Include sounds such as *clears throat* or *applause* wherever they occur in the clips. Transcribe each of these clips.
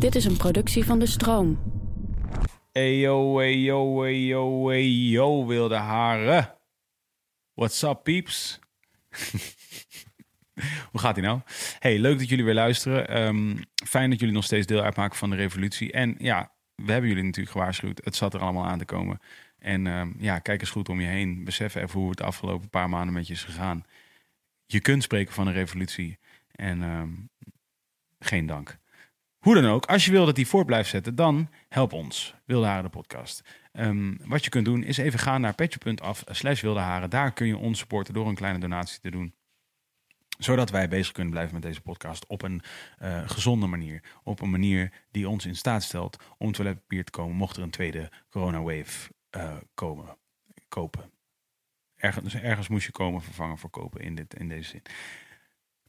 Dit is een productie van De Stroom. Eyo, eyo, eyo, eyo, wilde haren. What's up, peeps? *laughs* Hoe gaat ie nou? Hey, leuk dat jullie weer luisteren. Ehm, fijn dat jullie nog steeds deel uitmaken van de revolutie. En ja, we hebben jullie natuurlijk gewaarschuwd. Het zat er allemaal aan te komen. En ehm, ja, kijk eens goed om je heen. Besef even hoe het de afgelopen paar maanden met je is gegaan. Je kunt spreken van een revolutie. En ehm, geen dank. Hoe dan ook, als je wil dat die voort blijft zetten, dan help ons. Wilde Haren, de podcast. Ehm, wat je kunt doen, is even gaan naar petje.af slash Wilde Haren. Daar kun je ons supporten door een kleine donatie te doen zodat wij bezig kunnen blijven met deze podcast op een eh, gezonde manier. Op een manier die ons in staat stelt om toiletpapier te komen, mocht er een tweede coronawave uh, komen, kopen. Ergens, dus ergens moest je komen vervangen voor kopen in, dit, in deze zin.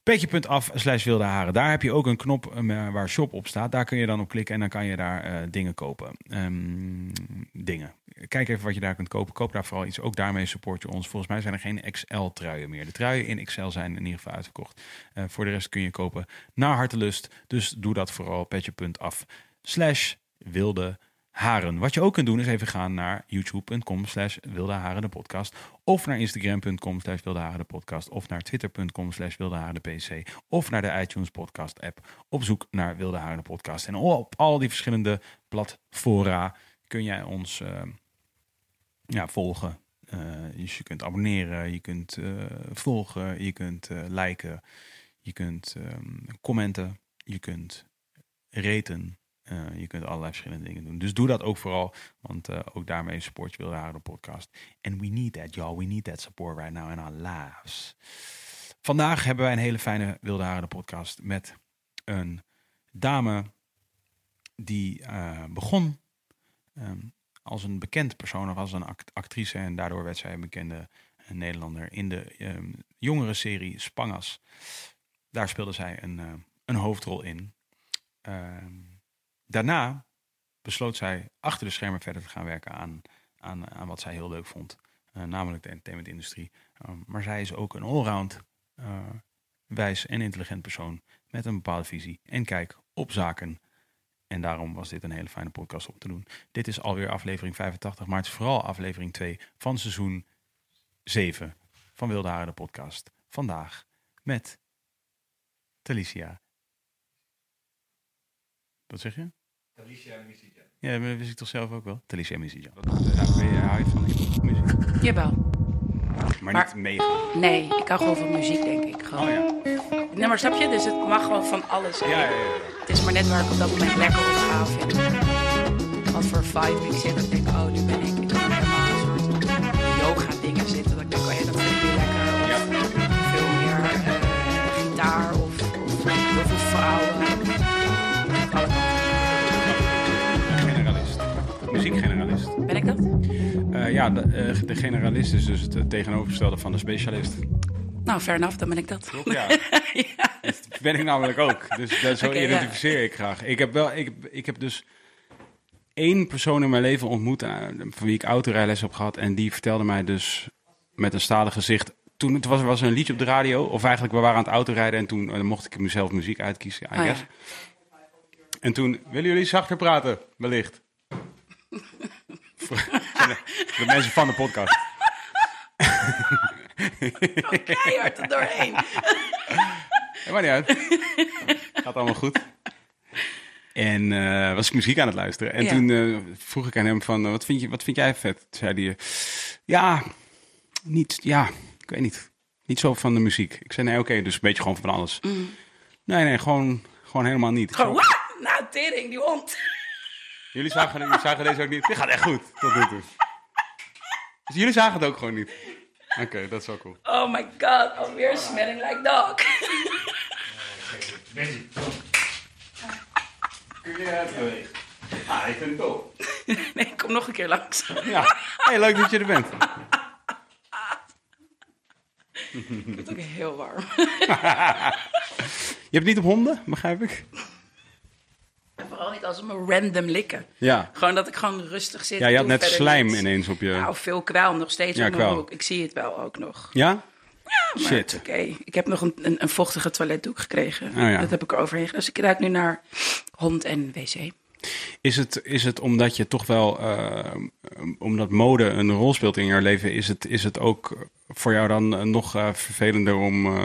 Petje.af slash wilde haren. Daar heb je ook een knop uh, waar shop op staat. Daar kun je dan op klikken en dan kan je daar uh, dingen kopen. Um, dingen. Kijk even wat je daar kunt kopen. Koop daar vooral iets. Ook daarmee support je ons. Volgens mij zijn er geen XL-truien meer. De truien in XL zijn in ieder geval uitverkocht. Uh, voor de rest kun je kopen naar hartelust. Dus doe dat vooral. Petje.af slash wilde haren. Wat je ook kunt doen is even gaan naar youtube.com slash wilde haren de podcast. Of naar instagram.com slash de podcast. Of naar twitter.com slash wilde haren de pc. Of naar de iTunes podcast app. Op zoek naar wilde haren de podcast. En op al die verschillende platfora kun jij ons uh, ja, volgen. Uh, dus je kunt abonneren, je kunt uh, volgen, je kunt liken, je kunt um, commenten, je kunt raten. Uh, je kunt allerlei verschillende dingen doen. Dus doe dat ook vooral, want uh, ook daarmee support je Wilde Haren de podcast. And we need that, y'all. We need that support right now in our lives. Vandaag hebben wij een hele fijne Wilde Haren podcast met een dame die uh, begon um, als een bekend persoon of als een act actrice. En daardoor werd zij een bekende Nederlander in de um, jongere serie Spangas. Daar speelde zij een, een hoofdrol in. Um, Daarna besloot zij achter de schermen verder te gaan werken aan, aan, aan wat zij heel leuk vond. Uh, namelijk de entertainmentindustrie. Uh, maar zij is ook een allround, uh, wijs en intelligent persoon met een bepaalde visie en kijk op zaken. En daarom was dit een hele fijne podcast om te doen. Dit is alweer aflevering 85, maar het is vooral aflevering 2 van seizoen 7 van Wilde Haren de podcast. Vandaag met Talicia. Wat zeg je? Talicia Misijan. Ja, dat wist ik toch zelf ook wel. Talicia Misijan. Ja, hou je van muziek? Jawel. Maar, maar niet mega? Nee, ik hou gewoon van muziek, denk ik. Gewoon. Oh ja. Nee, maar snap je? Dus het mag gewoon van alles zijn. Ja, ja, ja. Het is maar net waar ik op dat moment lekker op ga. In wat voor vibe ik zit. Ik denk, oh, nu ben Uh, ja, de, uh, de, generalist is dus het tegenovergestelde van de specialist. Nou, fair enough, dan ben ik dat. Ja. *laughs* ja. Dat ben ik namelijk ook. Dus dat, zo identificeer ja. ik graag. Ik heb, wel, ik, ik heb dus één persoon in mijn leven ontmoet... uh, van wie ik autorijles heb gehad... en die vertelde mij dus met een stalen gezicht... Toen het was, was er een liedje op de radio, of eigenlijk we waren aan het autorijden... en toen uh, mocht ik mezelf muziek uitkiezen, I Oh, guess. ja. En toen, willen jullie zachter praten? Wellicht. *laughs* *laughs* de mensen van de podcast. Keihard er doorheen. Ja, maar niet uit. Gaat allemaal goed. En uh, was ik muziek aan het luisteren. En Ja. toen uh, vroeg ik aan hem van, uh, wat, vind je, wat vind jij vet? Toen zei hij, ja, niet, ja, ik weet niet. Niet zo van de muziek. Ik zei, nee, oké, okay, dus een beetje gewoon van alles. Nee, nee, gewoon, gewoon helemaal niet. Mm. Gewoon! Nou, tering, die hond. Jullie zagen, jullie zagen deze ook niet? Dit gaat echt goed, tot nu toe. Dus jullie zagen het ook gewoon niet? Oké, okay, dat is wel cool. Oh my god, alweer smelling like dog. Benji. Kun je het? Ah, ik vind het top. *laughs* Nee, ik kom nog een keer langs. Ja, hey, leuk dat je er bent. Ik vind het ook heel warm. *laughs* Je hebt niet op honden, begrijp ik? En vooral niet als ze me random likken. Ja. Gewoon dat ik gewoon rustig zit. Ja, je had net slijm niets. ineens op je... Nou, veel kwaal nog steeds Ja, op mijn broek. Ik zie het wel ook nog. Ja? Maar Shit. Oké, ik heb nog een, een, een vochtige toiletdoek gekregen. Oh ja. Dat heb ik eroverheen gedaan. Dus ik ruik nu naar hond en wc. Is het, is het omdat je toch wel, eh, omdat mode een rol speelt in jouw leven, is het, is het ook voor jou dan eh, nog eh, vervelender om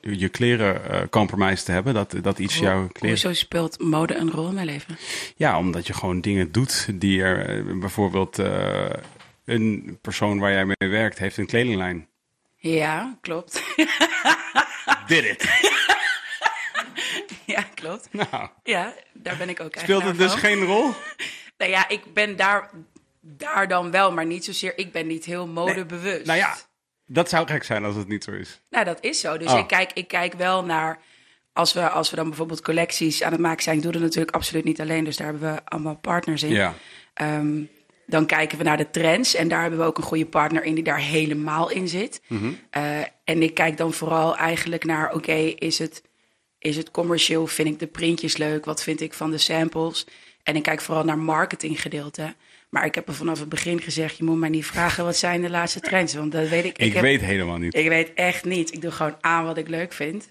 je kleren compromise te hebben? Dat, dat iets jouw kleren. Hoezo speelt mode een rol in mijn leven? Ja, omdat je gewoon dingen doet die er eh, bijvoorbeeld eh, een persoon waar jij mee werkt heeft een kledinglijn. Ja, klopt. *laughs* Did it. ja, klopt. Nou, Ja, daar ben ik ook speelt het dus van. geen rol? *laughs* Nou ja, ik ben daar, daar dan wel, maar niet zozeer. Ik ben niet heel modebewust. Nou ja, dat zou gek zijn als het niet zo is. Nou, dat is zo. Dus Oh. ik, kijk, ik kijk wel naar. Als we, als we dan bijvoorbeeld collecties aan het maken zijn, ik doe dat natuurlijk absoluut niet alleen. Dus daar hebben we allemaal partners in. Ja. Ehm, dan kijken we naar de trends. En daar hebben we ook een goede partner in die daar helemaal in zit. Mhm. Eh, en ik kijk dan vooral eigenlijk naar: oké, is, het, is het commercieel? Vind ik de printjes leuk? Wat vind ik van de samples? En ik kijk vooral naar marketinggedeelte. Maar ik heb er vanaf het begin gezegd: je moet mij niet vragen wat zijn de laatste trends. Want dat weet ik. Ik, heb- weet helemaal niet. ik weet echt niet. Ik doe gewoon aan wat ik leuk vind.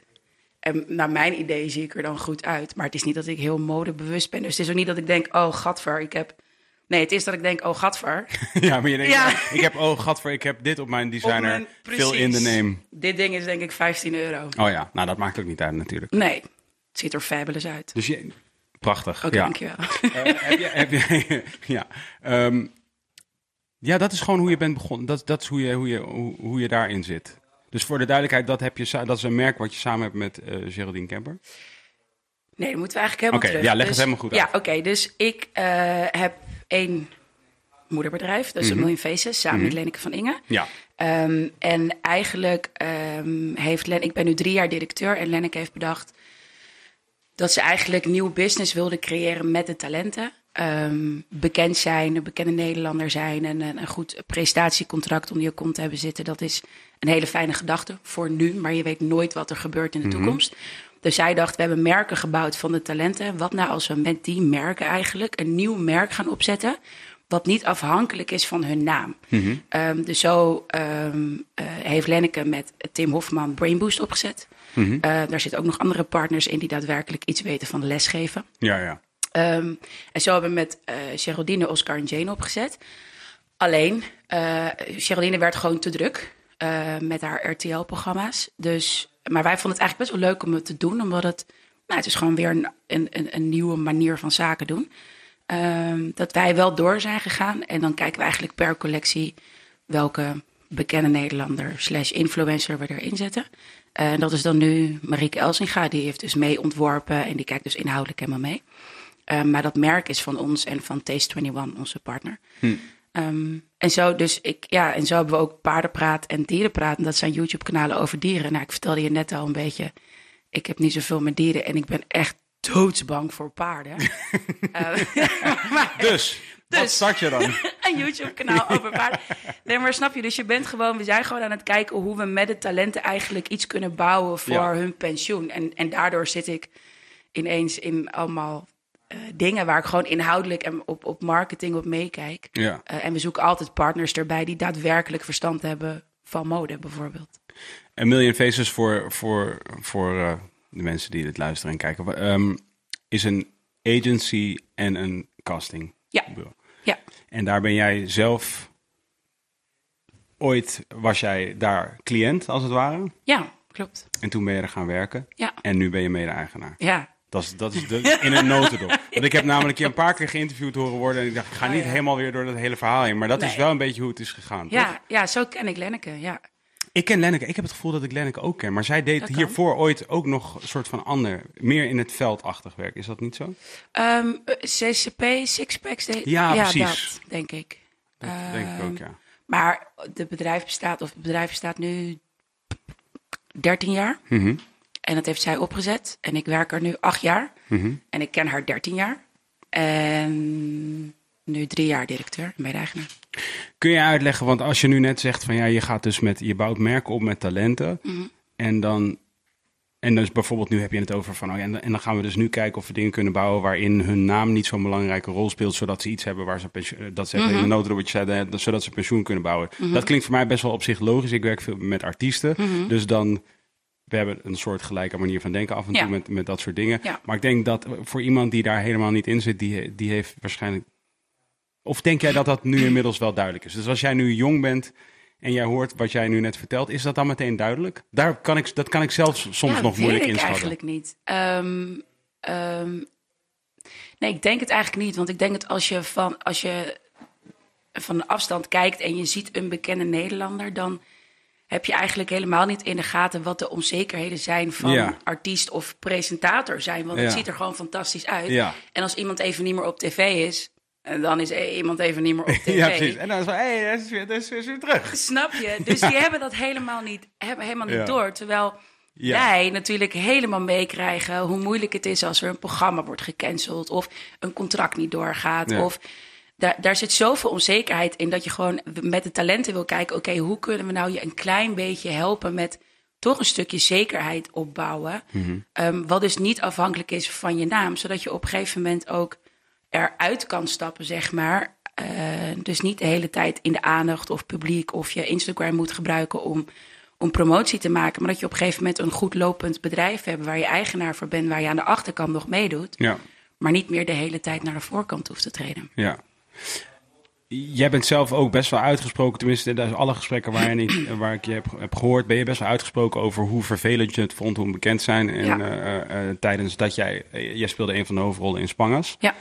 En naar mijn idee zie ik er dan goed uit. Maar het is niet dat ik heel modebewust ben. Dus het is ook niet dat ik denk, oh, gadver, ik heb... Nee, het is dat ik denk, oh, gadver. *laughs* Ja, maar je denkt, Ja. ja, ik heb, oh gadver, ik heb dit op mijn Op designer. mijn- Veel in de name. Dit ding is denk ik 15 euro. Oh ja, nou dat maakt ook niet uit natuurlijk. Nee, het ziet er fabulous uit. Dus je, prachtig. Oké, ja. dankjewel. Eh, heb je, heb je, *laughs* ja. Ehm, ja, dat is gewoon hoe je bent begonnen. Dat, dat is hoe je, hoe, je, hoe, hoe je daarin zit. Dus voor de duidelijkheid, dat, heb je, dat is een merk wat je samen hebt met eh Geraldine Kemper. Nee, dan moeten we eigenlijk helemaal Oké, terug. ja, leg het Dus- helemaal goed Ja, uit. oké. dus ik eh, heb één moederbedrijf. Dat is een Million Faces, samen met Lenneke van Inge. Ja. Ehm, en eigenlijk ehm, heeft Len, ik ben nu drie jaar directeur en Lenneke heeft bedacht dat ze eigenlijk nieuw business wilde creëren met de talenten. Ehm, bekend zijn, een bekende Nederlander zijn en een, een goed prestatiecontract om je kont te hebben zitten. Dat is een hele fijne gedachte voor nu, maar je weet nooit wat er gebeurt in de toekomst. Dus zij dacht, we hebben merken gebouwd van de talenten. Wat nou als we met die merken eigenlijk een nieuw merk gaan opzetten, wat niet afhankelijk is van hun naam. Ehm, dus zo ehm, eh, heeft Lenneke met Tim Hofman Brainboost opgezet. Eh, daar zitten ook nog andere partners in die daadwerkelijk iets weten van lesgeven. Ja, ja. Ehm, en zo hebben we met eh Geraldine, Oscar en Jane opgezet. Alleen, eh Geraldine werd gewoon te druk met haar RTL-programma's. Dus, maar wij vonden het eigenlijk best wel leuk om het te doen, omdat het, nou, het is gewoon weer een, een, een, een nieuwe manier van zaken doen. Ehm, dat wij wel door zijn gegaan en dan kijken we eigenlijk per collectie welke bekende Nederlander slash influencer we erin zetten. Eh, En dat is dan nu Marieke Elsinga, die heeft dus mee ontworpen en die kijkt dus inhoudelijk helemaal mee. Eh, maar dat merk is van ons en van Taste 21, onze partner. Ehm, en, zo dus ik, ja, en zo hebben we ook Paardenpraat en Dierenpraat. En dat zijn YouTube-kanalen over dieren. Nou, ik vertelde je net al een beetje. Ik heb niet zoveel met dieren en ik ben echt doodsbang voor paarden. *laughs* Eh, *laughs* maar- Dus, wat Dus. start je dan? *laughs* een YouTube-kanaal over paarden. Nee, maar snap je, dus je bent gewoon, we zijn gewoon aan het kijken hoe we met de talenten eigenlijk iets kunnen bouwen voor Ja. hun pensioen. En, en daardoor zit ik ineens in allemaal eh, dingen waar ik gewoon inhoudelijk en op, op marketing op meekijk. Ja. Eh, en we zoeken altijd partners erbij die daadwerkelijk verstand hebben van mode, bijvoorbeeld. Een Million Faces voor, voor, voor eh, de mensen die dit luisteren en kijken. Ehm, is een agency en een casting. Ja. bureau. En daar ben jij zelf... Ooit was jij daar cliënt, als het ware. ja klopt. En toen ben je er gaan werken. Ja, En nu ben je mede-eigenaar. ja. Dat is, dat is de, in een notendop. *laughs* Want ik heb namelijk je een paar keer geïnterviewd horen worden. En ik dacht, ik ga Oh, niet ja. helemaal weer door dat hele verhaal heen. Maar dat is wel een beetje hoe het is gegaan. toch? Ja, ja, zo ken ik Lenneke, ja. Ik ken Lenneke. Ik heb het gevoel dat ik Lenneke ook ken. Maar zij deed Dat kan. hiervoor ooit ook nog een soort van ander, meer in het veldachtig werk. Is dat niet zo? Ehm, eh, CCP, Sixpacks, de- Ja, ja precies. dat denk ik. Dat denk ik ook, ja. Maar het bedrijf bestaat, of het bedrijf bestaat nu 13 jaar. Mhm. En dat heeft zij opgezet. En ik werk er nu acht jaar. Mhm. En ik ken haar 13 jaar. En nu drie jaar directeur en mede-eigenaar. Kun je uitleggen, want als je nu net zegt van ja, je gaat dus met, je bouwt merken op met talenten. Mhm. En dan, en dus bijvoorbeeld nu heb je het over van, oh ja, en dan- en dan gaan we dus nu kijken of we dingen kunnen bouwen waarin hun naam niet zo'n belangrijke rol speelt, zodat ze iets hebben waar ze pensioen, eh, dat ze Mhm. in de dat- zodat ze pensioen kunnen bouwen. Dat klinkt voor mij best wel op zich logisch. Ik werk veel met artiesten, Mhm. dus dan we hebben een soort gelijke manier van denken af en Ja. toe met, met dat soort dingen. Ja. Maar ik denk dat voor iemand die daar helemaal niet in zit, die, die heeft waarschijnlijk. Of denk jij dat dat nu inmiddels wel duidelijk is? Dus als jij nu jong bent en jij hoort wat jij nu net vertelt, is dat dan meteen duidelijk? Daar kan ik, dat kan ik zelfs soms Ja, nog moeilijk ik inschatten. eigenlijk niet. Ehm, ehm, nee, ik denk het eigenlijk niet. Want ik denk dat als je van, als je van een afstand kijkt en je ziet een bekende Nederlander, dan heb je eigenlijk helemaal niet in de gaten wat de onzekerheden zijn van Ja. artiest of presentator zijn. Want Ja. het ziet er gewoon fantastisch uit. Ja. En als iemand even niet meer op tv is, en dan is eh, iemand even niet meer op *laughs* tv. Ja, precies. En dan is van, hé, hey, dat is weer, dat is weer, weer terug. Snap je? *laughs* Dus die hebben dat helemaal niet, hebben helemaal niet door. Terwijl wij natuurlijk helemaal meekrijgen hoe moeilijk het is als er een programma wordt gecanceld of een contract niet doorgaat. Of daar, daar zit zoveel onzekerheid in dat je gewoon met de talenten wil kijken: oké, hoe kunnen we nou je een klein beetje helpen met toch een stukje zekerheid opbouwen. Mhm. Ehm, wat dus niet afhankelijk is van je naam, zodat je op een gegeven moment ook eruit kan stappen, zeg maar. Eh, dus niet de hele tijd in de aandacht of publiek of je Instagram moet gebruiken om, om promotie te maken. Maar dat je op een gegeven moment een goed lopend bedrijf hebt waar je eigenaar voor bent, waar je aan de achterkant nog meedoet. Ja. Maar niet meer de hele tijd naar de voorkant hoeft te treden. Ja. Jij bent zelf ook best wel uitgesproken, tenminste in alle gesprekken waar, ik, waar ik je heb, heb gehoord, ben je best wel uitgesproken over hoe vervelend je het vond hoe bekend zijn. En Ja. eh, eh, tijdens dat jij, eh, jij speelde een van de hoofdrollen in Spangas. Ja,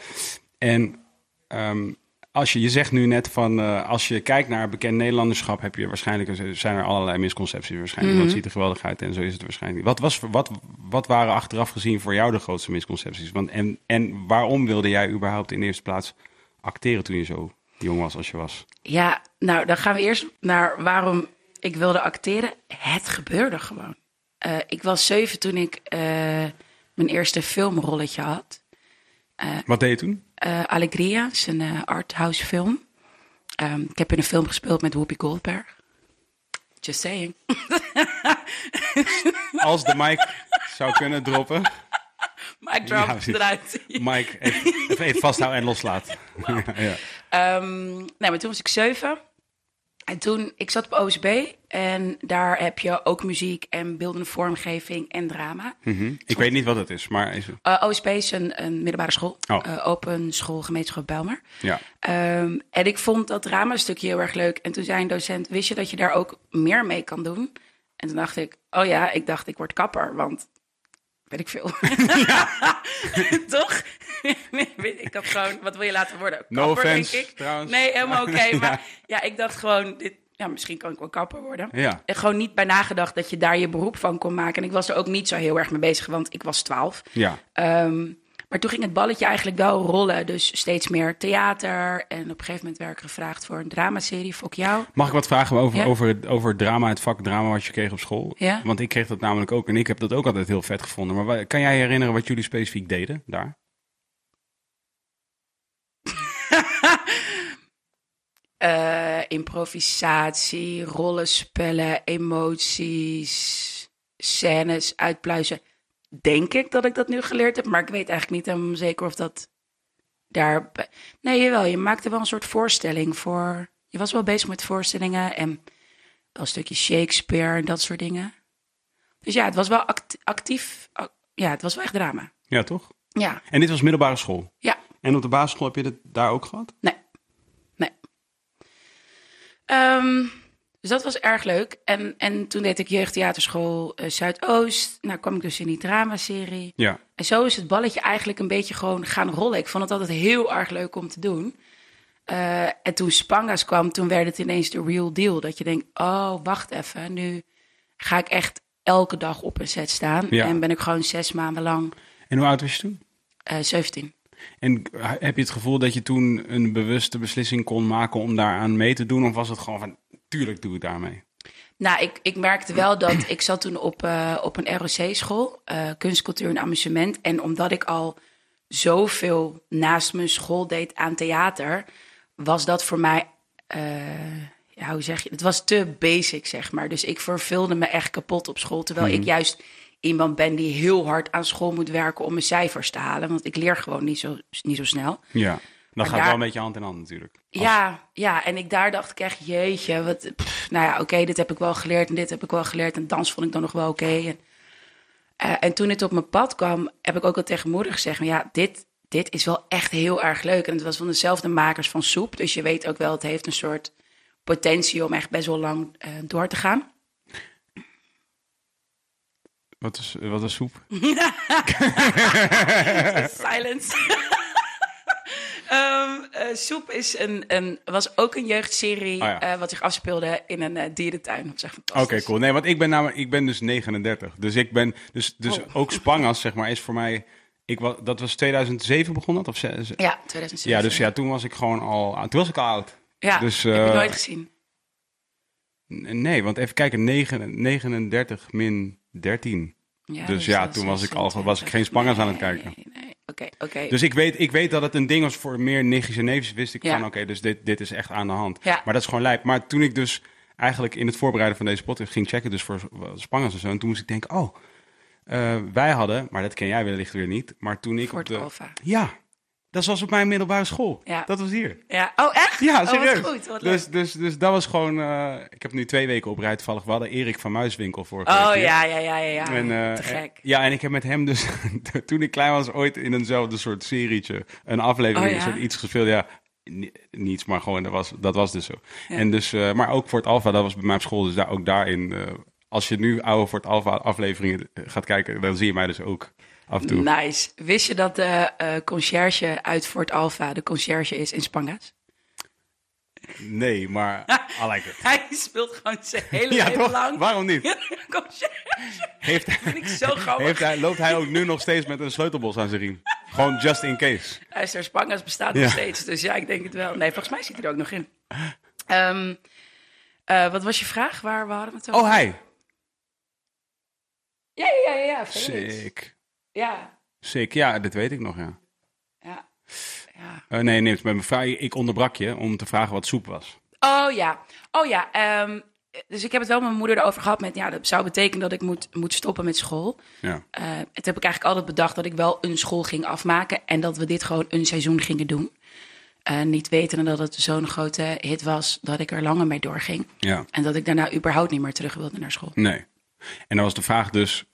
En ehm, als je, je zegt nu net van, eh, als je kijkt naar bekend Nederlanderschap, heb je waarschijnlijk, zijn er allerlei misconcepties waarschijnlijk. Want het ziet er geweldig uit en zo is het waarschijnlijk. Wat, was, wat, wat waren achteraf gezien voor jou de grootste misconcepties? Want, en, en waarom wilde jij überhaupt in de eerste plaats acteren toen je zo jong was als je was? ja nou dan gaan we eerst naar waarom ik wilde acteren. Het gebeurde gewoon. Eh, ik was zeven toen ik eh, mijn eerste filmrolletje had. Wat deed je toen? eh Allegria, is een eh, arthouse film. Ehm, ik heb in een film gespeeld met Whoopi Goldberg. Just saying. *laughs* Als de mic zou kunnen droppen, Mic drop Ja, eruit. Mike even, even, even vasthouden en loslaat. *laughs* *laughs* ja. Ehm, nee, maar toen was ik zeven. En toen, ik zat op OSB en daar heb je ook muziek en beeldende vormgeving en drama. Mhm. Ik weet niet wat het is, maar is, Eh, OSB is een, een middelbare school, Oh. Eh, open school, gemeenschap Bijlmer. ja. Ehm, en ik vond dat drama-stukje heel erg leuk. En toen zei een docent, wist je dat je daar ook meer mee kan doen? En toen dacht ik, oh ja, ik dacht ik word kapper, want weet ik veel. *laughs* *laughs* Toch? *laughs* ik had gewoon, wat wil je laten worden? No Kapper, offense, denk ik. trouwens. Nee, helemaal oké. Ja. Maar ja, ik dacht gewoon, dit, ja, misschien kan ik wel kapper worden. Ja. En gewoon niet bij nagedacht dat je daar je beroep van kon maken. En ik was er ook niet zo heel erg mee bezig, want ik was twaalf. Ja. Ehm, maar toen ging het balletje eigenlijk wel rollen. Dus steeds meer theater. En op een gegeven moment werd ik gevraagd voor een dramaserie. Fok jou. Mag ik wat vragen over, Ja. over, het, over drama, het vak drama wat je kreeg op school? Ja. Want ik kreeg dat namelijk ook en ik heb dat ook altijd heel vet gevonden. Maar kan jij je herinneren wat jullie specifiek deden daar? *laughs* Eh, improvisatie, rollenspellen, emoties, scènes uitpluizen. Denk ik dat ik dat nu geleerd heb. Maar ik weet eigenlijk niet helemaal zeker of dat daar... Nee, jawel. Je maakte wel een soort voorstelling voor... Je was wel bezig met voorstellingen en wel een stukje Shakespeare en dat soort dingen. Dus ja, het was wel act- actief. ac- Ja, het was wel echt drama. Ja, toch? Ja, En dit was middelbare school. ja. En op de basisschool heb je dat daar ook gehad? Nee. Nee. Ehm, dus dat was erg leuk. En, en toen deed ik jeugdtheaterschool eh, Zuidoost. Nou kwam ik dus in die dramaserie. Ja. En zo is het balletje eigenlijk een beetje gewoon gaan rollen. Ik vond het altijd heel erg leuk om te doen. Eh, en toen Spangas kwam, toen werd het ineens de real deal. Dat je denkt, oh, wacht even. Nu ga ik echt elke dag op een set staan. Ja. En ben ik gewoon zes maanden lang En hoe oud was je toen? eh 17. En heb je het gevoel dat je toen een bewuste beslissing kon maken om daaraan mee te doen? Of was het gewoon van, tuurlijk doe ik daarmee? Nou, ik, ik merkte wel dat ik zat toen op, eh, op een ROC-school, eh kunst, cultuur en amusement. En omdat ik al zoveel naast mijn school deed aan theater, was dat voor mij, eh, ja, hoe zeg je, het was te basic, zeg maar. Dus ik verveelde me echt kapot op school, terwijl ik juist iemand ben die heel hard aan school moet werken om mijn cijfers te halen. Want ik leer gewoon niet zo, niet zo snel. Ja. Dat Maar gaat daar- wel een beetje hand in hand natuurlijk. Als- Ja, ja, en ik daar dacht ik echt, jeetje, wat, pff, nou ja, oké, dit heb ik wel geleerd en dit heb ik wel geleerd en dans vond ik dan nog wel oké. En Eh, en toen het op mijn pad kwam, heb ik ook al tegen moeder gezegd: van, ja, dit, dit is wel echt heel erg leuk. En het was van dezelfde makers van soep. Dus je weet ook wel, het heeft een soort potentie om echt best wel lang eh, door te gaan. Wat is, wat is soep? *laughs* *laughs* Silence. Ehm, eh, soep is een, een, was ook een jeugdserie Oh ja. eh, wat zich afspeelde in een eh, dierentuin. Dat is echt Oké, cool. Nee, want ik ben namelijk, ik ben dus 39. Dus ik ben, dus, dus Oh. ook Spangas, zeg maar, is voor mij, ik was, dat was 2007 begonnen, of ze- ze- Ja, 2007. ja, dus ja, toen was ik gewoon al, toen was ik al oud. Ja, dus, heb je eh, nooit gezien. Nee, want even kijken, 9 39 min 13. Ja, dus ja, toen was ik al- was ik geen Spangas aan het kijken. Nee, nee. Oké, oké. Dus ik weet, ik weet dat het een ding was voor meer nichtjes en neefjes. Wist ik Ja. van, oké, dus dit, dit is echt aan de hand. Ja. Maar dat is gewoon lijp. Maar toen ik dus eigenlijk in het voorbereiden van deze podcast ging checken, dus voor Spangas en zo, en toen moest ik denken, oh, eh, wij hadden, maar dat ken jij wellicht weer niet, maar toen ik op de... Alpha. Ja, dat was op mijn middelbare school. Ja. Dat was hier. Ja. Oh, echt? Ja, Oh, serieus. wat goed. Wat dus, dus, dus dat was gewoon. eh, ik heb nu twee weken op rij toevallig. We hadden Erik van Muiswinkel voor. Oh, ja, ja, ja, ja. ja. En, eh, Te gek. Ja, en ik heb met hem dus, *laughs* toen ik klein was, ooit in eenzelfde soort serietje, een aflevering, Oh, ja? een soort iets gespeeld. Ja, ni- niets, maar gewoon, dat was, dat was dus zo. Ja. En dus, eh, maar ook voor het Alpha, dat was bij mij op school, dus daar, ook daarin, eh, als je nu oude voor het Alpha afleveringen eh, gaat kijken, dan zie je mij dus ook af en toe. Nice. Wist je dat de eh conciërge uit Fort Alpha de conciërge is in Spanga's? Nee, maar *laughs* I like it. Hij speelt gewoon zijn hele Ja, leven toch? lang. Waarom niet? *laughs* Heeft, vind ik zo *laughs* grappig. heeft hij, loopt hij ook nu nog steeds met een sleutelbos aan zijn riem? Gewoon just in case. Luister, Spanga's bestaat Ja. nog steeds. Dus ja, ik denk het wel. Nee, volgens mij zit hij er ook nog in. Ehm, eh, wat was je vraag? Waar we hadden we het over? Oh, hij. Ja, ja, ja. ja. Sick. Ja, Sick, ja, dat weet ik nog, ja. ja. ja. Eh, nee, nee, mijn vraag, ik onderbrak je om te vragen wat soep was. Oh ja, oh ja. ehm, dus ik heb het wel met mijn moeder erover gehad. Met, ja, dat zou betekenen dat ik moet, moet stoppen met school. Ja. Eh, het heb ik eigenlijk altijd bedacht dat ik wel een school ging afmaken. En dat we dit gewoon een seizoen gingen doen. Eh, niet wetende dat het zo'n grote hit was dat ik er langer mee doorging. Ja, En dat ik daarna überhaupt niet meer terug wilde naar school. nee. En dan was de vraag dus,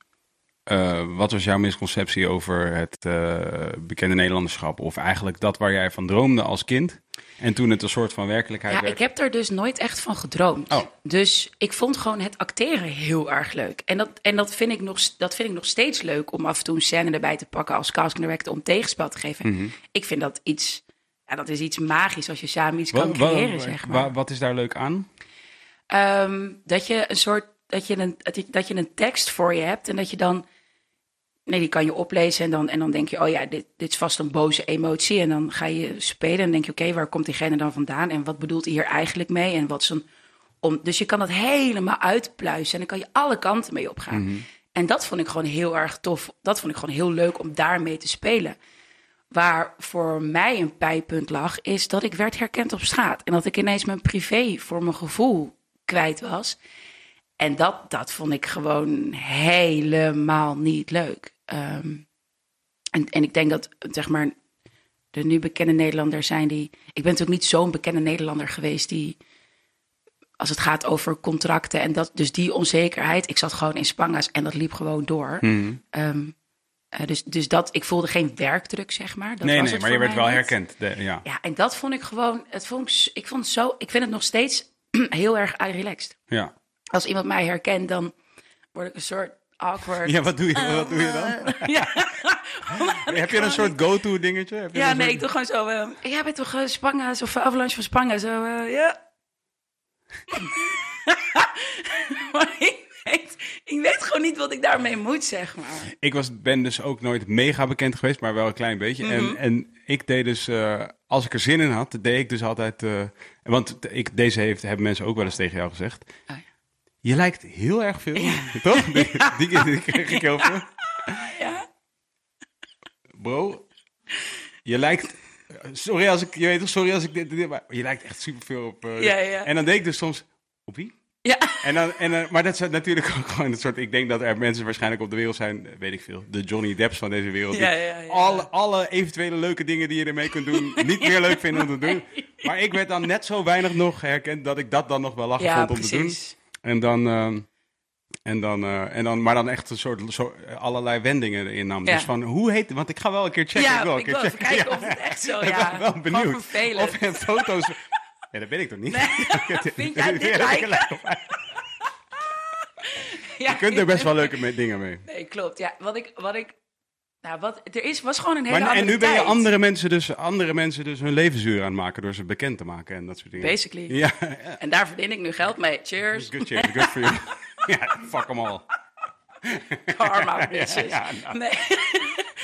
eh, wat was jouw misconceptie over het eh, bekende Nederlanderschap? Of eigenlijk dat waar jij van droomde als kind en toen het een soort van werkelijkheid Ja, werd? ik heb er dus nooit echt van gedroomd. Oh. Dus ik vond gewoon het acteren heel erg leuk. En, dat, en dat, vind ik nog, dat vind ik nog steeds leuk om af en toe een scène erbij te pakken als casting director om tegenspel te geven. Mhm. Ik vind dat iets, ja, dat is iets magisch als je samen iets kan creëren, wa- zeg maar. wat is daar leuk aan? Ehm, dat je een soort, dat je een, dat je, dat je een tekst voor je hebt en dat je dan, nee, die kan je oplezen en dan, en dan denk je, oh ja, dit, dit is vast een boze emotie. En dan ga je spelen en denk je, oké, waar komt diegene dan vandaan en wat bedoelt hij hier eigenlijk mee en wat is een, om, dus je kan dat helemaal uitpluizen en dan kan je alle kanten mee opgaan. En dat vond ik gewoon heel erg tof. Dat vond ik gewoon heel leuk om daarmee te spelen. Waar voor mij een pijpunt lag, is dat ik werd herkend op straat. En dat ik ineens mijn privé voor mijn gevoel kwijt was. En dat, dat vond ik gewoon helemaal niet leuk. Ehm, en, en ik denk dat, zeg maar, de nu bekende Nederlanders zijn die... Ik ben natuurlijk niet zo'n bekende Nederlander geweest die... Als het gaat over contracten en dat, dus die onzekerheid. Ik zat gewoon in Spanga's en dat liep gewoon door. Mhm. Ehm, eh, dus, dus dat, ik voelde geen werkdruk, zeg maar. Dat nee, was nee, maar je werd wel herkend. De- ja. Ja, en dat vond ik gewoon, het vond ik, ik vond het zo, ik vind het nog steeds *clears throat* heel erg relaxed. Ja. Als iemand mij herkent, dan word ik een soort awkward. ja, wat doe je, wat doe je dan? *laughs* ja. *laughs* Heb je een soort go-to dingetje? Heb Ja, nee, soort- ik doe gewoon zo. eh, jij bent toch uh, Spanga's of Avalanche van Spangen? Zo, eh, ja. *laughs* maar ik weet, ik weet gewoon niet wat ik daarmee moet, zeg maar. Ik was, ben dus ook nooit mega bekend geweest, maar wel een klein beetje. Mhm. en, en ik deed dus, eh, als ik er zin in had, deed ik dus altijd... eh, want ik, deze heeft, hebben mensen ook wel eens tegen jou gezegd. Oh ja. Je lijkt heel erg veel, toch? *laughs* Die, die, die kreeg ik heel veel. Ja. Bro, je lijkt... Sorry als ik, je weet toch, sorry als ik dit, dit maar je lijkt echt superveel op... eh, Ja, ja. En dan deed ik dus soms, op wie? Ja. En dan, en, maar dat is natuurlijk ook gewoon een soort... Ik denk dat er mensen waarschijnlijk op de wereld zijn, weet ik veel, de Johnny Depps van deze wereld. Ja, ja, ja. Alle, alle eventuele leuke dingen die je ermee kunt doen, *laughs* niet meer leuk vinden om te doen. Maar ik werd dan net zo weinig nog herkend dat ik dat dan nog wel lachen vond om te doen. En dan, ehm, En dan, eh, en dan, maar dan echt een soort, zo, allerlei wendingen erin nam. Ja. Dus van, hoe heet Want ik ga wel een keer checken. ja, ik wil een ik keer checken. kijken Ja. of het echt zo, *laughs* Ik ja. ben wel benieuwd. Of er foto's... Ja, dat ben ik toch niet? *laughs* Vind jij *laughs* dit lijken? Je kunt er best wel leuke dingen mee. Nee, klopt. Ja, wat ik, wat ik, nou, wat er is, was gewoon een hele Maar, en nu ben je tijd. andere mensen, dus, andere mensen dus hun levensuur aan het maken door ze bekend te maken en dat soort dingen. Basically. Ja, En daar verdien ik nu geld mee. Cheers. good shit, good for you. *laughs* ja, fuck hem al. Karma, *laughs* bitches. Ja, nou. Nee.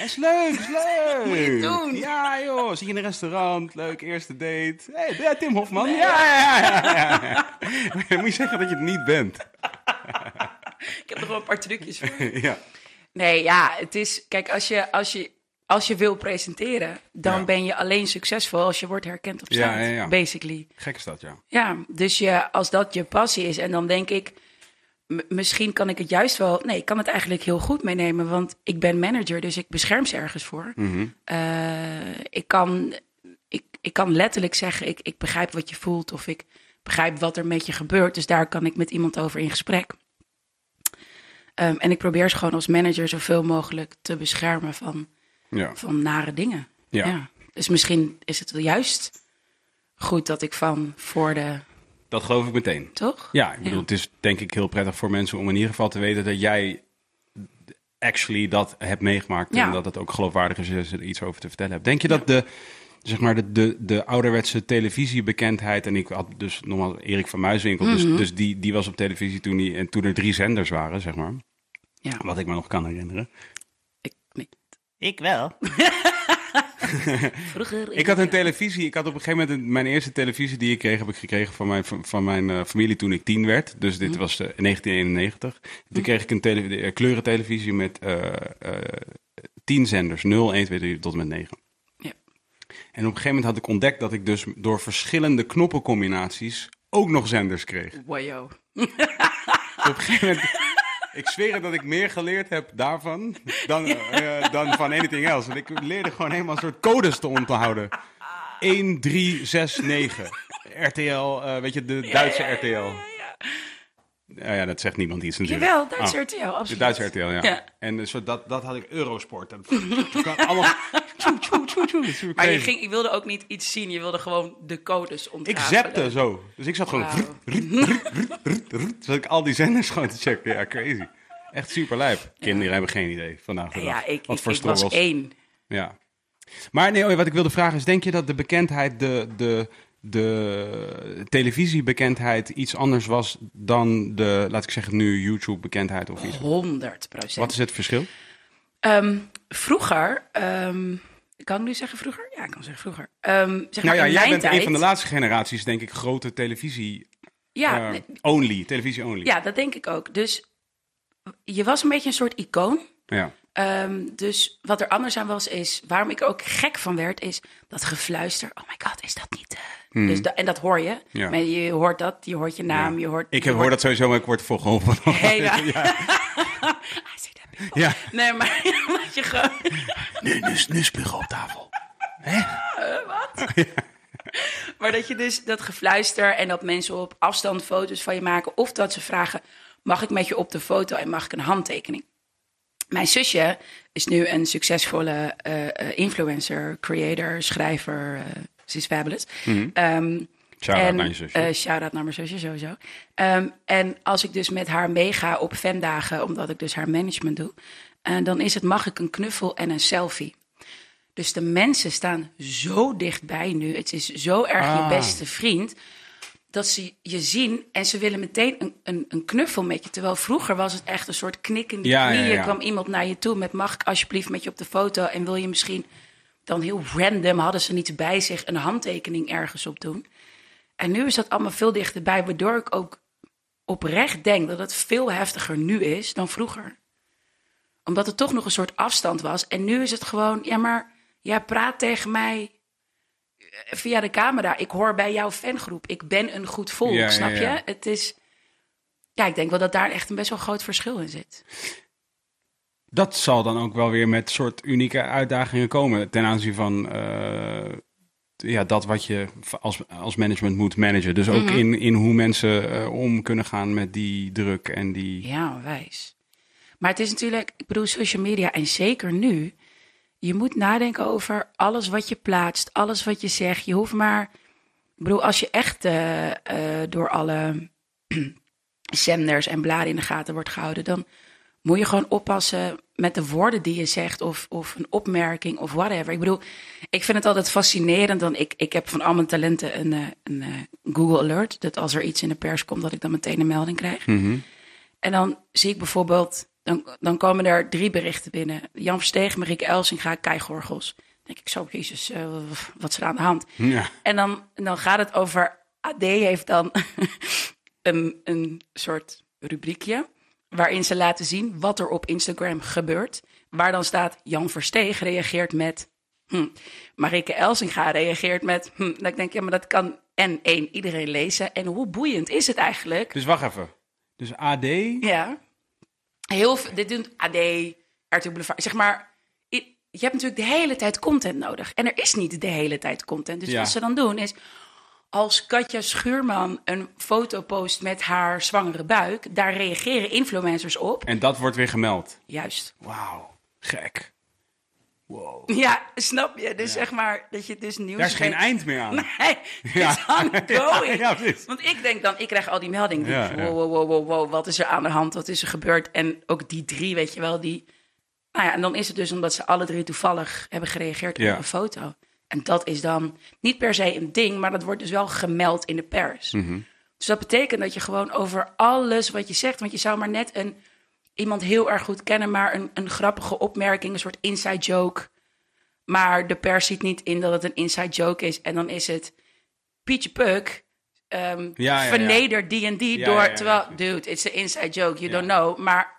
is leuk, is *laughs* leuk. Moet je doen. Ja, joh. Zit je in een restaurant, leuk, eerste date. Hé, hey, Tim Hofman. Ja, ja, ja, ja, ja. Moet je zeggen dat je het niet bent. Ik heb nog wel een paar trucjes voor. ja. Nee, ja, het is... Kijk, als je, als je, als je wil presenteren, dan Ja. ben je alleen succesvol als je wordt herkend op straat. Ja, ja, ja. Basically. Gek is dat, ja. Ja, dus je, als dat je passie is, en dan denk ik, misschien kan ik het juist wel. Nee, ik kan het eigenlijk heel goed meenemen, want ik ben manager, dus ik bescherm ze ergens voor. Mhm. Eh, ik, kan, ik, ik kan letterlijk zeggen, ik, ik begrijp wat je voelt of ik begrijp wat er met je gebeurt, dus daar kan ik met iemand over in gesprek. Ehm, en ik probeer ze gewoon als manager zoveel mogelijk te beschermen van, Ja. van nare dingen. Ja. Dus misschien is het wel juist goed dat ik van voor de. Dat geloof ik meteen. Toch? Ja, ik bedoel, Ja. het is denk ik heel prettig voor mensen om in ieder geval te weten dat jij actually dat hebt meegemaakt. Ja. En dat het ook geloofwaardig is als je er iets over te vertellen hebt. Denk je dat de, zeg maar, de, de, de ouderwetse televisiebekendheid... En ik had dus nogmaals Erik van Muiswinkel, Mhm. dus, dus die, die was op televisie toen, die, en toen er drie zenders waren, zeg maar. Ja. Wat ik me nog kan herinneren. Ik, nee. Ik wel. *laughs* Vroeger. Ik had een televisie. Ik had op een gegeven moment een- mijn eerste televisie die ik kreeg, heb ik gekregen van mijn, van, van mijn eh, familie toen ik tien werd. Dus dit was eh, in 1991. Toen kreeg ik een tele, de, eh, kleurentelevisie met eh, eh, tien zenders. 0, 1, 2, 3 tot en met 9. Ja. En op een gegeven moment had ik ontdekt dat ik dus door verschillende knoppencombinaties ook nog zenders kreeg. Wajo. Op een gegeven moment. Ik zweer het dat ik meer geleerd heb daarvan dan, eh, dan van anything else. Want ik leerde gewoon helemaal een soort codes te onthouden. 1, 3, 6, 9. RTL, eh, weet je, de Duitse RTL. Ja, ja, dat zegt niemand iets natuurlijk. Jawel, Duitse Oh, RTL, absoluut. De Duitse RTL, ja. Ja. En dus dat, dat had ik Eurosport. En *laughs* kan allemaal... tjoe, Maar je, ging, je wilde ook niet iets zien, je wilde gewoon de codes Ik ontrafelen. zapte zo. Dus ik zat gewoon... Wauw. Zat ik al die zenders gewoon te checken. Ja, crazy. Echt super lijp. Kinderen hebben geen idee vandaag de dag. Ja, ik, Wat ik, voor ik was één. Ja. Maar nee, oh, wat ik wilde vragen is, denk je dat de bekendheid, de, de, de televisiebekendheid iets anders was dan de, laat ik zeggen nu, YouTube-bekendheid of iets? 100 procent. Wat is het verschil? Ehm, vroeger, ehm, kan ik nu zeggen vroeger? Ja, ik kan zeggen vroeger. Ehm, zeg Nou maar ja, jij bent tijd, een van de laatste generaties, denk ik, grote televisie Ja, eh, nee, only, televisie only. ja, dat denk ik ook. Dus je was een beetje een soort icoon. Ja. Ehm, dus wat er anders aan was, is waarom ik er ook gek van werd, is dat gefluister. Oh my god, is dat niet. eh, dus da- en dat hoor je. Ja. Maar je hoort dat, je hoort je naam, je hoort. Ik je heb, hoor dat sowieso, maar ik word voor geholpen. Hele. ja. *laughs* *laughs* *laughs* Ja. Nee, maar *laughs* dat je gewoon. Nu, nu, nu spugen op tafel. *laughs* Maar dat je dus dat gefluister en dat mensen op afstand foto's van je maken. Of dat ze vragen: mag ik met je op de foto en mag ik een handtekening? Mijn zusje is nu een succesvolle eh, eh, influencer, creator, schrijver. eh, ze is fabulous. Ehm, Shout-out naar je zusje. eh, shout-out naar mijn zusje, sowieso. Ehm, en als ik dus met haar meega op fandagen, omdat ik dus haar management doe... eh, dan is het, mag ik een knuffel en een selfie? Dus de mensen staan zo dichtbij nu. Het is zo erg Ah. je beste vriend... dat ze je zien en ze willen meteen een, een, een knuffel met je. Terwijl vroeger was het echt een soort knik in de Ja, ja, knieën. ja. kwam iemand naar je toe met... mag ik alsjeblieft met je op de foto en wil je misschien... dan heel random, hadden ze niets bij zich... een handtekening ergens op doen... En nu is dat allemaal veel dichterbij, waardoor ik ook oprecht denk dat het veel heftiger nu is dan vroeger. Omdat het toch nog een soort afstand was. En nu is het gewoon, ja, maar jij praat tegen mij eh, via de camera. Ik hoor bij jouw fangroep. Ik ben een goed volk, Ja, snap ja. je? Het is. Ja, ik denk wel dat daar echt een best wel groot verschil in zit. Dat zal dan ook wel weer met soort unieke uitdagingen komen ten aanzien van eh, ja, dat wat je als, als management moet managen. Dus ook Mhm. in, in hoe mensen eh, om kunnen gaan met die druk en die... Ja, wijs. Maar het is natuurlijk, ik bedoel, social media en zeker nu. Je moet nadenken over alles wat je plaatst, alles wat je zegt. Je hoeft maar, ik bedoel, als je echt eh, eh, door alle *clears throat* zenders en bladen in de gaten wordt gehouden, dan moet je gewoon oppassen met de woorden die je zegt of, of een opmerking of whatever. Ik bedoel, ik vind het altijd fascinerend. Dan ik, ik heb van al mijn talenten een, eh, een eh, Google Alert. Dat als er iets in de pers komt, dat ik dan meteen een melding krijg. Mhm. En dan zie ik bijvoorbeeld, dan, dan komen er drie berichten binnen. Jan Verstegen, Marieke Elsinga, Kai Gorgels. Dan denk ik zo, jezus, eh, wat is er aan de hand? Ja. En dan, dan gaat het over, AD heeft dan *laughs* een, een soort rubriekje... waarin ze laten zien wat er op Instagram gebeurt. Waar dan staat, Jan Versteeg reageert met... Hm. Marike Elsinga reageert met... Hm. Dan denk ik, ja, maar dat kan en één, iedereen lezen. En hoe boeiend is het eigenlijk Dus wacht even. Dus AD... ja. Heel veel, dit doet AD, RTL Boulevard. Zeg maar, je hebt natuurlijk de hele tijd content nodig. En er is niet de hele tijd content. Dus Ja. wat ze dan doen is, als Katja Schuurman een foto post met haar zwangere buik, daar reageren influencers op. En dat wordt weer gemeld. Juist. Wauw, gek. Wow. *laughs* Ja, snap je? Dus zeg maar dat je dus nieuws... Daar is geen eind meer aan. *laughs* Nee, *laughs* het Ja. is ongoing. Ja. Want ik denk dan, ik krijg al die meldingen. Ja. Wow, wow, wow, wow, wow, wat is er aan de hand? Wat is er gebeurd? En ook die drie, weet je wel, die... Nou ja, en dan is het dus omdat ze alle drie toevallig hebben gereageerd op een foto. En dat is dan niet per se een ding, maar dat wordt dus wel gemeld in de pers. Mhm. Dus dat betekent dat je gewoon over alles wat je zegt... want je zou maar net een, iemand heel erg goed kennen... maar een, een grappige opmerking, een soort inside joke... maar de pers ziet niet in dat het een inside joke is... en dan is het Pietje Puk... ehm Ja, die en die door... terwijl, dude, it's an inside joke, you Ja. don't know. Maar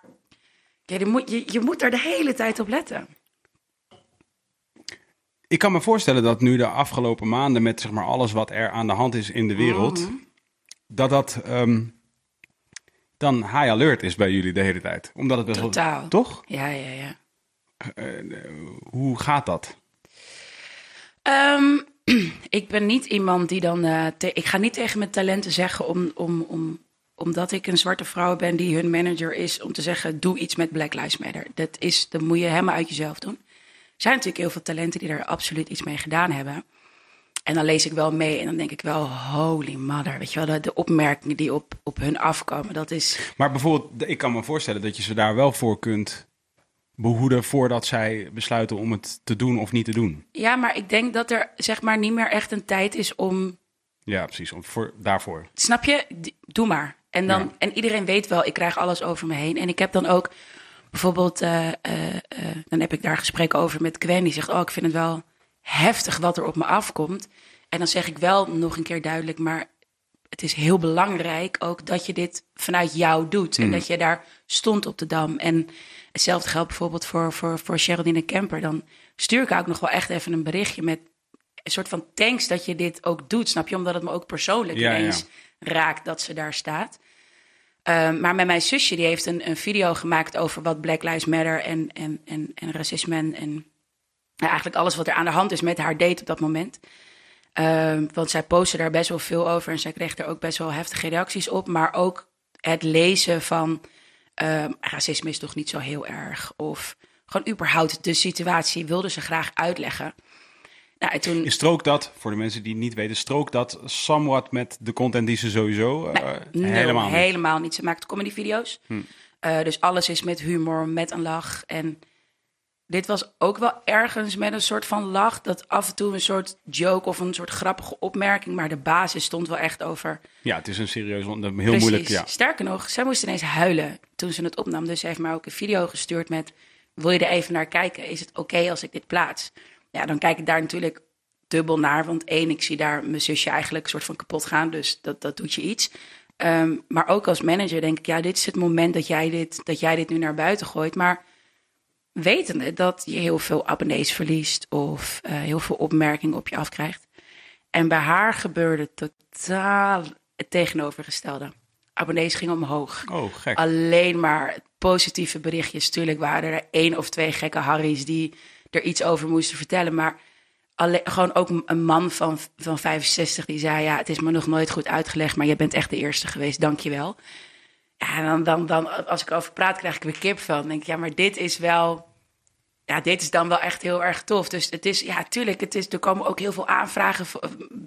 ja, je, moet, je, je moet daar de hele tijd op letten. Ik kan me voorstellen dat nu de afgelopen maanden met zeg maar alles wat er aan de hand is in de wereld, Mhm. dat dat ehm, dan high alert is bij jullie de hele tijd. Omdat het best wel- Totaal. toch? Ja, ja, ja. Hoe gaat dat? Ehm, *clears throat* ik ben niet iemand die dan. eh, te- ik ga niet tegen mijn talenten zeggen om, om, om, omdat ik een zwarte vrouw ben die hun manager is, om te zeggen: doe iets met Black Lives Matter. Dat, is, dat moet je helemaal uit jezelf doen. Er zijn natuurlijk heel veel talenten die er absoluut iets mee gedaan hebben. En dan lees ik wel mee en dan denk ik wel: holy mother. Weet je wel, de, de opmerkingen die op, op hun afkomen, dat is. Maar bijvoorbeeld, ik kan me voorstellen dat je ze daar wel voor kunt behoeden voordat zij besluiten om het te doen of niet te doen. Ja, maar ik denk dat er zeg maar niet meer echt een tijd is om Ja, precies. Om voor, daarvoor. Snap je? Doe maar. En, dan, Ja. en iedereen weet wel, ik krijg alles over me heen. En ik heb dan ook bijvoorbeeld, eh, eh, eh, dan heb ik daar gesprekken over met Gwen. Die zegt, oh, ik vind het wel heftig wat er op me afkomt. En dan zeg ik wel nog een keer duidelijk, maar het is heel belangrijk ook dat je dit vanuit jou doet. En dat je daar stond op de Dam. En hetzelfde geldt bijvoorbeeld voor, voor, voor Geraldine Kemper. Dan stuur ik ook nog wel echt even een berichtje met een soort van thanks dat je dit ook doet. Snap je? Omdat het me ook persoonlijk Ja, ineens raakt dat ze daar staat. Ehm, maar met mijn zusje, die heeft een, een video gemaakt over wat Black Lives Matter en, en, en, racisme en, eigenlijk alles wat er aan de hand is met haar date op dat moment. Ehm, want zij postte daar best wel veel over en zij kreeg er ook best wel heftige reacties op. Maar ook het lezen van ehm, racisme is toch niet zo heel erg. Of gewoon überhaupt de situatie wilde ze graag uitleggen. Nou, en toen, Strook dat, voor de mensen die het niet weten, strook dat somewhat met de content die ze sowieso eh, helemaal niet. helemaal niet. Ze maakt comedyvideo's. Eh, dus alles is met humor, met een lach. En dit was ook wel ergens met een soort van lach. Dat af en toe een soort joke of een soort grappige opmerking. Maar de basis stond wel echt over. Ja, het is een serieus, heel Precies. moeilijk. Ja. Sterker nog, zij moest ineens huilen toen ze het opnam. Dus ze heeft mij ook een video gestuurd met... Wil je er even naar kijken? Is het oké als ik dit plaats? Ja, dan kijk ik daar natuurlijk dubbel naar. Want één, ik zie daar mijn zusje eigenlijk een soort van kapot gaan. Dus dat, dat doet je iets. Ehm, maar ook als manager denk ik... Ja, dit is het moment dat jij dit, dat jij dit nu naar buiten gooit. Maar wetende dat je heel veel abonnees verliest... of eh, heel veel opmerkingen op je afkrijgt. En bij haar gebeurde totaal het tegenovergestelde. Abonnees gingen omhoog. Oh, gek. Alleen maar positieve berichtjes. Tuurlijk waren er één of twee gekke harries die er iets over moesten vertellen. Maar Alleen, gewoon ook een- man van, van 65 die zei: Ja, het is me nog nooit goed uitgelegd, maar je bent echt de eerste geweest, dank je wel. Ja, en dan, dan, dan, als ik over praat, krijg ik weer kip van. Dan denk ik, ja, maar dit is wel. Ja, dit is dan wel echt heel erg tof. Dus het is, ja, tuurlijk, het is, er komen ook heel veel aanvragen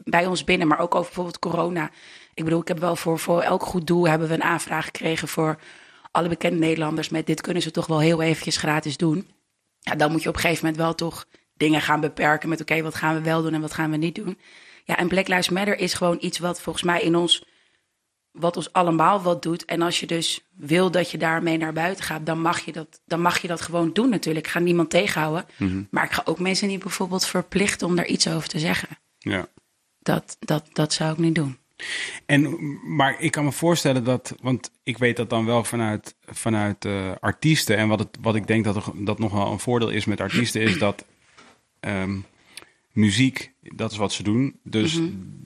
bij ons binnen, maar ook over bijvoorbeeld corona. Ik bedoel, ik heb wel voor, voor elk goed doel hebben we een aanvraag gekregen voor alle bekende Nederlanders met dit kunnen ze toch wel heel eventjes gratis doen. Ja, dan moet je op een gegeven moment wel toch dingen gaan beperken met oké, wat gaan we wel doen en wat gaan we niet doen. Ja, en Black Lives Matter is gewoon iets wat volgens mij in ons, wat ons allemaal wat doet. En als je dus wil dat je daarmee naar buiten gaat, dan mag je dat, dan mag je dat gewoon doen natuurlijk. Ik ga niemand tegenhouden. Maar ik ga ook mensen niet bijvoorbeeld verplichten om daar iets over te zeggen. Ja. Dat, dat, dat zou ik niet doen. En, maar ik kan me voorstellen dat, want ik weet dat dan wel vanuit, vanuit eh, artiesten. En wat, het, wat ik denk dat, er, dat nog wel een voordeel is met artiesten, is dat ehm, muziek, dat is wat ze doen. Dus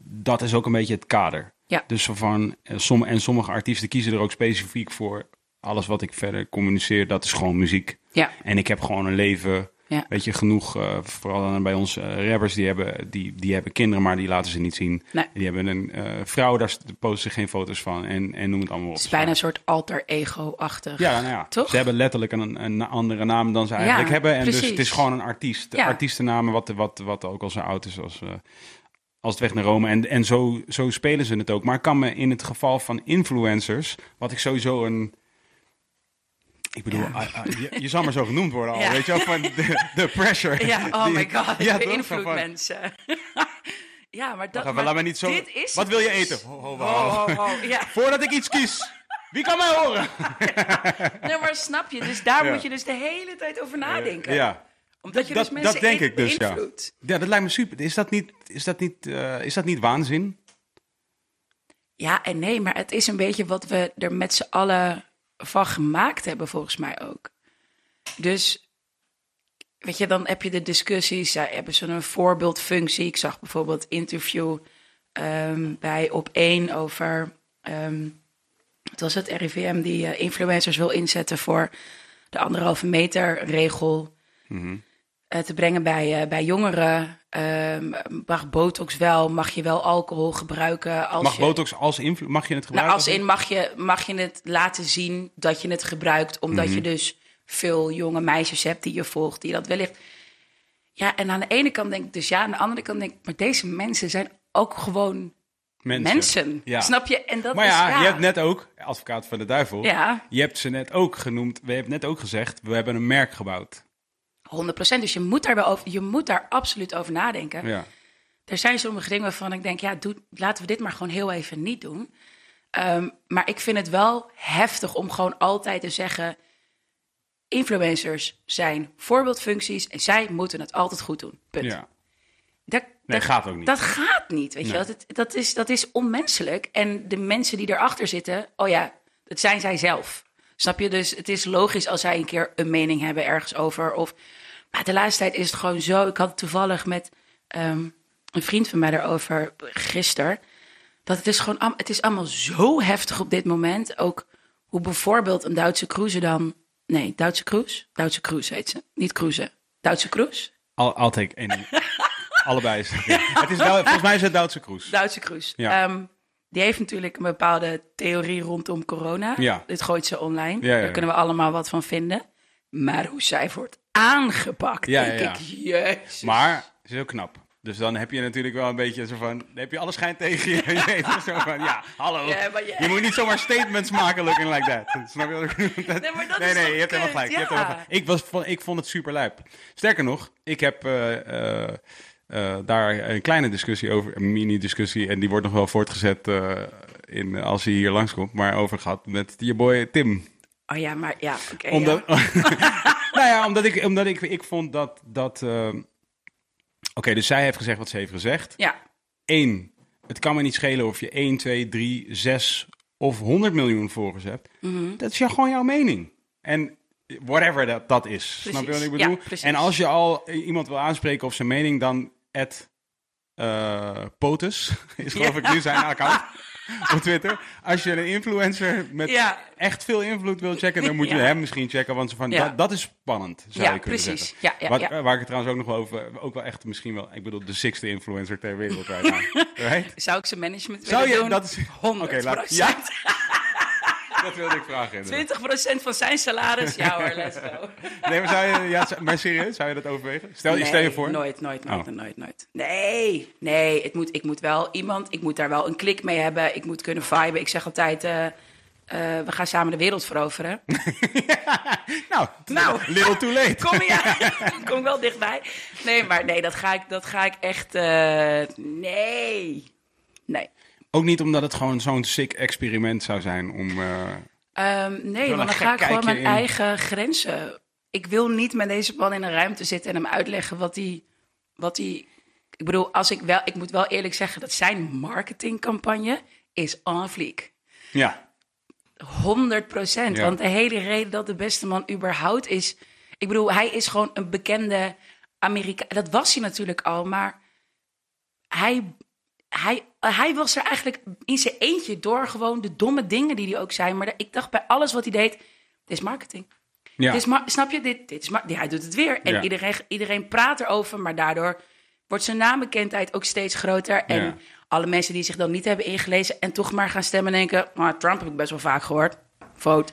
dat is ook een beetje het kader. Ja. Dus van, eh, som, en sommige artiesten kiezen er ook specifiek voor. Alles wat ik verder communiceer, dat is gewoon muziek. Ja, En ik heb gewoon een leven. Ja. Weet je, genoeg, eh, vooral dan bij ons eh, rappers, die hebben, die, die hebben kinderen, maar die laten ze niet zien. Nee. Die hebben een eh, vrouw, daar posten ze geen foto's van en, en noem het allemaal op. het is bijna een soort alter ego-achtig. Ja, nou ja, Toch? ze hebben letterlijk een, een andere naam dan ze eigenlijk Ja, hebben. En dus het is gewoon een artiest. De Ja. artiestennamen, wat, wat, wat ook al zo oud is als, als het weg naar Rome. En, en zo, zo spelen ze het ook. Maar ik kan me in het geval van influencers, wat ik sowieso een... Ik bedoel, Ja. je, je zal maar zo genoemd worden al, Ja. weet je wel, van de, de pressure. Ja, oh Die- my god, Ja, beïnvloed Van- mensen. *laughs* ja, maar dat... Wacht maar laat me niet zo... Dit is Wat wil je eten? Ho, ho, ho. Oh, oh, oh, ja. *laughs* Voordat ik iets kies. Wie kan mij horen? *laughs* Nee, maar snap je? Dus daar Ja. moet je dus de hele tijd over nadenken. Ja. Omdat je dat, dus mensen dat denk ik dus, ja. Ja, dat lijkt me super. Is dat niet, is dat niet, eh, is dat niet waanzin? Ja en nee, maar het is een beetje wat we er met z'n allen van gemaakt hebben, volgens mij ook. Dus, weet je, dan heb je de discussies, zij hebben zo'n voorbeeldfunctie. Ik zag bijvoorbeeld interview ehm, bij Op 1 over, ehm het was het RIVM die eh, influencers wil inzetten voor de anderhalve meter regel eh, te brengen bij, eh, bij jongeren. Ehm, mag botox wel? Mag je wel alcohol gebruiken? Als Mag je, botox als invloed, mag je het Nou, gebruiken? als in mag je, mag je het laten zien dat je het gebruikt, omdat Mhm. je dus veel jonge meisjes hebt die je volgt, die dat wellicht. Ja, en aan de ene kant denk ik dus ja, aan de andere kant denk ik, maar deze mensen zijn ook gewoon mensen. Ja. Snap je? En dat Maar is, ja, ja, je hebt net ook, advocaat van de duivel, Ja, je hebt ze net ook genoemd, we hebben net ook gezegd, we hebben een merk gebouwd. 100%. Dus je moet daar wel over, je moet daar absoluut over nadenken. Ja. Er zijn sommige dingen waarvan ik denk, ja, doe, laten we dit maar gewoon heel even niet doen. Ehm, maar ik vind het wel heftig om gewoon altijd te zeggen: influencers zijn voorbeeldfuncties en zij moeten het altijd goed doen. Punt. ja. Dat, Nee, dat, gaat ook niet. Dat gaat niet, weet je Nee. wel. Dat, dat, is, dat is onmenselijk. En de mensen die erachter zitten, oh ja, dat zijn zij zelf. Snap je? Dus het is logisch als zij een keer een mening hebben ergens over. Of, maar de laatste tijd is het gewoon zo. Ik had het toevallig met ehm, een vriend van mij erover gisteren. Dat het is gewoon, het is allemaal zo heftig op dit moment. Ook hoe bijvoorbeeld een Duitse cruise dan... Nee, Duitse cruise? Duitse cruise heet ze. Niet cruise. Duitse cruise? Al, altijd *laughs* één. Allebei is het. ja. Het is volgens mij is het Duitse Kroes. Duitse cruise. Ja. Ehm, die heeft natuurlijk een bepaalde theorie rondom corona. Ja. Dit gooit ze online. Ja, ja, ja. Daar kunnen we allemaal wat van vinden. Maar hoe zij wordt aangepakt, Ja, denk ja, ik, jezus. Maar ze is ook knap. Dus dan heb je natuurlijk wel een beetje zo van... Dan heb je alle schijn tegen je. *laughs* je weet, zo van, ja, hallo. Ja, maar ja. Je moet niet zomaar statements maken looking like that. Snap je wat ik bedoel? Nee, maar dat nee, is nee, je hebt helemaal gelijk. Je hebt Ja. helemaal gelijk. Ik, was, ik vond het super lijp. Sterker nog, ik heb eh, eh, eh, daar een kleine discussie over, een mini-discussie, en die wordt nog wel voortgezet in, als hij hier langskomt, maar over gehad met je boy Tim. Oh ja, maar ja, oké. Omdat, ja. *laughs* nou ja, omdat ik, omdat ik, ik vond dat. dat eh, Oké, dus zij heeft gezegd wat ze heeft gezegd. ja, Eén, het kan me niet schelen of je 1, 2, 3, 6 of 100 miljoen volgers hebt. Mhm. Dat is ja, gewoon jouw mening. En whatever dat, dat is. Snap je wat ik bedoel? en als je al iemand wil aanspreken op zijn mening, dan at eh, POTUS, *laughs* is geloof ik nu zijn *laughs* account *laughs* op Twitter. Als je een influencer met Ja. echt veel invloed wil checken, dan moet je Ja. hem misschien checken. Want van, Ja. dat, dat is spannend, zou Ja, je kunnen precies. zeggen. Ja, ja, Wat-. Waar ik het trouwens ook nog wel over, ook wel echt misschien wel, ik bedoel, de sixte influencer ter wereld right now. *laughs* Right? Zou ik zijn management Zou willen je, doen? dat is... 100 Oké, laat- ja, *laughs* dat wilde ik vragen. inderdaad. 20% van zijn salaris? Ja hoor, let's go. *laughs* Nee, maar, zou je, ja, maar serieus, zou je dat overwegen? Stel, je Nee, stel je voor. Nooit, nooit, nooit, Oh. nooit, nooit. Nee, nee, het moet, ik moet wel iemand, ik moet daar wel een klik mee hebben. Ik moet kunnen viben. Ik zeg altijd, eh, eh, we gaan samen de wereld veroveren. *laughs* Nou, Nou. little too late. *laughs* Kom ja, kom wel dichtbij. Nee, maar nee, dat ga ik, dat ga ik echt, eh, nee. Nee. Ook niet omdat het gewoon zo'n sick experiment zou zijn om... eh, Ehm, nee, want dan ga ik gewoon mijn in. eigen grenzen. Ik wil niet met deze man in een ruimte zitten en hem uitleggen wat hij. Wat hij ik bedoel, als ik wel. Ik moet wel eerlijk zeggen dat zijn marketingcampagne is en fleek. ja, 100 procent. Ja. Want de hele reden dat de beste man überhaupt is. Ik bedoel, hij is gewoon een bekende Amerika. Dat was hij natuurlijk al, maar hij, hij, hij was er eigenlijk in zijn eentje door gewoon de domme dingen die hij ook zei. Maar ik dacht bij alles wat hij deed, dit is marketing. ja. Dit is ma- snap je? Dit, dit is ma- hij doet het weer. En Ja. iedereen, iedereen praat erover, maar daardoor wordt zijn naambekendheid ook steeds groter. En Ja. alle mensen die zich dan niet hebben ingelezen en toch maar gaan stemmen en denken... "Ah, Trump heb ik best wel vaak gehoord. Vote.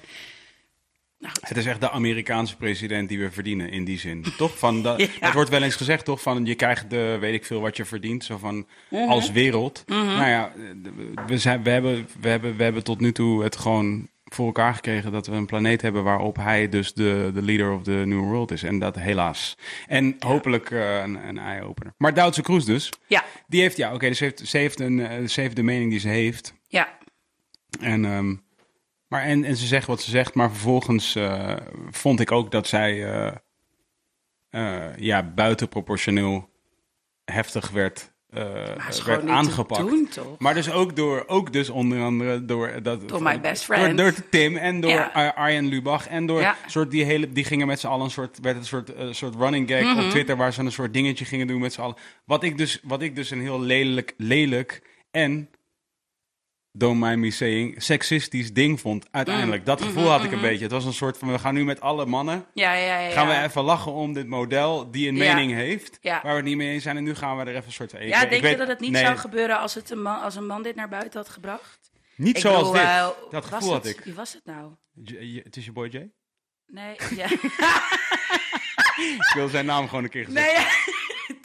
Het is echt de Amerikaanse president die we verdienen in die zin. Toch? Van dat, *laughs* Ja. Het wordt wel eens gezegd, toch? Van je krijgt de, weet ik veel, wat je verdient. Zo van Mhm. als wereld. Nou ja, we, zijn, we, hebben, we, hebben, we hebben tot nu toe het gewoon voor elkaar gekregen dat we een planeet hebben waarop hij dus de, de leader of the new world is. En dat helaas. En hopelijk eh, een, een eye-opener. Maar Duitse Kroes dus. Ja, Die heeft, ja, oké, dus ze heeft, ze, heeft een, eh, ze heeft de mening die ze heeft. ja. En, ehm, maar en, en ze zegt wat ze zegt, maar vervolgens eh, vond ik ook dat zij eh, eh, ja, buitenproportioneel heftig werd, werd aangepakt. doen? Maar dus ook door, ook dus onder andere door dat. Door my best friend. door Tim en door Ja. Ar- Arjen Lubach en door Ja. soort die hele, die gingen met z'n allen een soort, werd het een soort, soort running gag Mhm. op Twitter waar ze een soort dingetje gingen doen met z'n allen. Wat ik dus, wat ik dus een heel lelijk, lelijk en don't mind me saying, seksistisch ding vond. Uiteindelijk. Mm. Dat gevoel Mhm, had ik een beetje. Het was een soort van, we gaan nu met alle mannen, Ja, ja, ja. gaan we even lachen om dit model die een mening heeft, waar we het niet mee eens zijn. En nu gaan we er even een soort van... Ja, denk je dat het niet nee, zou gebeuren als, het een man, als een man dit naar buiten had gebracht? Niet Ik zoals bedoel, dit. eh, dat gevoel had ik. Wie was het nou? J- het is je boy Jay? Nee, ja. *laughs* Ik wil zijn naam gewoon een keer gezegd. nee,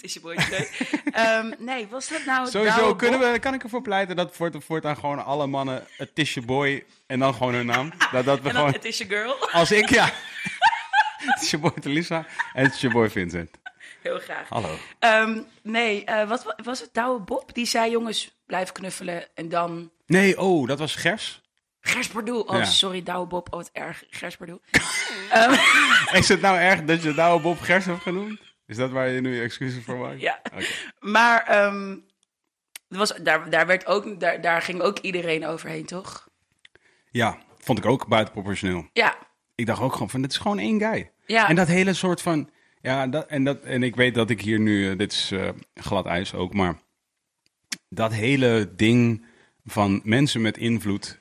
het is je boy. Nee. Ehm, nee, was dat nou... Sowieso kunnen we, kan ik ervoor pleiten dat voort, voortaan gewoon alle mannen het is je boy en dan gewoon hun naam. Dat, dat we En dan, gewoon, het is je girl. als ik ja. *laughs* het is je boy Telisa en het is je boy Vincent. Heel graag. Hallo. Ehm, nee, eh, wat wa- was het Douwe Bob? Die zei, jongens, blijf knuffelen. En dan... Nee, oh, dat was Gers. Gers Pardoel. Oh, Ja. sorry, Douwe Bob. Oh, wat erg. Gers Pardoel. *laughs* Is het nou erg dat je Douwe Bob Gers hebt genoemd? Is dat waar je nu je excuses voor maakt? *laughs* Ja. Maar er was, daar, daar, werd ook, daar, daar ging ook iedereen overheen, toch? Ja, vond ik ook buitenproportioneel. Ja. Ik dacht ook gewoon van, dit is gewoon één guy. Ja. En dat hele soort van, ja, dat, en, dat, en ik weet dat ik hier nu, eh, dit is eh, glad ijs ook, maar dat hele ding van mensen met invloed,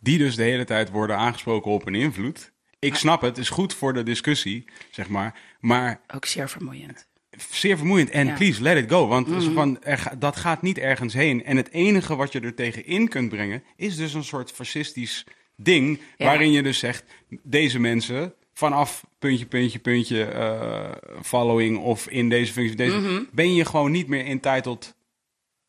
die dus de hele tijd worden aangesproken op hun invloed. Ik snap het, is goed voor de discussie, zeg maar, maar Ook zeer vermoeiend. zeer vermoeiend. En Ja. Please, let it go, want zo van, er, dat gaat niet ergens heen. En het enige wat je er tegenin kunt brengen, is dus een soort fascistisch ding, Ja. waarin je dus zegt, deze mensen vanaf puntje, puntje, puntje, eh, following of in deze functie, deze, Mhm. ben je gewoon niet meer entitled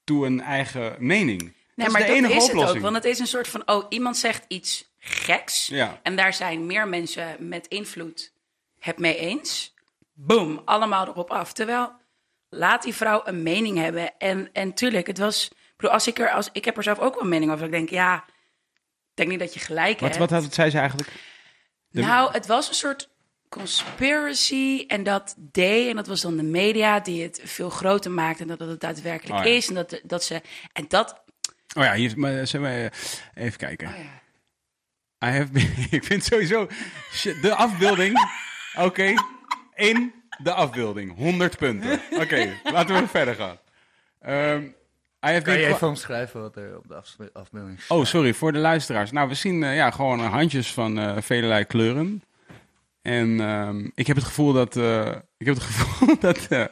to een eigen mening. Nee, dat is maar de dat enige is het oplossing. ook. Want het is een soort van, oh, iemand zegt iets geks. Ja. En daar zijn meer mensen met invloed het mee eens. Boom, allemaal erop af. Terwijl, laat die vrouw een mening hebben. En, en tuurlijk, het was... Ik, bedoel, als ik, er, als, ik heb er zelf ook wel een mening over. Ik denk, ja, ik denk niet dat je gelijk Wat, hebt. wat had, zei ze eigenlijk? de- Nou, het was een soort conspiracy en dat deed. En dat was dan de media die het veel groter maakte dan dat het daadwerkelijk Oh ja. is. En dat, dat ze... En dat... Oh ja, hier, maar, eh, even kijken. Oh ja. I have been, *laughs* ik vind sowieso shit, de afbeelding. *laughs* Oké, in de afbeelding. 100 punten. *laughs* Oké, laten we verder gaan. Ehm, I have Kan been je even omschrijven wat er op de afbeelding staat? Oh, sorry, voor de luisteraars. Nou, we zien eh, ja, gewoon eh, handjes van eh velelei kleuren. En ehm, ik heb het gevoel dat... eh, ik heb het gevoel *laughs* dat... eh,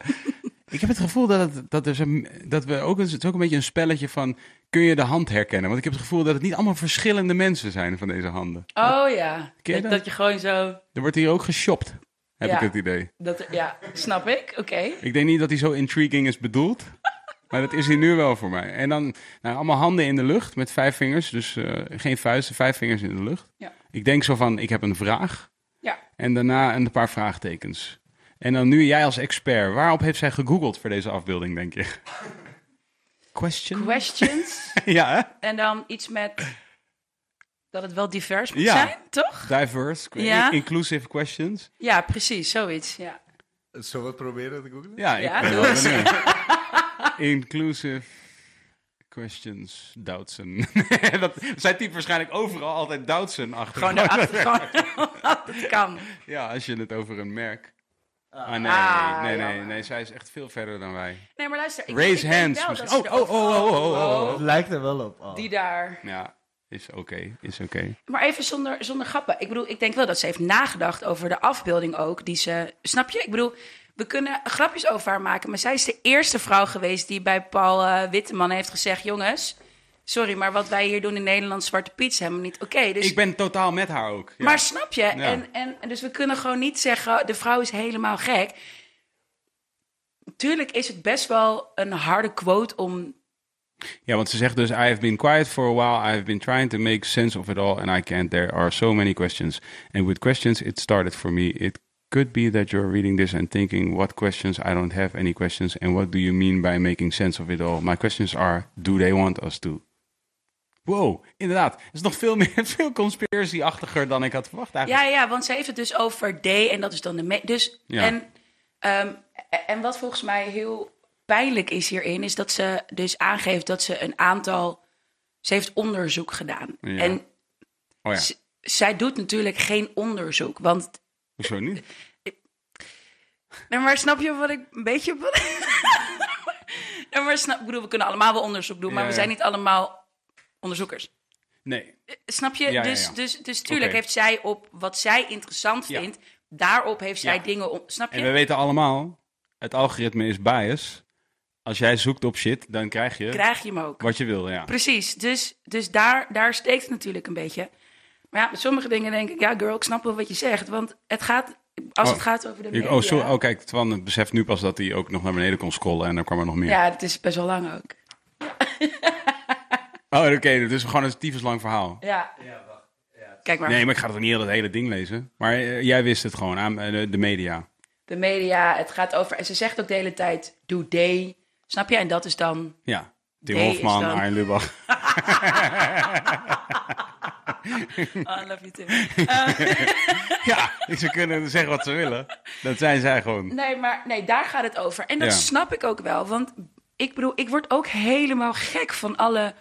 ik heb het gevoel dat, het, dat, er zo, dat we ook... Het is ook een beetje een spelletje van... Kun je de hand herkennen? Want ik heb het gevoel dat het niet allemaal verschillende mensen zijn van deze handen. Oh ja, dat? dat je gewoon zo... Er wordt hier ook geshopt, heb Ja. ik het idee. Dat, ja, snap ik. Oké. Ik denk niet dat hij zo intriguing is bedoeld. *laughs* Maar dat is hij nu wel voor mij. En dan nou, allemaal handen in de lucht met vijf vingers. Dus eh, geen vuisten, vijf vingers in de lucht. Ja. Ik denk zo van, ik heb een vraag. Ja. En daarna een paar vraagtekens. En dan nu jij als expert. Waarop heeft zij gegoogeld voor deze afbeelding, denk je? Question? Questions. *laughs* ja, hè? en dan iets met dat het wel divers moet Ja. zijn, toch? Diverse. Ja. Inclusive questions. Ja, precies, zoiets. Ja. Zullen we het proberen te googlen? Ja, ik Ja, ben wel. *laughs* Inclusive questions, Doubtsen. *laughs* dat, zij typt waarschijnlijk overal altijd Doubtsen achter. Gewoon erachter. *laughs* gewoon, dat kan. Ja, als je het over een merk... Ah, nee, Ah, nee, nee, jammer. nee, zij is echt veel verder dan wij. Nee, maar luister. Ik, Raise ik hands wel Oh, ze oh, oh, oh, oh, oh, oh. Het lijkt er wel op. Oh. Die daar. Ja, is oké, is oké. Maar even zonder, zonder grappen. Ik bedoel, ik denk wel dat ze heeft nagedacht over de afbeelding ook. Die ze. Snap je? Ik bedoel, we kunnen grapjes over haar maken. Maar zij is de eerste vrouw geweest die bij Paul eh, Witteman heeft gezegd: Jongens, sorry, maar wat wij hier doen in Nederland, Zwarte Piet, is helemaal niet oké. Dus Ik ben totaal met haar ook. Ja. Maar snap je? En, en dus we kunnen gewoon niet zeggen, de vrouw is helemaal gek. Tuurlijk is het best wel een harde quote om... Ja, want ze zegt dus: I have been quiet for a while. I have been trying to make sense of it all, and I can't. There are so many questions. And with questions, it started for me. It could be that you're reading this and thinking, what questions? I don't have any questions. And what do you mean by making sense of it all? My questions are: Do they want us to? Wow, inderdaad. Het is nog veel meer, *laughs* veel conspiracy-achtiger dan ik had verwacht eigenlijk. Ja, ja, want ze heeft het dus over D en dat is dan de... Dus, Ja. en, ehm, en wat volgens mij heel pijnlijk is hierin... is dat ze dus aangeeft dat ze een aantal... Ze heeft onderzoek gedaan. Ja. En Oh ja, zij doet natuurlijk geen onderzoek. Want hoezo niet? Nee, maar snap je wat ik een beetje... *laughs* nee, maar snap, ik bedoel, we kunnen allemaal wel onderzoek doen, maar Ja, we zijn niet allemaal onderzoekers. Nee. Snap je? Dus. Dus, dus tuurlijk heeft zij op wat zij interessant vindt, daarop heeft zij dingen... Om, snap je? En we weten allemaal, het algoritme is bias. Als jij zoekt op shit, dan krijg je Krijg je hem ook. wat je wil, ja. Precies, dus, dus daar, daar steekt het natuurlijk een beetje. Maar ja, met sommige dingen denk ik, ja girl, ik snap wel wat je zegt. Want het gaat, als Oh, het gaat over de Ik- media... oh, sorry. oh, kijk, Twan het beseft nu pas dat hij ook nog naar beneden kon scrollen en dan kwam er nog meer. Ja, het is best wel lang ook. *laughs* Oh, oké, het is gewoon een tyfus lang verhaal. Ja. Kijk maar. Nee, maar ik ga toch niet heel het hele ding lezen. Maar eh, jij wist het gewoon aan eh, de, de media. de media, het gaat over... En ze zegt ook de hele tijd, do they. Snap je? En dat is dan... Ja. Tim Hofman, dan- Arjen Lubach. *laughs* Oh, I love you too. *laughs* ja, ze kunnen zeggen wat ze willen. Dat zijn zij gewoon. Nee, maar nee, daar gaat het over. En dat Ja. snap ik ook wel. Want ik bedoel, ik word ook helemaal gek van alle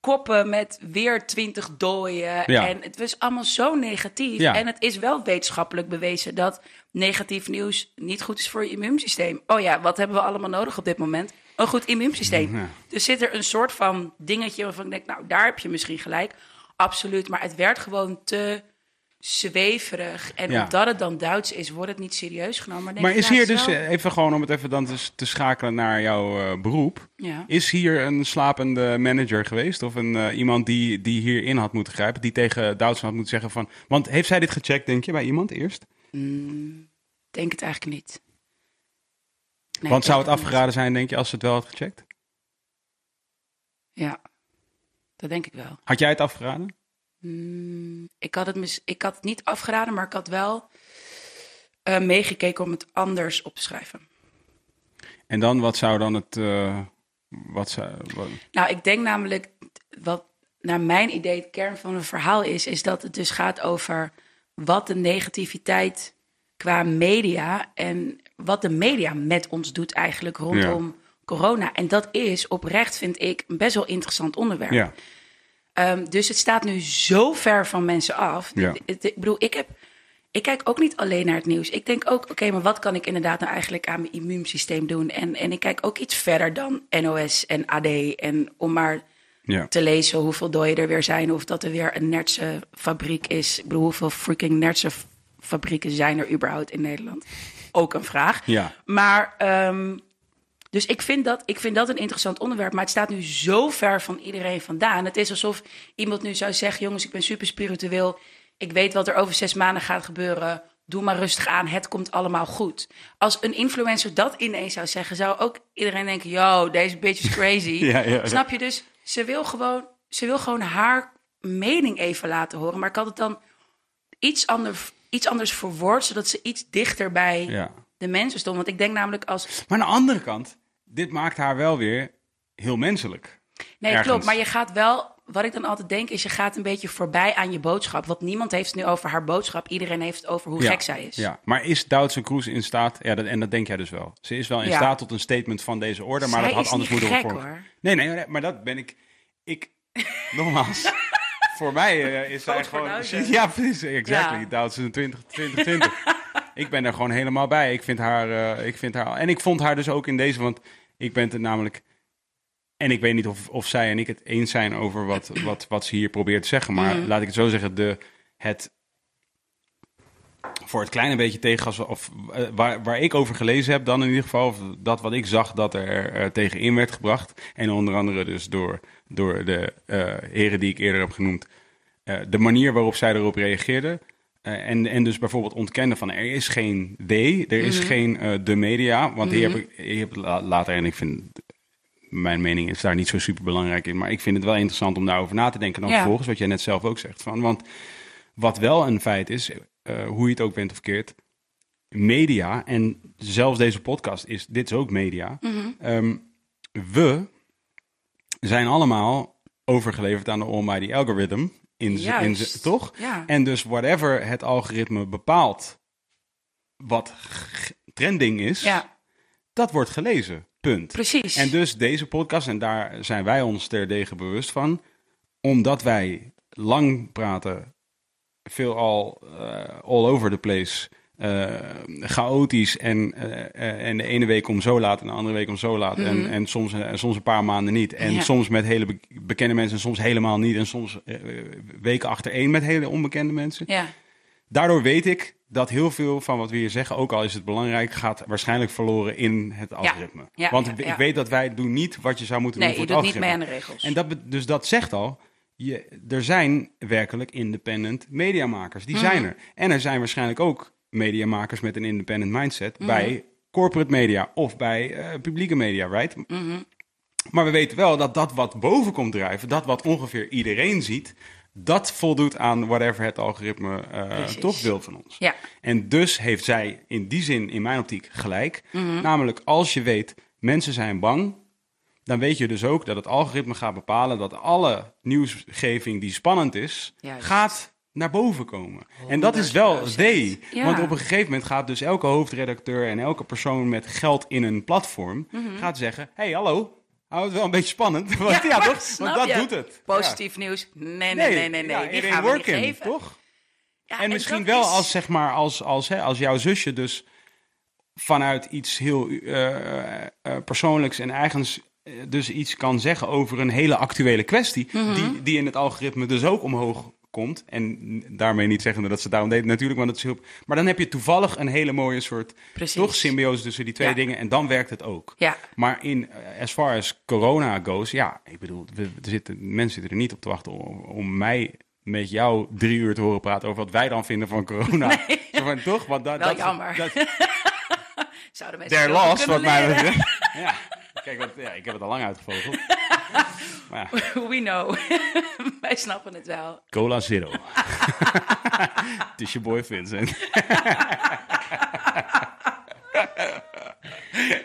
koppen met weer twintig dooien. Ja. En het was allemaal zo negatief. Ja. En het is wel wetenschappelijk bewezen dat negatief nieuws niet goed is voor je immuunsysteem. Oh ja, wat hebben we allemaal nodig op dit moment? Een goed immuunsysteem. Ja. Dus zit er een soort van dingetje waarvan ik denk, nou, daar heb je misschien gelijk. Absoluut. Maar het werd gewoon te zweverig. En Ja. omdat het dan Duits is, wordt het niet serieus genomen. Maar, denk Maar ik, is hier dus, wel- eh, even gewoon om het even dan te, te schakelen naar jouw eh, beroep. Ja. Is hier een slapende manager geweest? Of een, eh, iemand die, die hierin had moeten grijpen? Die tegen Duitsland had moeten zeggen van... Want heeft zij dit gecheckt, denk je, bij iemand eerst? denk het eigenlijk niet. Nee, Want zou het niet. afgeraden zijn, denk je, als ze het wel had gecheckt? Ja, dat denk ik wel. Had jij het afgeraden? Ik had het, mis, ik had het niet afgeraden, maar ik had wel eh, meegekeken om het anders op te schrijven. En dan, wat zou dan het... eh, wat zou, wat- Nou, ik denk namelijk, wat naar mijn idee het kern van het verhaal is, is dat het dus gaat over wat de negativiteit qua media en wat de media met ons doet eigenlijk rondom corona. En dat is oprecht, vind ik, een best wel interessant onderwerp. ja. Ehm, dus het staat nu zo ver van mensen af. Ja. Ik bedoel, ik heb, ik kijk ook niet alleen naar het nieuws. Ik denk ook, oké, maar wat kan ik inderdaad nou eigenlijk aan mijn immuunsysteem doen? En, en ik kijk ook iets verder dan NOS en AD. En om maar Ja. te lezen hoeveel dooien er weer zijn. Of dat er weer een nertse fabriek is. Ik bedoel, hoeveel freaking nertse fabrieken zijn er überhaupt in Nederland? Ook een vraag. Ja. Maar, ehm, dus ik vind, dat, ik vind dat een interessant onderwerp. Maar het staat nu zo ver van iedereen vandaan. Het is alsof iemand nu zou zeggen: jongens, ik ben super spiritueel. Ik weet wat er over zes maanden gaat gebeuren. Doe maar rustig aan, het komt allemaal goed. Als een influencer dat ineens zou zeggen, zou ook iedereen denken: yo, deze bitch is crazy. *laughs* Ja, ja, ja. Snap je dus? Ze wil, gewoon, ze wil gewoon haar mening even laten horen. Maar ik had het dan iets, ander, iets anders verwoord, zodat ze iets dichter bij Ja. de mensen stond. Want ik denk namelijk als. Maar aan de andere kant, dit maakt haar wel weer heel menselijk. Nee, Ergens. klopt. Maar je gaat wel. Wat ik dan altijd denk is, je gaat een beetje voorbij aan je boodschap. Want niemand heeft het nu over haar boodschap. Iedereen heeft het over hoe Ja, gek zij is. Ja, maar is Doutzen Kroes in staat, ja, dat, en dat denk jij dus wel. Ze is wel in Ja. staat tot een statement van deze orde, maar Zij dat had anders moeten worden. Nee, nee, nee, maar dat ben ik. Ik, *laughs* nogmaals, voor mij eh, is voor gewoon. *laughs* Ja, precies, exactly. Ja. Doutzen 20, 2020. ik ben er gewoon helemaal bij. Ik vind haar, eh, ik vind haar. En ik vond haar dus ook in deze, want ik ben het namelijk. En ik weet niet of, of zij en ik het eens zijn over wat, wat, wat ze hier probeert te zeggen. Maar Mhm. laat ik het zo zeggen, de, het voor het kleine beetje tegengas, of eh, waar, waar ik over gelezen heb dan in ieder geval, of dat wat ik zag dat er eh, tegenin werd gebracht. En onder andere dus door, door de eh, heren die ik eerder heb genoemd. eh, de manier waarop zij erop reageerden. eh, en, en dus bijvoorbeeld ontkennen van er is geen D, er is geen eh, de media. Want die heb ik, die heb ik la- later, en ik vind, mijn mening is daar niet zo super belangrijk in. Maar ik vind het wel interessant om daarover na te denken. Dan Ja. vervolgens, wat jij net zelf ook zegt. Van, want wat wel een feit is, hoe je het ook bent of keert, media, en zelfs deze podcast is, dit is ook media. Ehm, we zijn allemaal overgeleverd aan de almighty algorithm. In in toch? Ja. En dus whatever het algoritme bepaalt wat trending is, ja, dat wordt gelezen. Punt. precies. En dus deze podcast, en daar zijn wij ons terdege bewust van, omdat wij lang praten, veelal eh all over the place, eh, chaotisch en, eh, en de ene week om zo laat en de andere week om zo laat en, en soms, eh, soms een paar maanden niet. En Ja. soms met hele be- bekende mensen en soms helemaal niet en soms weken achtereen met hele onbekende mensen. ja. Daardoor weet ik dat heel veel van wat we hier zeggen, ook al is het belangrijk, gaat waarschijnlijk verloren in het algoritme. Ja, Want ik weet dat wij doen niet wat je zou moeten Nee, doen je voor doet het niet mee aan algoritme. de regels. En dat, dus dat zegt al, je, er zijn werkelijk independent mediamakers. Die Mhm. zijn er. En er zijn waarschijnlijk ook mediamakers met een independent mindset Mhm. bij corporate media of bij eh, publieke media, right? Mhm. Maar we weten wel dat dat wat boven komt drijven, dat wat ongeveer iedereen ziet, dat voldoet aan whatever het algoritme eh, toch wil van ons. Ja. En dus heeft zij in die zin, in mijn optiek, gelijk. Mhm. Namelijk, als je weet, mensen zijn bang, dan weet je dus ook dat het algoritme gaat bepalen dat alle nieuwsgeving die spannend is, Juist. gaat naar boven komen. En dat is wel 100%. they. Ja. Want op een gegeven moment gaat dus elke hoofdredacteur en elke persoon met geld in een platform gaat zeggen: hey, hallo. Hou het wel een beetje spannend. *laughs* Want, Mhm. Ja, toch? Want dat je? doet het. Positief nieuws. Nee, nee, nee, nee, nee. Die gaan we niet working, geven. toch? Ja, en misschien wel is- als, zeg maar, als, als, hè, als jouw zusje dus vanuit iets heel eh, eh, persoonlijks en eigens eh, dus iets kan zeggen over een hele actuele kwestie, Mhm. die, die in het algoritme dus ook omhoog komt. En daarmee niet zeggende dat ze daarom deed natuurlijk, want het is heel... Maar dan heb je toevallig een hele mooie soort, Precies. toch, symbiose tussen die twee Ja. dingen en dan werkt het ook. Ja, Maar in, eh, as far as corona goes, ja, ik bedoel, we, er zitten, mensen zitten er niet op te wachten om, om mij met jou drie uur te horen praten over wat wij dan vinden van corona. *laughs* Zo van, toch? Want dat, Wel dat, jammer. Dat, *laughs* zouden mensen their veel loss, kunnen wat mij betreft. *laughs* Ja, kijk, wat, ja, ik heb het al lang uitgevogeld. *laughs* Maar ja, We know. *laughs* Wij snappen het wel. cola zero. *laughs* Het is je boy Vincent.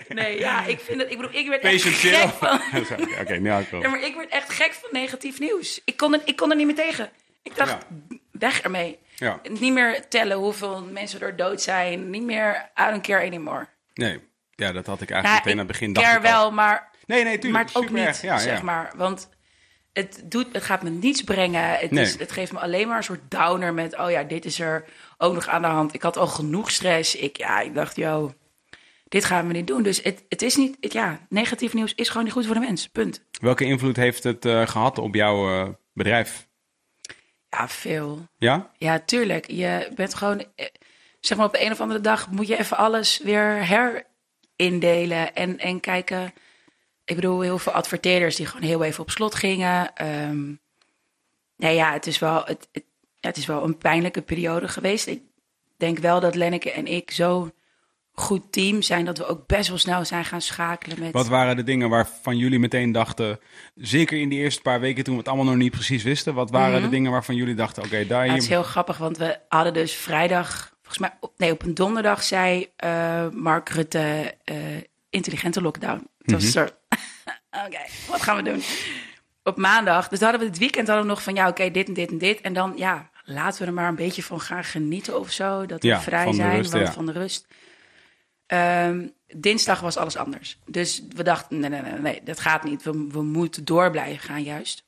Nee, ja, ik vind het... Ik bedoel, ik werd Patient echt gek van... Oké, nu hou ik erop. maar ik werd echt gek van negatief nieuws. Ik kon er, ik kon er niet meer tegen. Ik dacht, weg ermee. Ja, Niet meer tellen hoeveel mensen er dood zijn. Niet meer, I don't care anymore. nee. Ja, dat had ik Ja, eigenlijk meteen aan het begin. al. wel, maar, Nee, nee, tuurlijk. maar het ook niet. Ja, zeg ja. maar. Want het, doet, het gaat me niets brengen. Het, Nee. is, het geeft me alleen maar een soort downer met... oh ja, dit is er ook nog aan de hand. Ik had al genoeg stress. Ik, ja, ik dacht, yo, dit gaan we niet doen. Dus het, het is niet... Het, ja, negatief nieuws is gewoon niet goed voor de mens. Punt. Welke invloed heeft het eh, gehad op jouw eh, bedrijf? Ja, veel. Ja? Ja, tuurlijk. Je bent gewoon, eh, zeg maar op de een of andere dag moet je even alles weer herindelen en, en kijken. Ik bedoel, heel veel adverteerders die gewoon heel even op slot gingen. Ehm nee, ja, het is, wel, het, het, het is wel een pijnlijke periode geweest. Ik denk wel dat Lenneke en ik zo'n goed team zijn dat we ook best wel snel zijn gaan schakelen met... Wat waren de dingen waarvan jullie meteen dachten, zeker in die eerste paar weken toen we het allemaal nog niet precies wisten, wat waren de dingen waarvan jullie dachten, oké, daar Ja, het is heel grappig, want we hadden dus vrijdag, volgens mij, op, nee, op een donderdag zei eh, Mark Rutte eh, intelligente lockdown. Was zo, *laughs* oké, wat gaan we doen? Op maandag, dus hadden we het weekend hadden we nog van, ja, oké, dit en dit en dit. En dan, ja, laten we er maar een beetje van gaan genieten of zo. Dat we Ja, vrij zijn, rust, want ja. van de rust. Ehm, dinsdag was alles anders. Dus we dachten, nee, nee, nee, nee dat gaat niet. We, we moeten door blijven gaan juist.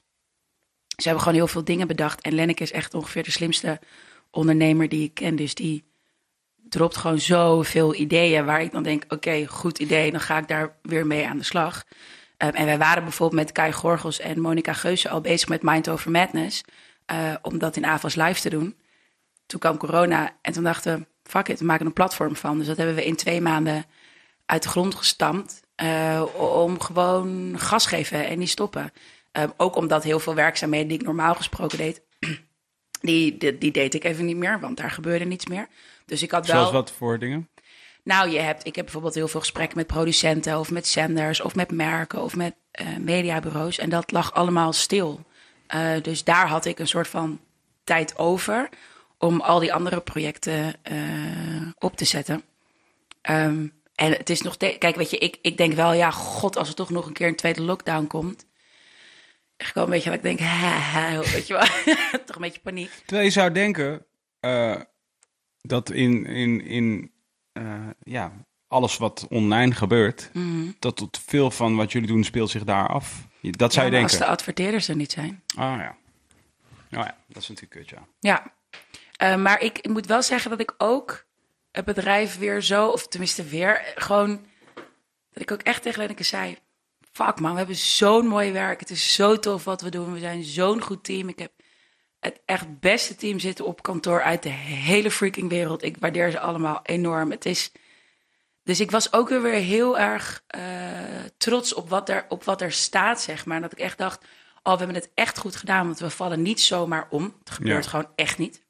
Ze hebben gewoon heel veel dingen bedacht. En Lenneke is echt ongeveer de slimste ondernemer die ik ken. Dus die dropt gewoon zoveel ideeën waar ik dan denk, oké, goed idee. Dan ga ik daar weer mee aan de slag. Um, en wij waren bijvoorbeeld met Kai Gorgels en Monica Geuze al bezig met Mind Over Madness. uh, om dat in AVAS live te doen. Toen kwam corona en toen dachten we, fuck it, we maken een platform van. Dus dat hebben we in twee maanden uit de grond gestampt. Uh, om gewoon gas geven en niet stoppen. Um, ook omdat heel veel werkzaamheden die ik normaal gesproken deed, *clears throat* die, die, die, deed ik even niet meer, want daar gebeurde niets meer. Dus ik had wel. Zoals wat voor dingen? Nou, je hebt, ik heb bijvoorbeeld heel veel gesprekken met producenten of met zenders of met merken of met uh, mediabureaus. En dat lag allemaal stil. Uh, dus daar had ik een soort van tijd over om al die andere projecten uh, op te zetten. Um, en het is nog steeds, kijk, weet je, ik, ik denk wel, ja, god, als er toch nog een keer een tweede lockdown komt. Ik wel een beetje, dat ik denk, *laughs* ha, ha, weet je wel, *laughs* toch een beetje paniek. Terwijl je zou denken uh, dat in, in, in uh, ja, alles wat online gebeurt, Mhm. dat tot veel van wat jullie doen speelt zich daar af. Dat zou ja, je denken. Als de adverteerders er niet zijn. Ah ja. Nou ja, dat is natuurlijk kut, ja. Ja, uh, maar ik, ik moet wel zeggen dat ik ook het bedrijf weer zo, of tenminste weer, gewoon, dat ik ook echt tegen Lenneke zei, fuck man, we hebben zo'n mooi werk. Het is zo tof wat we doen. We zijn zo'n goed team. Ik heb het echt beste team zitten op kantoor uit de hele freaking wereld. Ik waardeer ze allemaal enorm. Het is... Dus ik was ook weer heel erg uh, trots op wat, er, op wat er staat, zeg maar. Dat ik echt dacht, oh, we hebben het echt goed gedaan. Want we vallen niet zomaar om. Het gebeurt ja. gewoon echt niet.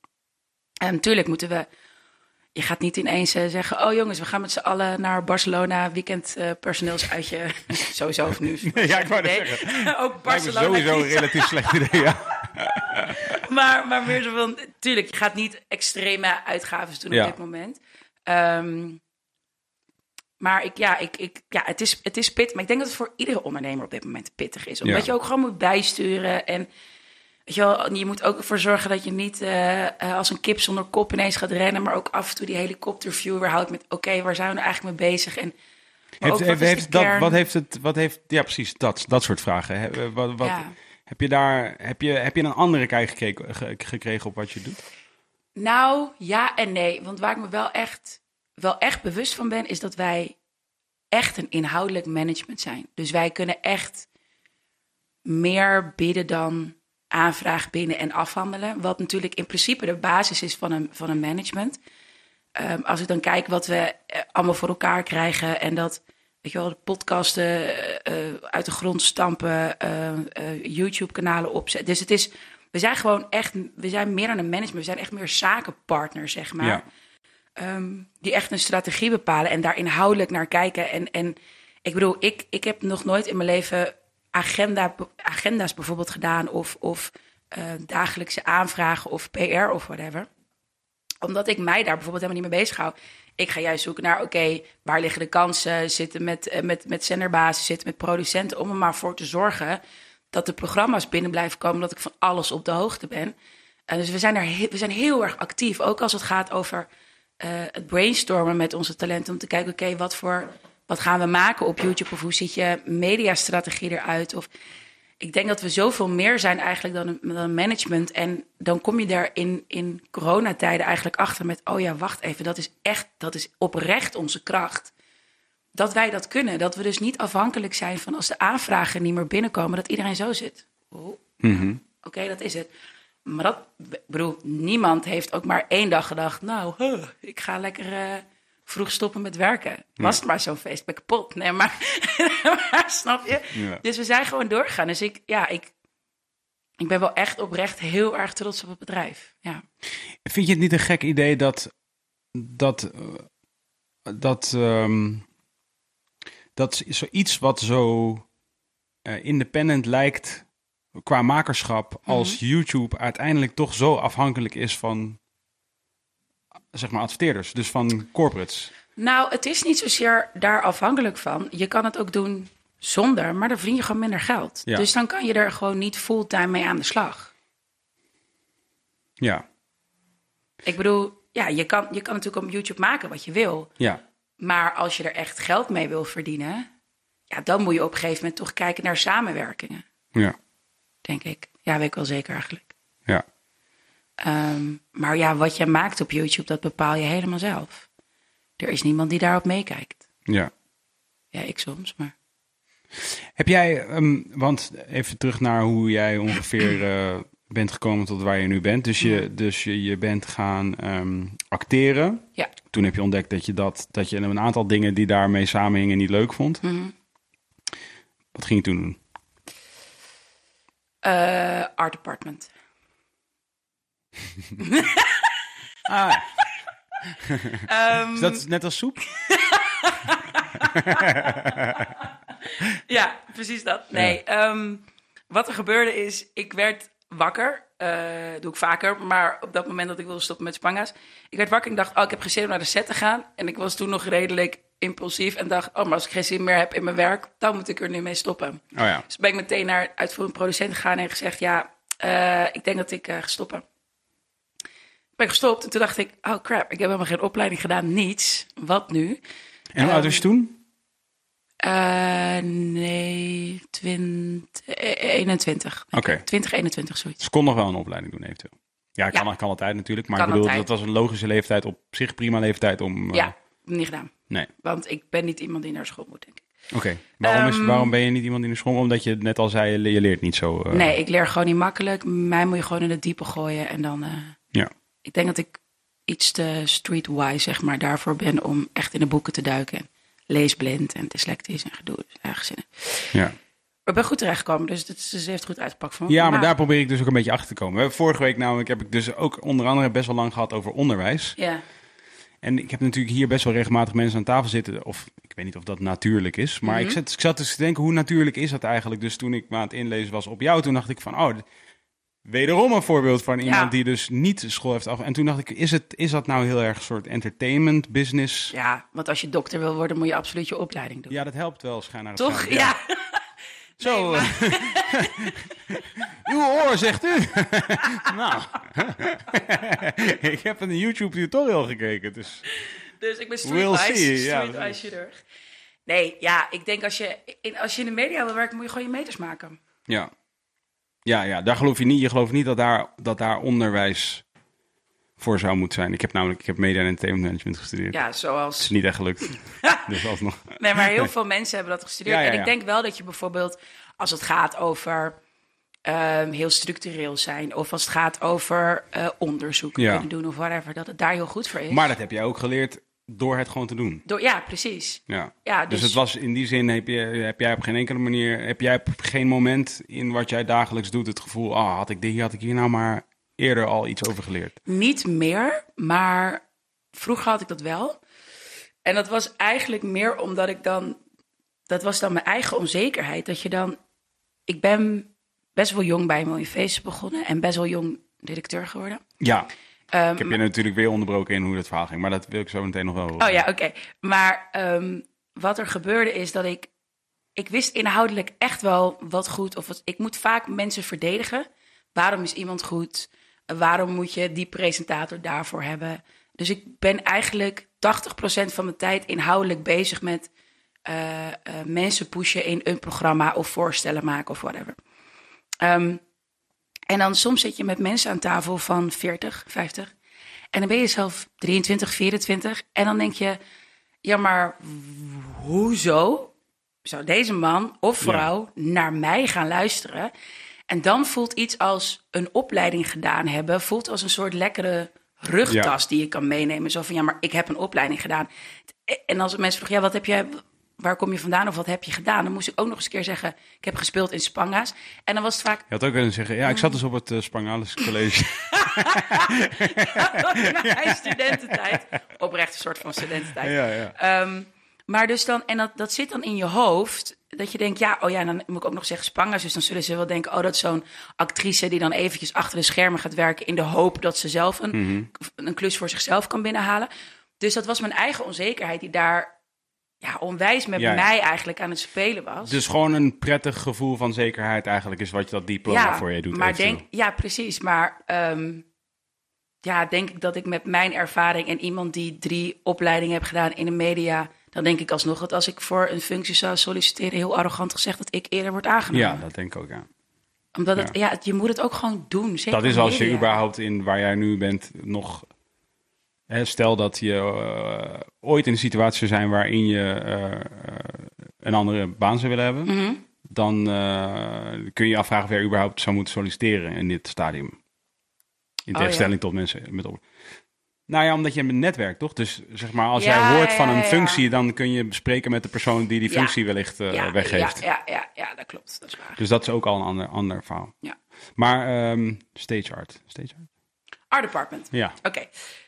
En natuurlijk moeten we... Je gaat niet ineens uh, zeggen, oh jongens, we gaan met z'n allen naar Barcelona, weekend uh, personeelsuitje. *laughs* sowieso of nu. Ja, ik wou dat zeggen. *laughs* ook Barcelona. Sowieso een relatief slecht idee, ja. *laughs* maar, maar meer zo van, tuurlijk, je gaat niet extreme uitgaven doen ja. op dit moment. Um, maar ik, ja, ik, ik, ja het, is, het is pittig. Maar ik denk dat het voor iedere ondernemer op dit moment pittig is. Omdat ja. je ook gewoon moet bijsturen. En je, wel, je moet ook ervoor zorgen dat je niet uh, uh, als een kip zonder kop ineens gaat rennen. Maar ook af en toe die helikopterview weer houdt met... oké, okay, waar zijn we nou eigenlijk mee bezig? En, heeft, ook, heeft, heeft dat, wat heeft het... Wat heeft, ja, precies, dat, dat soort vragen. Wat, wat, ja. Heb je daar... Heb je, heb je een andere kijk gekregen, gekregen op wat je doet? Nou, ja en nee. Want waar ik me wel echt wel echt bewust van ben, is dat wij echt een inhoudelijk management zijn. Dus wij kunnen echt meer bieden dan aanvraag binnen en afhandelen. Wat natuurlijk in principe de basis is van een, van een management. Um, als ik dan kijk wat we allemaal voor elkaar krijgen en dat, weet je wel, de podcasten uh, uit de grond stampen, uh, YouTube-kanalen opzetten. Dus het is, we zijn gewoon echt, we zijn meer dan een management, we zijn echt meer zakenpartner, zeg maar. Ja. Um, die echt een strategie bepalen en daar inhoudelijk naar kijken. En, en ik bedoel, ik, ik heb nog nooit in mijn leven agenda, agenda's bijvoorbeeld gedaan... of, of uh, dagelijkse aanvragen of PR of whatever. Omdat ik mij daar bijvoorbeeld helemaal niet mee bezig hou. Ik ga juist zoeken naar, oké, waar liggen de kansen? Zitten met, uh, met, met zenderbasis, zitten met producenten... om er maar voor te zorgen dat de programma's binnen blijven komen... dat ik van alles op de hoogte ben. Uh, dus we zijn, er we zijn heel erg actief, ook als het gaat over... Het brainstormen met onze talenten om te kijken, oké, wat voor wat gaan we maken op YouTube of hoe ziet je mediastrategie eruit? Of ik denk dat we zoveel meer zijn eigenlijk dan een, dan management. En dan kom je daar in, in coronatijden eigenlijk achter met... oh ja, wacht even, dat is echt, dat is oprecht onze kracht. Dat wij dat kunnen. Dat we dus niet afhankelijk zijn van als de aanvragen niet meer binnenkomen... dat iedereen zo zit. Oh. Oké, dat is het. Maar dat, ik bedoel, niemand heeft ook maar één dag gedacht... nou, huh, ik ga lekker eh, vroeg stoppen met werken. Was het maar zo'n feest, ben ik kapot. Nee, maar, maar *laughs* snap je? Ja. Dus we zijn gewoon doorgegaan. Dus ik, ja, ik, ik ben wel echt oprecht heel erg trots op het bedrijf. Ja. Vind je het niet een gek idee dat dat eh, dat ehm, dat zoiets wat zo eh, independent lijkt qua makerschap als YouTube uiteindelijk toch zo afhankelijk is van zeg maar adverteerders, dus van corporates. Nou, het is niet zozeer daar afhankelijk van. Je kan het ook doen zonder, maar dan verdien je gewoon minder geld. Ja. Dus dan kan je er gewoon niet fulltime mee aan de slag. Ja, Ik bedoel, ja, je kan, je kan natuurlijk op YouTube maken wat je wil. ja, Maar als je er echt geld mee wil verdienen, ja, dan moet je op een gegeven moment toch kijken naar samenwerkingen, ja, denk ik. Ja, weet ik wel zeker eigenlijk. Ehm, maar ja, wat je maakt op YouTube, dat bepaal je helemaal zelf. Er is niemand die daarop meekijkt. ja. Ja, ik soms, maar. Heb jij, ehm, want even terug naar hoe jij ongeveer eh, bent gekomen tot waar je nu bent. Dus je, dus je, je bent gaan ehm, acteren. Ja. Toen heb je ontdekt dat je, dat, dat je een aantal dingen die daarmee samenhingen niet leuk vond. Mhm. Wat ging je toen doen? Eh, art department. *laughs* Ah, Ehm, is dat net als soep? *laughs* Ja, precies dat. Nee, ehm, wat er gebeurde is, ik werd wakker. eh, doe ik vaker, maar op dat moment dat ik wilde stoppen met Spanga's. Ik werd wakker en dacht, oh, ik heb geen zin om naar de set te gaan. En ik was toen nog redelijk impulsief en dacht, oh, maar als ik geen zin meer heb in mijn werk, dan moet ik er nu mee stoppen. Oh ja. Dus ben ik meteen naar uitvoerend producent gegaan en gezegd, ja, eh, ik denk dat ik eh, ga stoppen. Ik ben gestopt en toen dacht ik, oh crap, ik heb helemaal geen opleiding gedaan, niets. Wat nu? En hoe oud was je toen? Eh, nee, 20, eh, 21. Oké. 20, 21, zoiets. Ze kon nog wel een opleiding doen eventueel. Ja, kan, Ja. kan altijd natuurlijk. Maar Kan ik bedoel, altijd. dat was een logische leeftijd. Op zich prima leeftijd om... eh, Ja, niet gedaan. Nee. Want ik ben niet iemand die naar school moet, denk ik. Oké. Waarom, is- Ehm, waarom ben je niet iemand in de school? Omdat je net al zei, je leert niet zo... eh, Nee, ik leer gewoon niet makkelijk. Mij moet je gewoon in het diepe gooien. En dan, eh, Ja. Ik denk dat ik iets te streetwise, zeg maar, daarvoor ben om echt in de boeken te duiken. Leesblind en dyslectisch en gedoe. Dus. Ja. Maar ik ben goed terechtgekomen, dus het ze heeft goed uitgepakt me. Ja, maar daar probeer ik dus ook een beetje achter te komen. Vorige week namelijk heb ik dus ook onder andere best wel lang gehad over onderwijs. Ja, En ik heb natuurlijk hier best wel regelmatig mensen aan tafel zitten. Of ik weet niet of dat natuurlijk is. Maar Mhm. ik, zat, ik zat dus te denken, hoe natuurlijk is dat eigenlijk? Dus toen ik me aan het inlezen was op jou, toen dacht ik van... Oh, wederom een voorbeeld van iemand Ja. die dus niet school heeft af. En toen dacht ik, is, het, is dat nou heel erg een soort entertainment business? ja, want als je dokter wil worden, moet je absoluut je opleiding doen. Ja, dat helpt wel schijnbaar. Toch? Ja. *laughs* Zo. *laughs* Uw oor, zegt u. *laughs* nou. ik heb een YouTube tutorial gekeken, dus... Dus ik ben We'll streetwise precies. chirurg. Nee, ja, ik denk als je, als je in de media wil werken, moet je gewoon je meters maken. Ja. Ja, ja, daar geloof je niet. Je gelooft niet dat daar, dat daar onderwijs voor zou moeten zijn. Ik heb namelijk ik heb media en entertainment management gestudeerd. Ja, Het is zoals... niet echt gelukt. *laughs* dus alsnog. Nee, maar heel *laughs* veel mensen hebben dat gestudeerd. Ja, ja, En ik denk wel dat je bijvoorbeeld, als het gaat over ehm, heel structureel zijn... of als het gaat over eh, onderzoek kunnen doen of whatever... dat het daar heel goed voor is. Maar dat heb jij ook geleerd door het gewoon te doen. Door, ja, precies. Ja. Ja, Dus, dus, het was in die zin, heb, je, heb jij op geen enkele manier, heb jij op geen moment in wat jij dagelijks doet het gevoel, ah, had ik, dit, hier had ik hier nou maar eerder al iets over geleerd. niet meer, maar vroeger had ik dat wel. En dat was eigenlijk meer omdat ik dan... Dat was dan mijn eigen onzekerheid. Dat je dan... Ik ben best wel jong bij Mooie Feesten begonnen... en best wel jong directeur geworden. Ja, Ehm, ik heb je natuurlijk weer onderbroken in hoe dat verhaal ging, maar dat wil ik zo meteen nog wel horen. Oh ja, oké. Maar ehm, wat er gebeurde is dat ik... Ik wist inhoudelijk echt wel wat goed... of wat, ik moet vaak mensen verdedigen. Waarom is iemand goed? Waarom moet je die presentator daarvoor hebben? Dus ik ben eigenlijk 80% van mijn tijd inhoudelijk bezig met... eh, eh, mensen pushen in een programma of voorstellen maken of whatever. Ehm, en dan soms zit je met mensen aan tafel van 40, 50. En dan ben je zelf 23, 24. En dan denk je, ja, maar hoezo zou deze man of vrouw naar mij gaan luisteren? En dan voelt iets als een opleiding gedaan hebben, voelt als een soort lekkere rugtas die je kan meenemen. Zo van, ja, maar ik heb een opleiding gedaan. En als mensen vragen, ja, wat heb je, waar kom je vandaan of wat heb je gedaan? Dan moest ik ook nog eens een keer zeggen, ik heb gespeeld in Spanga's. En dan was het vaak, Je had ook kunnen zeggen, ja, ik zat dus op het uh, Spangalis College. *laughs* *laughs* mijn studententijd. Oprecht een soort van studententijd. ja, ja. Ehm, maar dus dan, en dat, dat zit dan in je hoofd, dat je denkt, ja, oh ja, dan moet ik ook nog zeggen Spanga's. Dus dan zullen ze wel denken, oh, dat is zo'n actrice die dan eventjes achter de schermen gaat werken in de hoop dat ze zelf een, een klus voor zichzelf kan binnenhalen. Dus dat was mijn eigen onzekerheid die daar ja, onwijs met Ja, ja. mij eigenlijk aan het spelen was. Dus gewoon een prettig gevoel van zekerheid eigenlijk is wat je dat diploma voor je doet. Maar denk, ja, precies. Maar ehm, ja, denk ik dat ik met mijn ervaring en iemand die drie opleidingen heb gedaan in de media, dan denk ik alsnog dat als ik voor een functie zou solliciteren, heel arrogant gezegd, dat ik eerder word aangenomen. Ja, dat denk ik ook, ja. Omdat het, ja, het- je moet het ook gewoon doen. Zeker Dat is als je überhaupt in waar jij nu bent nog... Stel dat je eh, ooit in een situatie zou zijn waarin je eh, eh, een andere baan zou willen hebben... Mhm. dan kun je je afvragen of je überhaupt zou moeten solliciteren in dit stadium. In Oh, tegenstelling tot mensen met op. Nou ja, omdat je hebt een netwerk, toch? Dus zeg maar, als Ja, jij hoort van een functie, dan kun je bespreken met de persoon die die functie wellicht weggeeft. Ja, ja, ja, ja, dat klopt. Dat is waar. Dus dat is ook al een ander, ander verhaal. Ja. Maar ehm, stage art. Stage art? Art department. Ja. Oké.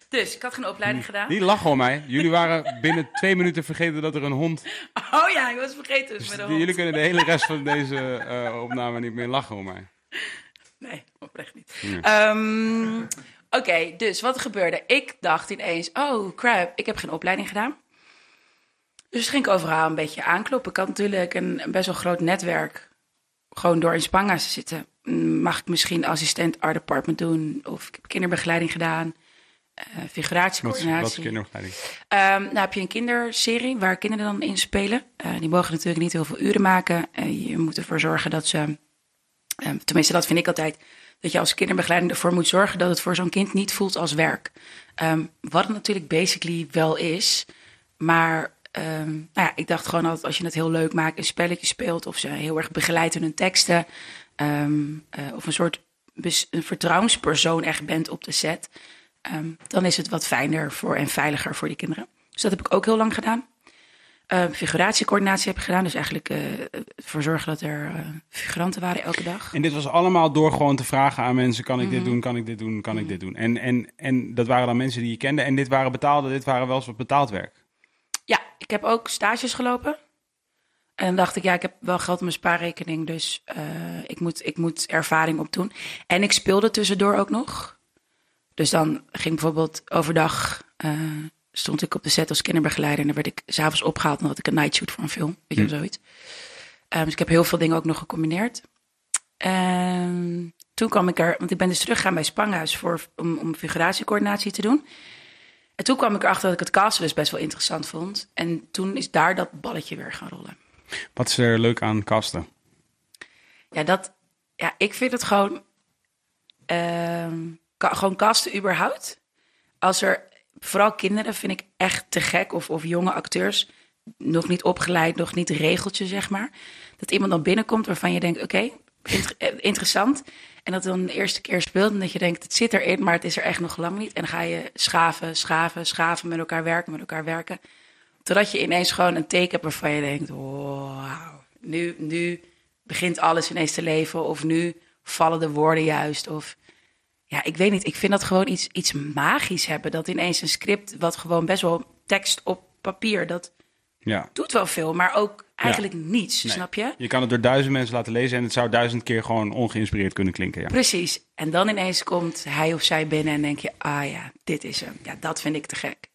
Dus ik had geen opleiding gedaan. Die lachen om mij. Jullie waren binnen twee minuten vergeten dat er een hond... *laughs* Oh ja, ik was vergeten. Dus met een hond. Jullie kunnen de hele rest van deze eh, opname niet meer lachen om mij. Nee, oprecht niet. Nee. Ehm, Oké, dus wat gebeurde? Ik dacht ineens, oh crap, ik heb geen opleiding gedaan. Dus ging ik overal een beetje aankloppen. Ik had natuurlijk een, een best wel groot netwerk. Gewoon door in Spanga's te zitten. Mag ik misschien assistent art department doen? Of ik heb kinderbegeleiding gedaan. is- figuratiecoördinatie. wat is? Ehm, nou heb je een kinderserie waar kinderen dan in spelen. Eh, die mogen natuurlijk niet heel veel uren maken. Eh, je moet ervoor zorgen dat ze, ehm, tenminste dat vind ik altijd, dat je als kinderbegeleiding ervoor moet zorgen dat het voor zo'n kind niet voelt als werk. Ehm, wat het natuurlijk basically wel is. Maar nou ja, ik dacht gewoon altijd als je het heel leuk maakt, een spelletje speelt of ze heel erg begeleidt in hun teksten. Ehm, eh, of een soort een vertrouwenspersoon echt bent op de set. Ehm, dan is het wat fijner voor en veiliger voor die kinderen. Dus dat heb ik ook heel lang gedaan. Eh, figuratiecoördinatie heb ik gedaan. Dus eigenlijk ervoor zorgen dat er eh, figuranten waren elke dag. En dit was allemaal door gewoon te vragen aan mensen: kan ik Mhm. dit doen, kan ik dit doen, kan ik dit doen? En, en, en dat waren dan mensen die je kende. En dit waren betaalde, dit waren wel eens wat betaald werk. Ja, ik heb ook stages gelopen. En dan dacht ik, ja, ik heb wel geld op mijn spaarrekening. Dus eh, ik, moet, ik moet ervaring opdoen. En ik speelde tussendoor ook nog. Dus dan ging bijvoorbeeld overdag... eh, stond ik op de set als kinderbegeleider. En dan werd ik s'avonds opgehaald. Had ik een night shoot voor een film. Weet je wel, zoiets. Eh, dus ik heb heel veel dingen ook nog gecombineerd. En toen kwam ik er... Want ik ben dus teruggegaan bij Spanghuis... Voor, om, om figuratiecoördinatie te doen. En toen kwam ik erachter dat ik het casten dus best wel interessant vond. En toen is daar dat balletje weer gaan rollen. Wat is er leuk aan kasten? Ja, dat, ja ik vind het gewoon... ehm, gewoon casten überhaupt. Als er... Vooral kinderen vind ik echt te gek. Of, of jonge acteurs. Nog niet opgeleid, nog niet regeltje, zeg maar. Dat iemand dan binnenkomt waarvan je denkt... Oké, eh, interessant. En dat dan de eerste keer speelt en dat je denkt... Het zit erin, maar het is er echt nog lang niet. En dan ga je schaven, schaven, schaven, met elkaar werken, met elkaar werken. Totdat je ineens gewoon een teken hebt waarvan je denkt... Wauw, nu, nu begint alles ineens te leven. Of nu vallen de woorden juist. Of ja, ik weet niet. Ik vind dat gewoon iets, iets magisch hebben. Dat ineens een script, wat gewoon best wel tekst op papier, dat Ja. doet wel veel, maar ook eigenlijk niets. Nee. Snap je? Je kan het door duizend mensen laten lezen en het zou duizend keer gewoon ongeïnspireerd kunnen klinken. Ja. Precies. En dan ineens komt hij of zij binnen en denk je, ah ja, dit is hem. Ja, dat vind ik te gek.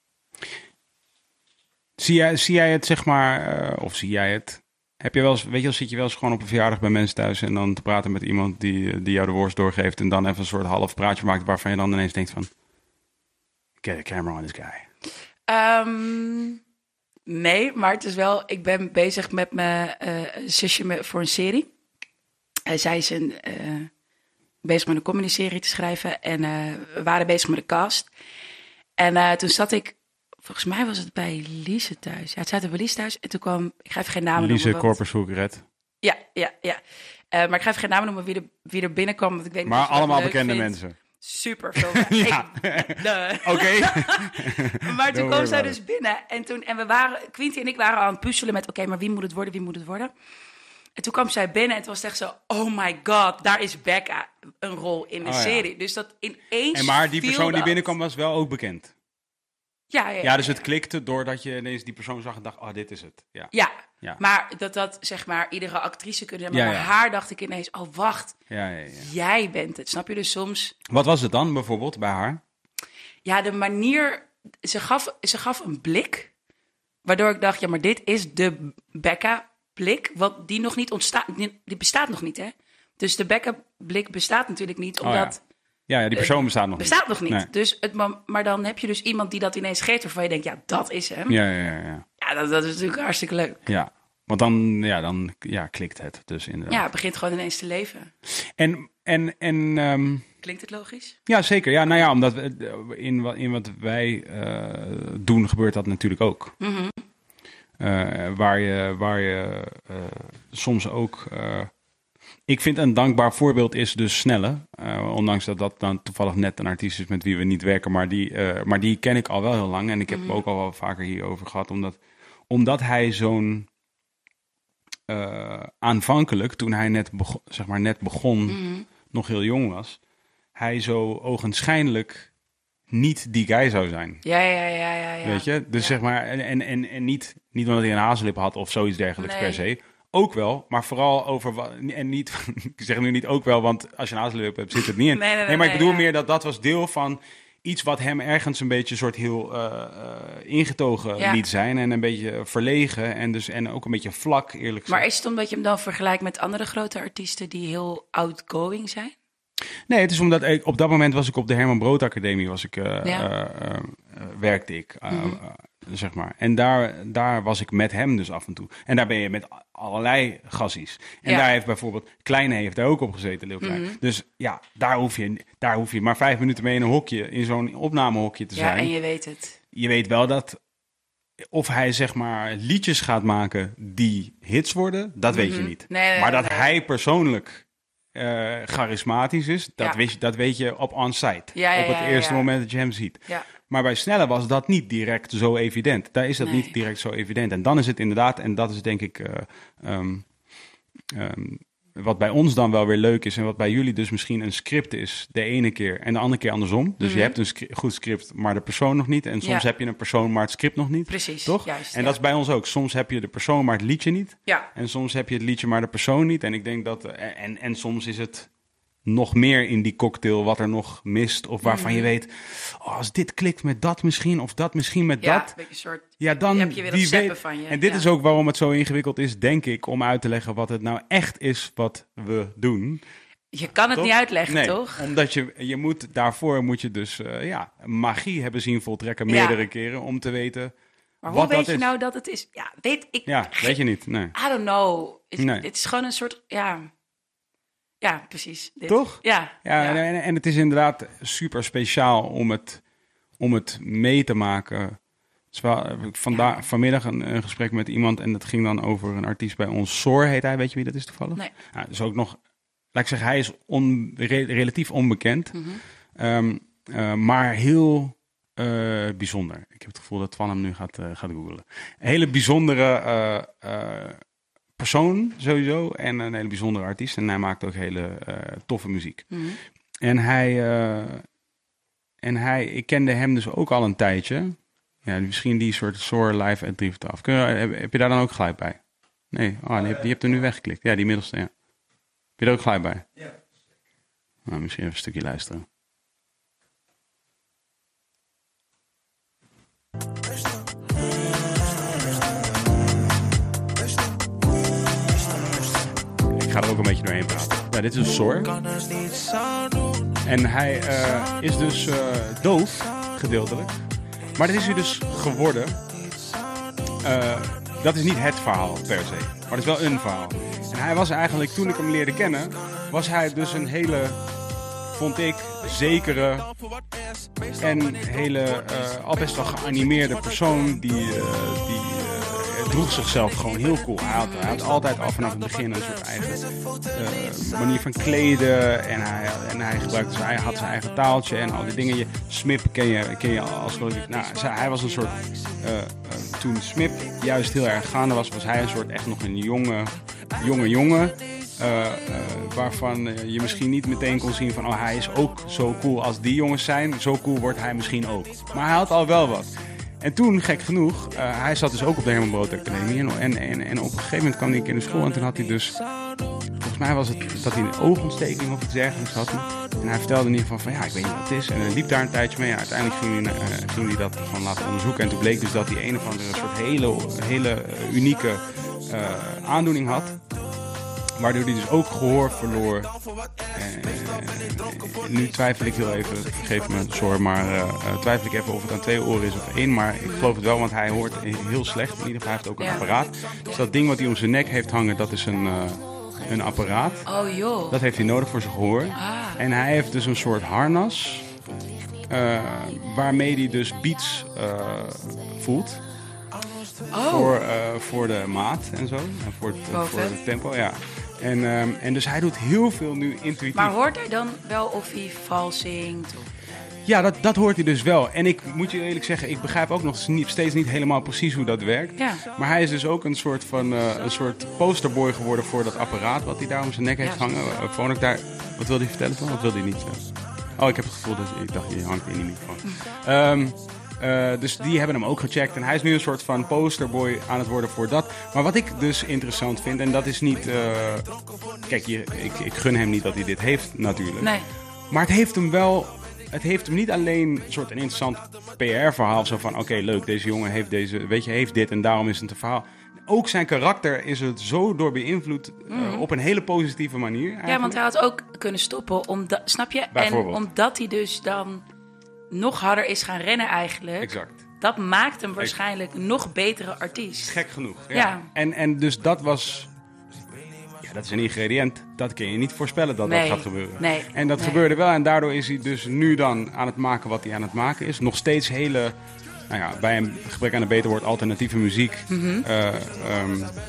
Zie, jij, zie jij het, zeg maar, eh, of zie jij het? Heb je wel weet je zit je wel eens gewoon op een verjaardag bij mensen thuis en dan te praten met iemand die, die jou de worst doorgeeft en dan even een soort half praatje maakt waarvan je dan ineens denkt van, get a camera on this guy. Ehm, nee, maar het is wel, ik ben bezig met mijn eh, zusje voor een serie. Eh, zij is een, eh, bezig met een comedy-serie te schrijven. En eh, we waren bezig met de cast. En eh, toen zat ik, volgens mij was het bij Lise thuis. Ja, het zaten bij Lise thuis. En toen kwam, ik ga even geen namen Lise noemen. want- Corpus Red. Ja, ja, ja. Eh, maar ik ga even geen namen noemen wie er, wie er binnenkwam. Want ik weet niet Maar allemaal bekende vindt. mensen. Super veel. *laughs* Ja. *laughs* Oké. *laughs* maar toen kwam zij dus binnen. En, toen, en we waren, Quinty en ik waren aan het puzzelen met... oké, maar wie moet het worden, wie moet het worden? En toen kwam zij binnen en het was echt zo... oh my god, daar is Becca een rol in de Oh ja. serie. Dus dat ineens En maar die persoon die binnenkwam was wel ook bekend. Ja, ja, Ja, dus het klikte doordat je ineens die persoon zag en dacht, oh, dit is het. Ja, Ja, Ja. maar dat dat zeg maar iedere actrice kunnen zijn. Maar Ja, bij haar dacht ik ineens... oh wacht, ja, ja, ja. jij bent het. Snap je? Dus soms... Wat was het dan bijvoorbeeld bij haar? Ja, de manier. Ze gaf, ze gaf een blik. Waardoor ik dacht, ja, maar dit is de Becca-blik. Wat die nog niet ontstaat. Die, bestaat nog niet, hè? Dus de Becca-blik bestaat natuurlijk niet, Oh ja. die persoon bestaat nog Bestaat nog niet. Nee. Dus het, ma- maar dan heb je dus iemand die dat ineens geeft, waarvan je denkt, ja, dat is hem. Ja, Ja, ja, ja. ja. dat, dat is natuurlijk hartstikke leuk. ja. Want dan, ja, dan ja, klikt het dus inderdaad. Ja, het begint gewoon ineens te leven. En, en, en ehm, Klinkt het logisch? ja, zeker. Ja, nou ja, omdat we, in, wat, in wat wij eh, doen gebeurt dat natuurlijk ook. Mhm. Eh, waar je, waar je eh, soms ook. Ik vind een dankbaar voorbeeld is dus Snelle. Eh, ondanks dat dat dan toevallig net een artiest is met wie we niet werken. Maar die, eh, maar die ken ik al wel heel lang. En ik heb Mhm. ook al wel vaker hierover gehad. Omdat, omdat hij zo'n. eh, aanvankelijk, toen hij net, bego- zeg maar net begon, Mhm. nog heel jong was. Hij zo ogenschijnlijk niet die guy zou zijn. Ja, ja, ja, ja. ja. Weet je? Dus Ja. zeg maar, en, en, en, niet, niet omdat hij een hazellip had of zoiets dergelijks Nee. per se. Ook wel, maar vooral over wat. En niet, *laughs* ik zeg nu niet ook wel, want als je een hebt, zit het niet in. Nee, nee, nee, maar ik bedoel ja. meer dat dat was deel van iets wat hem ergens een beetje soort heel eh, eh, ingetogen Ja. liet zijn. En een beetje verlegen en, dus, en ook een beetje vlak, eerlijk gezegd. Maar is het omdat je hem dan vergelijkt met andere grote artiesten die heel outgoing zijn? Nee, het is omdat ik, op dat moment was ik op de Herman Brood Academie, was ik, eh, Ja. werkte ik, Mhm. Zeg maar. En daar, daar was ik met hem dus af en toe. En daar ben je met allerlei gassies. En Ja. daar heeft bijvoorbeeld, Kleine heeft daar ook op gezeten, Leeuw Klein. Mhm. Dus ja, daar hoef, je, daar hoef je maar vijf minuten mee in een hokje, in zo'n opnamehokje te Ja, zijn. en je weet het. je weet wel dat of hij zeg maar liedjes gaat maken die hits worden, dat weet je Mhm. niet. Nee, nee, maar dat nee. hij persoonlijk eh, charismatisch is, dat, Ja. weet je, dat weet je op on-site. Ja, ja, op het ja, ja, eerste ja. moment dat je hem ziet. Maar bij Snelle was dat niet direct zo evident. Daar is dat Nee. niet direct zo evident. En dan is het inderdaad, en dat is denk ik eh, ehm, ehm, wat bij ons dan wel weer leuk is en wat bij jullie dus misschien een script is de ene keer en de andere keer andersom. Dus je Mhm. hebt een goed script, maar de persoon nog niet. En soms Ja. heb je een persoon, maar het script nog niet. Precies. Toch? Juist, en ja. dat is bij ons ook. Soms heb je de persoon, maar het liedje niet. Ja, En soms heb je het liedje, maar de persoon niet. En ik denk dat. eh, En, en soms is het nog meer in die cocktail wat er nog mist. Of waarvan je weet. Oh, als dit klikt met dat misschien. Of dat misschien met Mhm. ja dat. een soort... Ja, dan. heb je weer weet. van je. En dit ja. is ook waarom het zo ingewikkeld is, denk ik. Om uit te leggen wat het nou echt is wat we doen. Je kan het Toch? niet uitleggen, Nee, toch? Omdat je, je moet, daarvoor moet je dus eh, ja, magie hebben zien voltrekken Ja. meerdere keren. Om te weten. Maar wat hoe weet dat je is. nou dat het is? Ja, weet ik... Ja, weet je niet. Nee. I don't know. Het, Nee. het is gewoon een soort... Ja, ja precies. Dit. Toch? Ja. Ja, ja. En, en het is inderdaad super speciaal om het, om het mee te maken. Heb ik vanda- vanmiddag een, een gesprek met iemand en dat ging dan over een artiest bij ons. Soor heet hij, weet je wie dat is toevallig? Nee. Ja, dus ook nog, laat ik zeggen, hij is on, re- relatief onbekend, Mhm. Ehm, eh, maar heel eh, bijzonder. Ik heb het gevoel dat Twan hem nu gaat, eh, gaat googlen. Een hele bijzondere eh, eh, persoon sowieso en een hele bijzondere artiest. En hij maakt ook hele eh, toffe muziek. Mhm. En hij, eh, en hij, ik kende hem dus ook al een tijdje. Ja, misschien die soort Soar Live at Drift af. Kun je, heb, heb je daar dan ook geluid bij? Nee, oh, die, heb, die hebt er nu weggeklikt. Ja, die middelste, ja. Heb je er ook geluid bij? Ja. Nou, misschien even een stukje luisteren. Ga er ook een beetje doorheen praten. Ja, dit is Soar. En hij eh, is dus eh, doof, gedeeltelijk. Maar dat is hij dus geworden. Eh, dat is niet het verhaal per se. Maar het is wel een verhaal. En hij was eigenlijk, toen ik hem leerde kennen, was hij dus een hele, vond ik, zekere en hele, al best wel geanimeerde persoon die, die droeg zichzelf gewoon heel cool. Hij had, hij had altijd al vanaf het begin een soort eigen eh, manier van kleden en hij, en hij gebruikte zijn, had zijn eigen taaltje en al die dingen. Je, Smip ken je, ken je als nou, hij was een soort, eh, eh, toen Smip juist heel erg gaande was, was hij een soort echt nog een jonge, jonge jongen. waarvan je misschien niet meteen kon zien van oh, hij is ook zo cool als die jongens zijn. Zo cool wordt hij misschien ook. Maar hij had al wel wat. En toen, gek genoeg, eh, hij zat dus ook op de Herman Brood Academie. En, en, en, op een gegeven moment kwam hij in de school en toen had hij dus... Volgens mij was het dat hij een oogontsteking of iets dergelijks had. En hij vertelde in ieder geval van ja, ik weet niet wat het is. En hij liep daar een tijdje mee. En uiteindelijk ging hij, ging hij dat gewoon laten onderzoeken. En toen bleek dus dat hij een of andere soort hele, hele unieke eh, aandoening had. Waardoor hij dus ook gehoor verloor. En nu twijfel ik heel even, vergeef me, sorry, maar eh, eh, twijfel ik even of het aan twee oren is of één. Maar ik geloof het wel, want hij hoort heel slecht. In ieder geval, heeft ook een Ja. apparaat. Dus dat ding wat hij om zijn nek heeft hangen, dat is een, eh, een apparaat. Oh joh. Dat heeft hij nodig voor zijn gehoor. Ah. En hij heeft dus een soort harnas. eh, waarmee hij dus beats eh, voelt. Oh. Voor, eh, voor de maat en zo. En voor het, voor het tempo, ja. En, ehm, en dus hij doet heel veel nu intuïtief. Maar hoort hij dan wel of hij vals zingt? Of... Ja, dat, dat hoort hij dus wel. En ik moet je eerlijk zeggen, ik begrijp ook nog steeds niet helemaal precies hoe dat werkt. Ja. Maar hij is dus ook een soort van eh, een soort posterboy geworden voor dat apparaat wat hij daar om zijn nek heeft hangen. Uh, Vond ik daar. Wat wilde hij vertellen toch? Wat wilde hij niet zeggen? Oh, ik heb het gevoel dat ik dacht, je hangt in die microfoon. *laughs* Ehm, eh, dus die hebben hem ook gecheckt. En hij is nu een soort van posterboy aan het worden voor dat. Maar wat ik dus interessant vind, en dat is niet. eh, kijk, je, ik, ik gun hem niet dat hij dit heeft, natuurlijk. Nee. Maar het heeft hem wel. Het heeft hem niet alleen een soort een interessant PR-verhaal. Zo van: oké, leuk, deze jongen heeft, deze, weet je, heeft dit en daarom is het een verhaal. Ook zijn karakter is het zo door beïnvloed eh, op een hele positieve manier. Mhm. Ja, want hij had ook kunnen stoppen, omdat, snap je? En omdat hij dus dan nog harder is gaan rennen eigenlijk. Exact. Dat maakt hem waarschijnlijk nog betere artiest. Gek genoeg. Ja. Ja. En, en dus dat was. Ja, dat is een ingrediënt. Dat kun je niet voorspellen dat Nee. dat gaat gebeuren. Nee. En dat Nee. gebeurde wel. En daardoor is hij dus nu dan aan het maken wat hij aan het maken is. Nog steeds hele. Nou ja, bij een gebrek aan een beter woord alternatieve muziek. Mhm. Eh, ehm,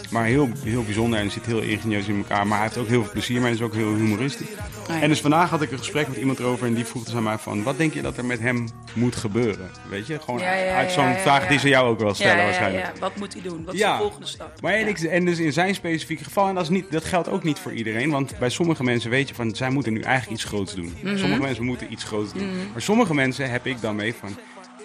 maar heel, heel bijzonder en zit heel ingenieus in elkaar. Maar hij heeft ook heel veel plezier mee en is ook heel humoristisch. ja. En dus vandaag had ik een gesprek met iemand erover en die vroeg dus aan mij van... Wat denk je dat er met hem moet gebeuren? Weet je, gewoon Ja, ja, uit zo'n vraag die ze jou ook wel stellen waarschijnlijk. ja. Wat moet hij doen? Wat is de volgende stap? Maar en, ik, en dus in zijn specifieke geval, en dat, is niet, dat geldt ook niet voor iedereen, want bij sommige mensen weet je van, zij moeten nu eigenlijk iets groots doen. Mhm. Sommige mensen moeten iets groots doen. Maar sommige mensen heb ik dan mee van,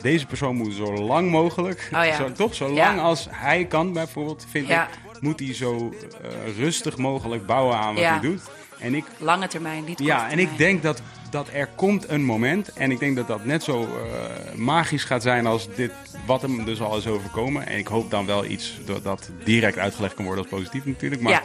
deze persoon moet zo lang mogelijk, Oh ja. zo, toch, zo Ja. lang als hij kan bijvoorbeeld, vind Ja. ik, moet hij zo eh, rustig mogelijk bouwen aan wat hij doet. En ik, Lange termijn, niet ja, en ik termijn. denk dat, dat er komt een moment. En ik denk dat dat net zo eh, magisch gaat zijn als dit, wat hem dus al is overkomen. En ik hoop dan wel iets dat, dat direct uitgelegd kan worden als positief natuurlijk. Maar.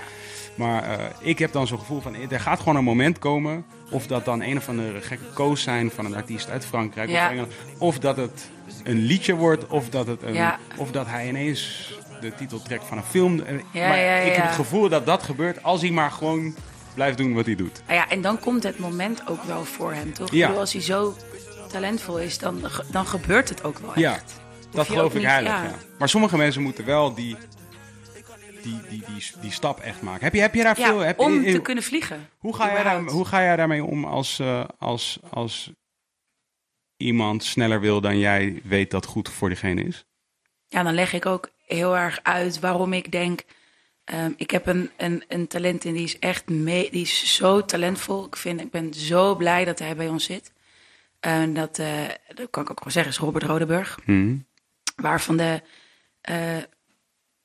Maar eh, ik heb dan zo'n gevoel van, er gaat gewoon een moment komen. Of dat dan een of andere gekke koos zijn van een artiest uit Frankrijk Ja. of Engeland. Of dat het een liedje wordt. Of dat, het een, Ja. of dat hij ineens de titel trekt van een film. Eh, Ja, maar ik heb het gevoel dat dat gebeurt als hij maar gewoon blijft doen wat hij doet. Ja, en dan komt het moment ook wel voor hem, toch? Ja. Bedoel, als hij zo talentvol is, dan, dan gebeurt het ook wel echt. Ja, dat geloof ik heilig. Ja. Maar sommige mensen moeten wel die, die, die, die, die stap echt maken. Heb je, heb je daar Ja, veel... Heb, om te kunnen vliegen. hoe, ga jij daar, hoe ga jij daarmee om als, eh, als, als iemand sneller wil dan jij weet dat goed voor diegene is? Ja, dan leg ik ook heel erg uit waarom ik denk... ehm, ik heb een, een, een talent en die is echt mee, die is zo talentvol. Ik, vind, ik ben zo blij dat hij bij ons zit. En dat, eh, dat kan ik ook wel zeggen, is Robert Rodeburg. Waarvan de eh,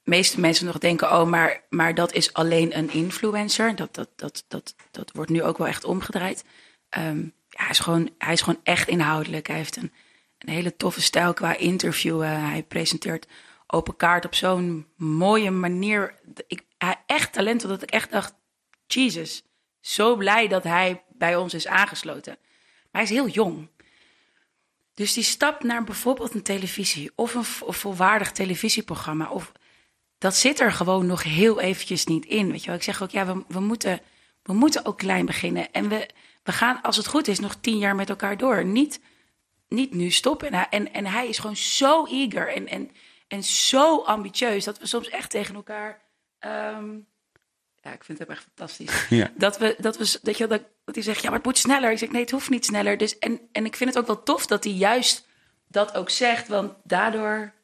meeste mensen nog denken: oh, maar, maar dat is alleen een influencer. Dat, dat, dat, dat, dat wordt nu ook wel echt omgedraaid. Ehm, ja, hij, is gewoon, hij is gewoon echt inhoudelijk. Hij heeft een, een hele toffe stijl qua interviewen. Hij presenteert open kaart op zo'n mooie manier. Ik, hij echt talent, dat ik echt dacht: Jesus, zo blij dat hij bij ons is aangesloten. Maar hij is heel jong. Dus die stap naar bijvoorbeeld een televisie of een vo- volwaardig televisieprogramma. Of dat zit er gewoon nog heel eventjes niet in. Weet je wel? Ik zeg ook, ja, we, we, moeten, we moeten ook klein beginnen. En we, we gaan, als het goed is, nog tien jaar met elkaar door. Niet, niet nu stoppen. En hij, en, en hij is gewoon zo eager en, en, en zo ambitieus... dat we soms echt tegen elkaar... ehm, ja, ik vind het echt fantastisch. *laughs* Ja. Dat, we, dat, we, dat, je, dat, dat hij zegt, ja, maar het moet sneller. Ik zeg, nee, het hoeft niet sneller. Dus, en, en ik vind het ook wel tof dat hij juist dat ook zegt. Want daardoor...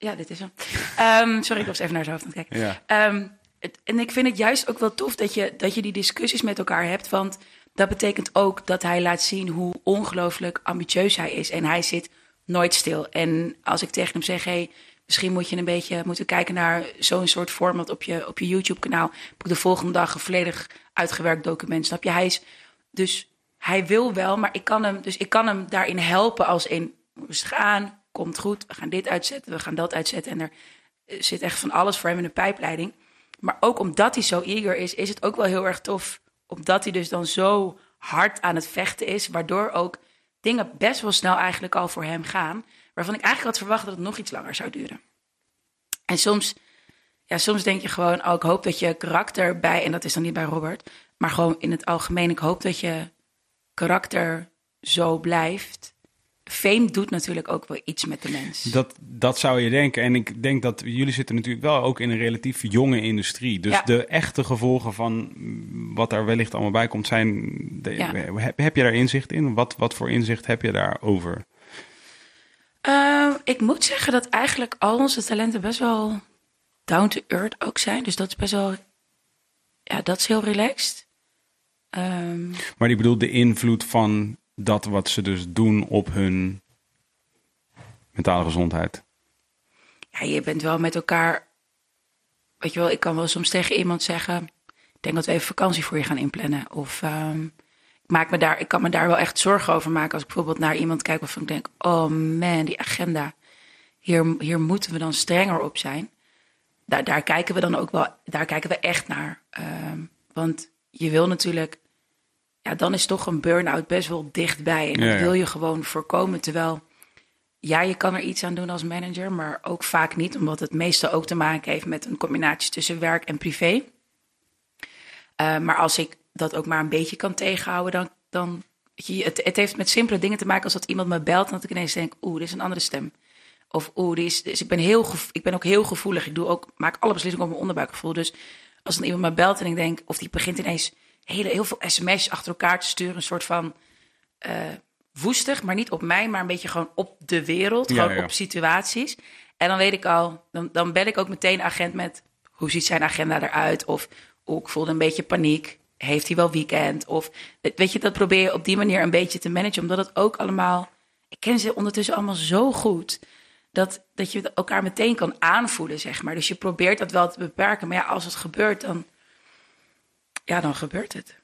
Ja, dit is hem. Ehm, sorry, ik was even naar zijn hoofd aan het kijken. Ja. Ehm, het- en ik vind het juist ook wel tof dat je, dat je die discussies met elkaar hebt. Want dat betekent ook dat hij laat zien hoe ongelooflijk ambitieus hij is. En hij zit nooit stil. En als ik tegen hem zeg, hey, misschien moet je een beetje moeten kijken naar zo'n soort format op je, op je YouTube-kanaal. Heb ik de volgende dag een volledig uitgewerkt document. Snap je? Hij is dus hij wil wel, maar ik kan hem, dus ik kan hem daarin helpen als in rustig aan, komt goed, we gaan dit uitzetten, we gaan dat uitzetten. En er eh, zit echt van alles voor hem in de pijpleiding. Maar ook omdat hij zo eager is, is het ook wel heel erg tof. Omdat hij dus dan zo hard aan het vechten is, waardoor ook dingen best wel snel eigenlijk al voor hem gaan. Waarvan ik eigenlijk had verwacht dat het nog iets langer zou duren. En soms, ja, soms denk je gewoon, oh, ik hoop dat je karakter bij, en dat is dan niet bij Robert, maar gewoon in het algemeen, ik hoop dat je karakter zo blijft. Fame doet natuurlijk ook wel iets met de mens. Dat, dat zou je denken. En ik denk dat jullie zitten natuurlijk wel ook in een relatief jonge industrie. Dus Ja. de echte gevolgen van wat er wellicht allemaal bij komt zijn... De, Ja. heb, heb je daar inzicht in? Wat, wat voor inzicht heb je daarover? Eh, ik moet zeggen dat eigenlijk al onze talenten best wel down to earth ook zijn. Dus dat is best wel, ja, dat is heel relaxed. Ehm, Maar ik bedoel de invloed van dat wat ze dus doen op hun mentale gezondheid. ja, je bent wel met elkaar. Weet je wel, ik kan wel soms tegen iemand zeggen. Ik denk dat we even vakantie voor je gaan inplannen. Of ehm, ik, maak me daar, ik kan me daar wel echt zorgen over maken. Als ik bijvoorbeeld naar iemand kijk waarvan ik denk: oh man, die agenda. Hier, hier moeten we dan strenger op zijn. Daar, daar kijken we dan ook wel, daar kijken we echt naar. Ehm, want je wil natuurlijk, ja, dan is toch een burn-out best wel dichtbij. En Ja, dat wil je gewoon voorkomen. Terwijl ja, je kan er iets aan doen als manager, maar ook vaak niet, omdat het meestal ook te maken heeft met een combinatie tussen werk en privé. Eh, maar als ik dat ook maar een beetje kan tegenhouden, dan. dan het, het heeft met simpele dingen te maken als dat iemand me belt en dat ik ineens denk: oeh, dit is een andere stem. Of oeh, die is. Dus ik ben, heel ik ben ook heel gevoelig. Ik doe ook, maak alle beslissingen op mijn onderbuikgevoel. Dus als dan iemand me belt en ik denk, of die begint ineens hele, heel veel sms'jes achter elkaar te sturen, een soort van eh, woestig, maar niet op mij, maar een beetje gewoon op de wereld, Ja, gewoon ja. op situaties. En dan weet ik al, dan, dan bel ik ook meteen agent met hoe ziet zijn agenda eruit? Of oh, ik voelde een beetje paniek. Heeft hij wel weekend? Of weet je, dat probeer je op die manier een beetje te managen, omdat het ook allemaal. Ik ken ze ondertussen allemaal zo goed. Dat, dat je elkaar meteen kan aanvoelen, zeg maar. Dus je probeert dat wel te beperken. Maar ja, als het gebeurt, dan. Ja, dan gebeurt het.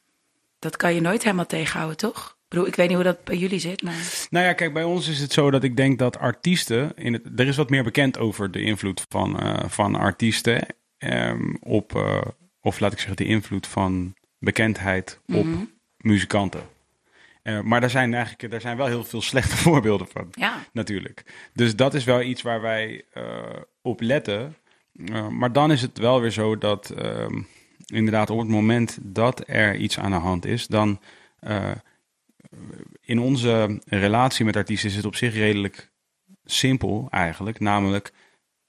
Dat kan je nooit helemaal tegenhouden, toch? Ik bedoel, ik weet niet hoe dat bij jullie zit, maar. Nou ja, kijk, bij ons is het zo dat ik denk dat artiesten. In het, er is wat meer bekend over de invloed van, eh, van artiesten ehm, op. eh, of laat ik zeggen, de invloed van bekendheid op Mhm. muzikanten. Eh, maar daar zijn eigenlijk daar zijn wel heel veel *laughs* slechte voorbeelden van. Ja, Natuurlijk. Dus dat is wel iets waar wij op letten. Maar dan is het wel weer zo dat ehm, inderdaad op het moment dat er iets aan de hand is, dan eh, in onze relatie met artiesten is het op zich redelijk simpel eigenlijk. Namelijk,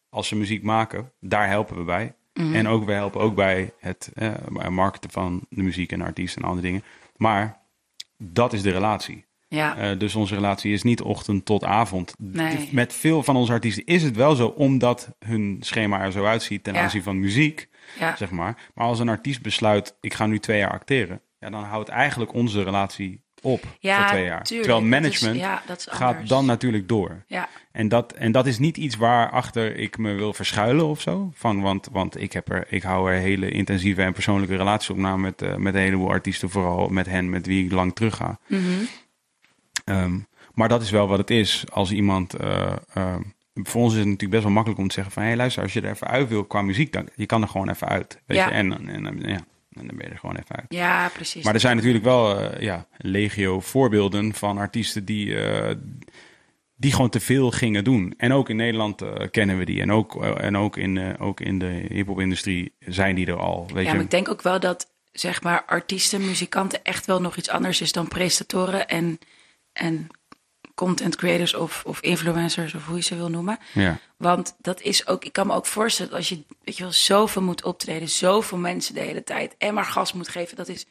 als ze muziek maken, daar helpen we bij. Mhm. En ook, we helpen ook bij het eh, marketen van de muziek en artiesten en andere dingen. Maar dat is de relatie. ja, Eh, dus onze relatie is niet ochtend tot avond. Nee. Met veel van onze artiesten is het wel zo, omdat hun schema er zo uitziet ten Ja. aanzien van muziek, ja. zeg maar. Maar als een artiest besluit, ik ga nu twee jaar acteren, ja, dan houdt eigenlijk onze relatie op ja voor twee jaar. tuurlijk. Terwijl is- management ja, gaat dan natuurlijk door. Ja, En dat, en dat is niet iets waarachter ik me wil verschuilen of zo. Van, want want ik, heb er, ik hou er hele intensieve en persoonlijke relaties op na met, eh, met een heleboel artiesten. Vooral met hen met wie ik lang terug ga. Mhm. Ehm, maar dat is wel wat het is. Als iemand. eh, ehm, voor ons is het natuurlijk best wel makkelijk om te zeggen: van hé, hey, luister, als je er even uit wil qua muziek, dan je kan er gewoon even uit. Weet Ja. je? En, en, en, ja, en dan ben je er gewoon even uit. ja, precies. Maar er zijn natuurlijk wel eh, ja, legio voorbeelden van artiesten die, eh, die gewoon te veel gingen doen. En ook in Nederland eh, kennen we die. En ook, en ook, in, ook in de hip-hop-industrie zijn die er al. Weet Ja, je? maar ik denk ook wel dat zeg maar artiesten, muzikanten echt wel nog iets anders is dan presentatoren en, en content creators of, of influencers of hoe je ze wil noemen. ja. Want dat is ook, ik kan me ook voorstellen dat als je, weet je wel, zoveel moet optreden, zoveel mensen de hele tijd en maar gas moet geven, dat is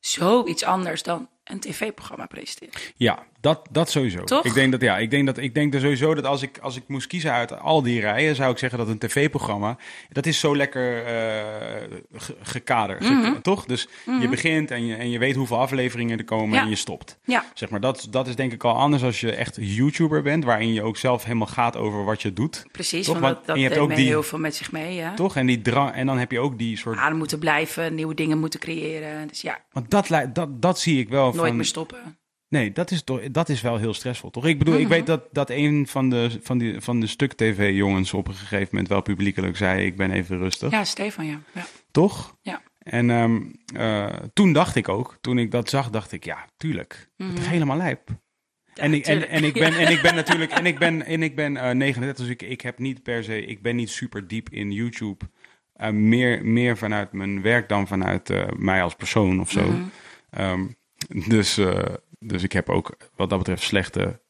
zoiets anders dan een tv-programma presenteren. Ja, dat, dat sowieso. Toch? Ik denk dat ja, ik denk dat ik denk sowieso dat als ik als ik moest kiezen uit al die rijen, zou ik zeggen dat een tv-programma dat is zo lekker eh, ge- gekaderd, ge- Mhm. toch? Dus je begint en je en je weet hoeveel afleveringen er komen Ja. en je stopt. Ja, Zeg maar, dat, dat is denk ik al anders als je echt YouTuber bent, waarin je ook zelf helemaal gaat over wat je doet. precies. Toch, want dat, dat en je hebt ook die- heel veel met zich mee. Ja. Toch? En, die drang, en dan heb je ook die soort. Aan moeten blijven, nieuwe dingen moeten creëren. Dus ja, Want dat, dat, dat zie ik wel nooit van. meer stoppen. Nee, dat is, toch, dat is wel heel stressvol, toch? Ik bedoel, ik Mhm. weet dat, dat een van de, van, die, van de stuk-tv-jongens op een gegeven moment wel publiekelijk zei: Ik ben even rustig. Ja, Stefan, ja. ja. Toch? Ja. En ehm, eh, toen dacht ik ook, toen ik dat zag, dacht ik: Ja, tuurlijk. Het is helemaal lijp. en, ik, en, en, ik ben, en ik ben *laughs* natuurlijk, en ik ben, en ik ben eh 39, dus ik, ik heb niet per se, ik ben niet super diep in YouTube. Eh, meer, meer vanuit mijn werk dan vanuit eh, mij als persoon of zo. Mhm. Ehm, dus, eh, dus ik heb ook wat dat betreft slechte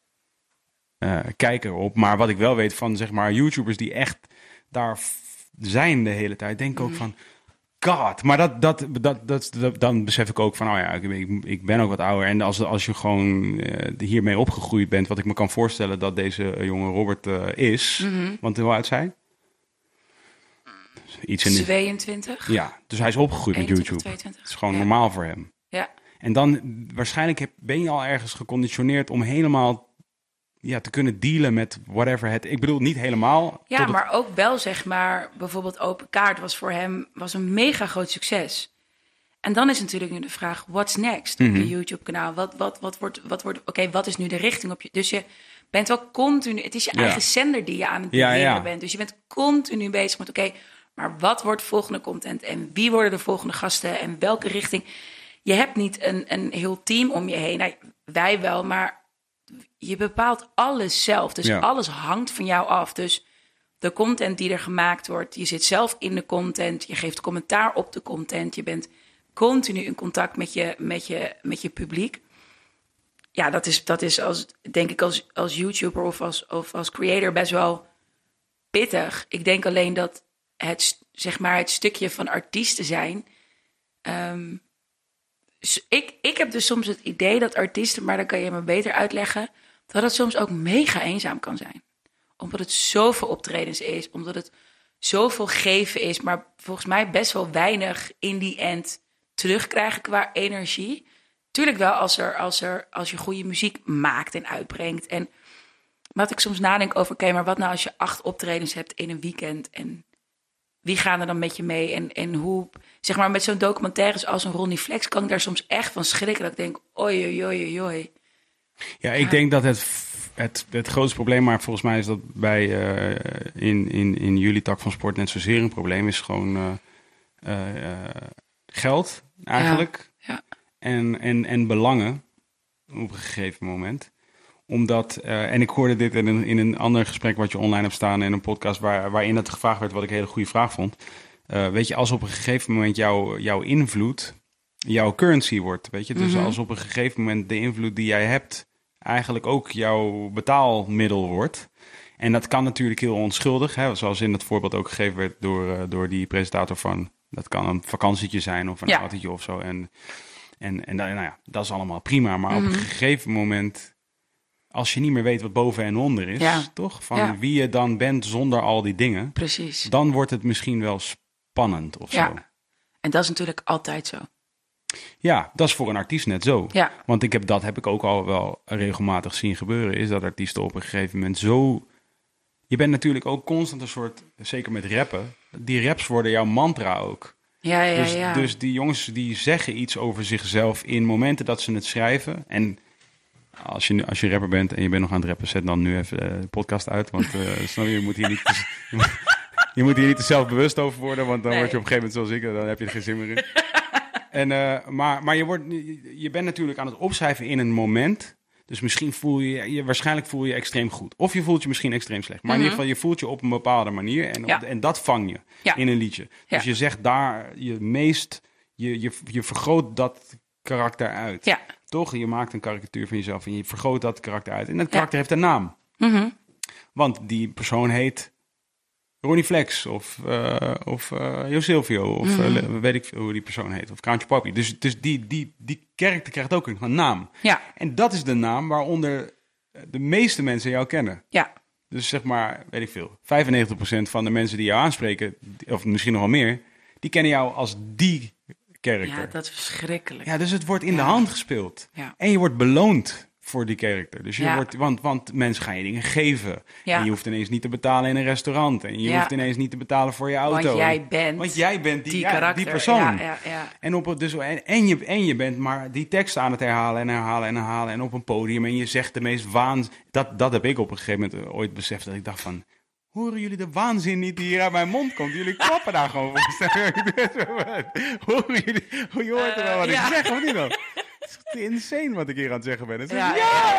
eh kijker op. Maar wat ik wel weet van zeg maar YouTubers die echt daar zijn de hele tijd, denk ik ook van. God, maar dat, dat, dat, dat, dat- dan besef ik ook van, oh ja, ik, ik, ik ben ook wat ouder. En als, als je gewoon eh, hiermee opgegroeid bent, wat ik me kan voorstellen dat deze eh, jonge Robert is. Mhm. Want hoe oud zijn? Iets in de, 22? Ja, dus hij is opgegroeid met 21, YouTube. 22. Het is gewoon Ja. normaal voor hem. Ja. En dan waarschijnlijk heb, ben je al ergens geconditioneerd om helemaal ja, te kunnen dealen met whatever het. Ik bedoel, niet helemaal. Ja, het- maar ook wel zeg maar, bijvoorbeeld Open Kaart was voor hem was een mega groot succes. En dan is natuurlijk nu de vraag, what's next op Mhm. je YouTube-kanaal? Wat, wat, wat wordt, wat wordt, oké, wat is nu de richting op je? Dus je bent wel continu, het is je Ja. eigen zender die je aan het beheren ja. bent. Dus je bent continu bezig met, oké, maar wat wordt volgende content? En wie worden de volgende gasten? En welke richting? Je hebt niet een, een heel team om je heen. Nou, wij wel, maar je bepaalt alles zelf. Dus Ja. alles hangt van jou af. Dus de content die er gemaakt wordt, je zit zelf in de content, je geeft commentaar op de content, je bent continu in contact met je, met je, met je publiek. Ja, dat is, dat is als, denk ik als, als YouTuber of als, of als creator best wel pittig. Ik denk alleen dat het, zeg maar, het stukje van artiesten zijn. ehm, ik, ik heb dus soms het idee dat artiesten, maar dan kan je me beter uitleggen, dat het soms ook mega eenzaam kan zijn. Omdat het zoveel optredens is, omdat het zoveel geven is, maar volgens mij best wel weinig in die end terugkrijgen qua energie. Tuurlijk wel als, er, als, er, als je goede muziek maakt en uitbrengt. En wat ik soms nadenk over, oké, maar wat nou als je acht optredens hebt in een weekend en wie gaan er dan met je mee? En, en hoe, zeg maar, met zo'n documentaires als een Ronnie Flex kan ik daar soms echt van schrikken. Dat ik denk, oei, oei, oei, oei. Ja, ik denk dat het, het, het grootste probleem, maar volgens mij is dat bij eh, in, in, in jullie tak van sport net zozeer een probleem, is gewoon eh, eh, geld eigenlijk. ja. En, en, en belangen op een gegeven moment. Omdat, eh, en ik hoorde dit in een, in een ander gesprek wat je online hebt staan in een podcast waar, waarin het gevraagd werd, wat ik een hele goede vraag vond. Eh, weet je, als op een gegeven moment jouw jouw invloed jouw currency wordt, weet je. Dus Mhm. als op een gegeven moment de invloed die jij hebt eigenlijk ook jouw betaalmiddel wordt. En dat kan natuurlijk heel onschuldig, hè, zoals in het voorbeeld ook gegeven werd door, eh, door die presentator van... Dat kan een vakantietje zijn of een Ja. autootje of zo. En, en, en nou ja, dat is allemaal prima. Maar op Mhm. een gegeven moment, als je niet meer weet wat boven en onder is, Ja. toch? Van Ja. wie je dan bent zonder al die dingen, Precies. dan wordt het misschien wel spannend of zo. Ja. En dat is natuurlijk altijd zo. Ja, dat is voor een artiest net zo. Ja, Want ik heb, dat heb ik ook al wel regelmatig zien gebeuren. Is dat artiesten op een gegeven moment zo. Je bent natuurlijk ook constant een soort. Zeker met rappen. Die raps worden jouw mantra ook. ja, ja. dus, ja. dus die jongens die zeggen iets over zichzelf in momenten dat ze het schrijven. En als je, als je rapper bent en je bent nog aan het rappen, zet dan nu even eh, de podcast uit. Want eh, *laughs* snap je, je moet hier niet. te- je, moet, je moet hier niet te zelfbewust over worden. Want dan Nee. word je op een gegeven moment zoals ik. Dan heb je er geen zin meer in. *laughs* En, eh, maar maar je, wordt, je bent natuurlijk aan het opschrijven in een moment Dus misschien voel je je, waarschijnlijk voel je extreem goed. Of je voelt je misschien extreem slecht. Maar in Mhm. ieder geval, je voelt je op een bepaalde manier. En, op- en dat vang je Ja. in een liedje. Dus Ja. je zegt daar je meest, je, je, je vergroot dat karakter uit. Toch? Je maakt een karikatuur van jezelf en je vergroot dat karakter uit. En dat Ja. karakter heeft een naam. Mhm. Want die persoon heet Ronnie Flex of, eh of eh Jo Silvio of Mhm. eh, weet ik hoe die persoon heet. Of Kraantje Papi. Dus, dus die, die, die karakter krijgt ook een naam. Ja, En dat is de naam waaronder de meeste mensen jou kennen. ja, Dus zeg maar, weet ik veel, 95% van de mensen die jou aanspreken, of misschien nog wel meer, die kennen jou als die ja, dat is verschrikkelijk. Ja, dus het wordt in Ja. de hand gespeeld. Ja. En je wordt beloond voor die karakter. Dus je Ja. wordt, want, want mensen gaan je dingen geven. Ja. En je hoeft ineens niet te betalen in een restaurant. En je Ja. hoeft ineens niet te betalen voor je auto. Want jij bent Want jij bent die, die die persoon. Ja, ja, ja. En, op, het- dus, en, en, je, en je bent maar die tekst aan het herhalen en herhalen en herhalen. En op een podium. En je zegt de meest waanzin. Dat, dat heb ik op een gegeven moment ooit beseft. Dat ik dacht van. Horen jullie de waanzin niet die hier uit mijn mond komt? Jullie klappen daar gewoon voor. Horen jullie? Je hoort er wel wat Eh, ik zeg, of niet dan? Het is insane wat ik hier aan het zeggen ben. Ja,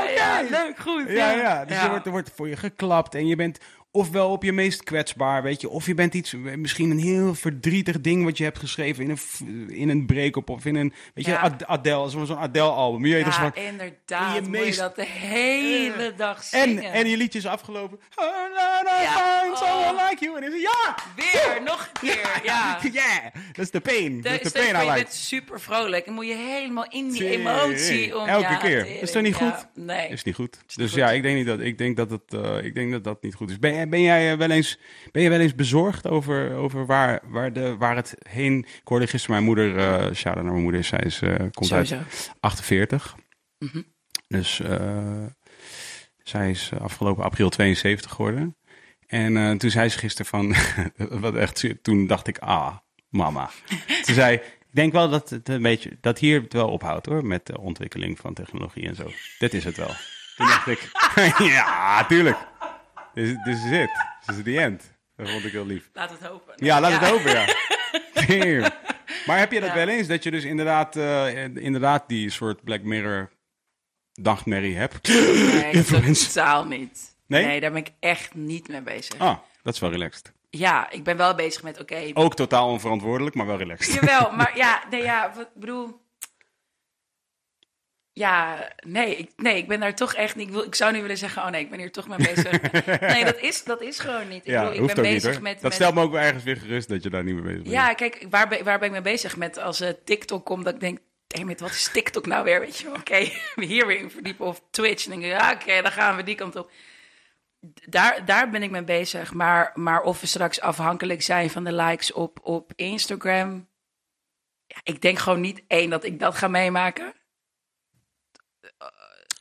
ja, leuk, goed. Ja, ja. Dus wordt, er wordt voor je geklapt en je bent ofwel op je meest kwetsbaar, weet je, of je bent iets, misschien een heel verdrietig ding wat je hebt geschreven in een, in een break-up of in een, weet je, Ja. Ad- Adele, zo'n Adele-album. Je weet Ja, van, inderdaad. je Moet meest- je dat de hele dag en, zingen. en je liedje is afgelopen. Oh, no, no, Ja. Oh. like you. En is ja! Weer, nog een keer. Ja. *laughs* Yeah, dat is de pain. Dat is de pain je like. bent super vrolijk. Dan moet je helemaal in die emotie. Om, Elke ja, keer. Is dat niet ja. goed? Nee. Is niet goed. niet dus goed. ja, ik denk, niet dat, ik, denk dat het, eh, ik denk dat dat niet goed is. Ben, ben jij eh, wel eens, ben je wel eens bezorgd over, over waar, waar, de, waar het heen... Ik hoorde gisteren mijn moeder, shout naar mijn moeder, zij is, eh, komt Sowieso. uit 48. Mhm. Dus zij is afgelopen april 72 geworden. En toen zei ze gisteren van, *laughs* wat echt, toen dacht ik, ah, mama. *laughs* Toen zei, ik denk wel dat het een beetje, dat hier het wel ophoudt hoor, met de ontwikkeling van technologie en zo. Dit is het wel. Toen dacht ik, *laughs* ja, tuurlijk. Dit is dit is het. Dit is the end. Dat vond ik heel lief. Laat het hopen. Ja, laat het open, ja. *laughs* Damn. Maar heb je dat Ja. wel eens, dat je dus inderdaad, eh, inderdaad die soort Black Mirror nachtmerrie hebt? Nee, *laughs* totaal niet. Nee? daar ben ik echt niet mee bezig. Ah, dat is wel relaxed. Ja, ik ben wel bezig met, oké, Ook totaal onverantwoordelijk, maar wel relaxed. Jawel, *laughs* maar ja, nee, ja, wat ik bedoel. Ja, nee ik, nee, ik ben daar toch echt niet. Ik, wil, ik zou nu willen zeggen, oh nee, ik ben hier toch mee bezig. *laughs* Nee, dat is, dat is gewoon niet. Ik, ja, bedoel, ik ben niet bezig met. dat met- stelt me ook wel ergens weer gerust dat je daar niet mee bezig bent. Ja, kijk, waar ben, waar ben ik mee bezig met als eh, TikTok komt, dat ik denk, it, wat is TikTok nou weer? Weet je oké, *laughs* hier weer in verdiepen of Twitch. En dan denk ik, ja, oké, dan gaan we die kant op. Daar, daar ben ik mee bezig. Maar, maar of we straks afhankelijk zijn van de likes op, op Instagram. Ja, ik denk gewoon niet één dat ik dat ga meemaken.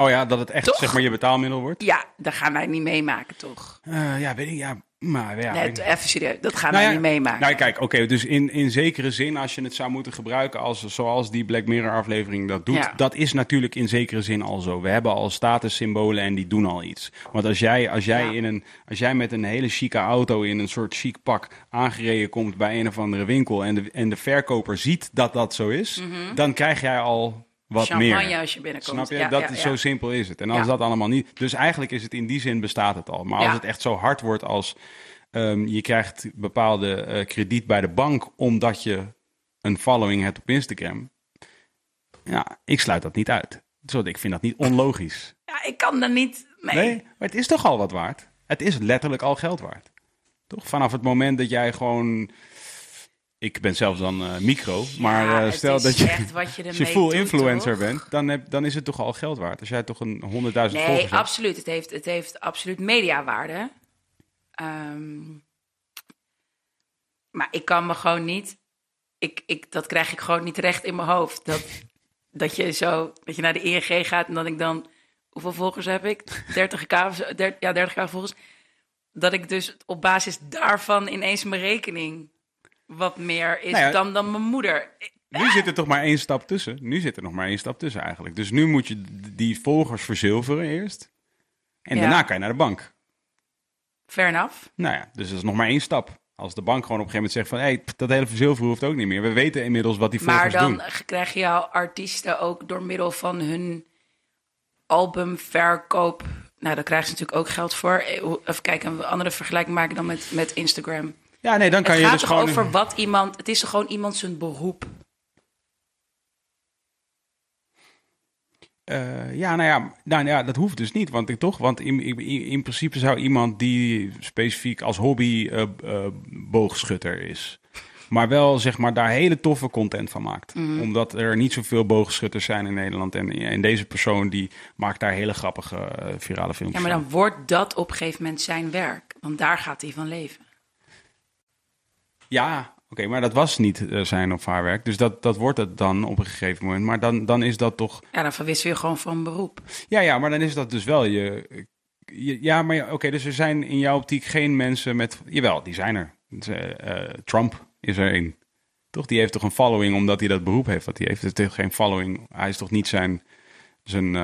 Oh ja, dat het echt Toch? zeg maar je betaalmiddel wordt? Ja, dat gaan wij niet meemaken, toch? Eh, ja, weet ik. Ja, maar ja. nee, even serieus, dat gaan Nou wij ja, niet meemaken. Nou, kijk, oké, dus in, in zekere zin, als je het zou moeten gebruiken als, zoals die Black Mirror-aflevering dat doet, Ja. dat is natuurlijk in zekere zin al zo. We hebben al statussymbolen en die doen al iets. Want als jij, als jij, Ja. in een, als jij met een hele chique auto in een soort chic pak aangereden komt bij een of andere winkel en de, en de verkoper ziet dat dat zo is, dan krijg jij al wat. Champagne meer. als je binnenkomt. Snap je? Ja, dat ja, zo simpel is het. En als dat allemaal niet. Dus eigenlijk is het in die zin bestaat het al. Maar als het echt zo hard wordt als ehm, je krijgt bepaalde eh, krediet bij de bank omdat je een following hebt op Instagram. Ja, ik sluit dat niet uit. Dus ik vind dat niet onlogisch. Ja, ik kan er niet mee. Nee, maar het is toch al wat waard. Het is letterlijk al geld waard. Toch? Vanaf het moment dat jij gewoon. Ik ben zelfs dan eh, micro, maar Ja, eh, stel dat je, je als je full doet, influencer toch? bent, dan, heb, dan is het toch al geld waard. Als jij toch een 100.000 Nee, volgers hebt. absoluut. Het heeft, het heeft absoluut mediawaarde. Ehm, maar ik kan me gewoon niet... Ik, ik, dat krijg ik gewoon niet recht in mijn hoofd. Dat, *laughs* dat, je zo, dat je naar de ING gaat en dat ik dan... Hoeveel volgers heb ik? 30k of zo, der- ja, 30k volgers. Dat ik dus op basis daarvan ineens mijn rekening wat meer is Nou ja, dan, dan mijn moeder. Nu zit er toch maar één stap tussen. Nu zit er nog maar één stap tussen eigenlijk. Dus nu moet je die volgers verzilveren eerst. En Ja. daarna kan je naar de bank. Fair enough. Nou ja, dus dat is nog maar één stap. Als de bank gewoon op een gegeven moment zegt van... hé, hey, dat hele verzilveren hoeft ook niet meer. We weten inmiddels wat die Maar volgers dan doen. krijg je al artiesten ook door middel van hun albumverkoop, nou, daar krijgen ze natuurlijk ook geld voor. Eh, Even kijken, een andere vergelijking maken dan met, met Instagram. Ja, nee, dan kan het je gaat dus toch gewoon... over wat iemand... Het is toch gewoon iemand zijn beroep? Eh, ja, nou ja, nou ja, dat hoeft dus niet, want ik toch, want in, in, in principe zou iemand die specifiek als hobby eh, eh, boogschutter is, maar wel zeg maar daar hele toffe content van maakt, Mhm. omdat er niet zoveel boogschutters zijn in Nederland en, en deze persoon die maakt daar hele grappige virale filmpjes. Ja, maar dan wordt dat op een gegeven moment zijn werk. Want daar gaat hij van leven. Ja, oké, maar dat was niet eh, zijn of haar werk, dus dat, dat wordt het dan op een gegeven moment, maar dan, dan is dat toch Ja, dan verwissel je gewoon van beroep. Ja, ja, maar dan is dat dus wel je. je- ja, maar oké, dus er zijn in jouw optiek geen mensen met. Jawel, die zijn er. Dus, eh, eh, Trump is er één. Toch? Die heeft toch een following omdat hij dat beroep heeft wat hij heeft. Het toch geen following. Hij is toch niet zijn. zijn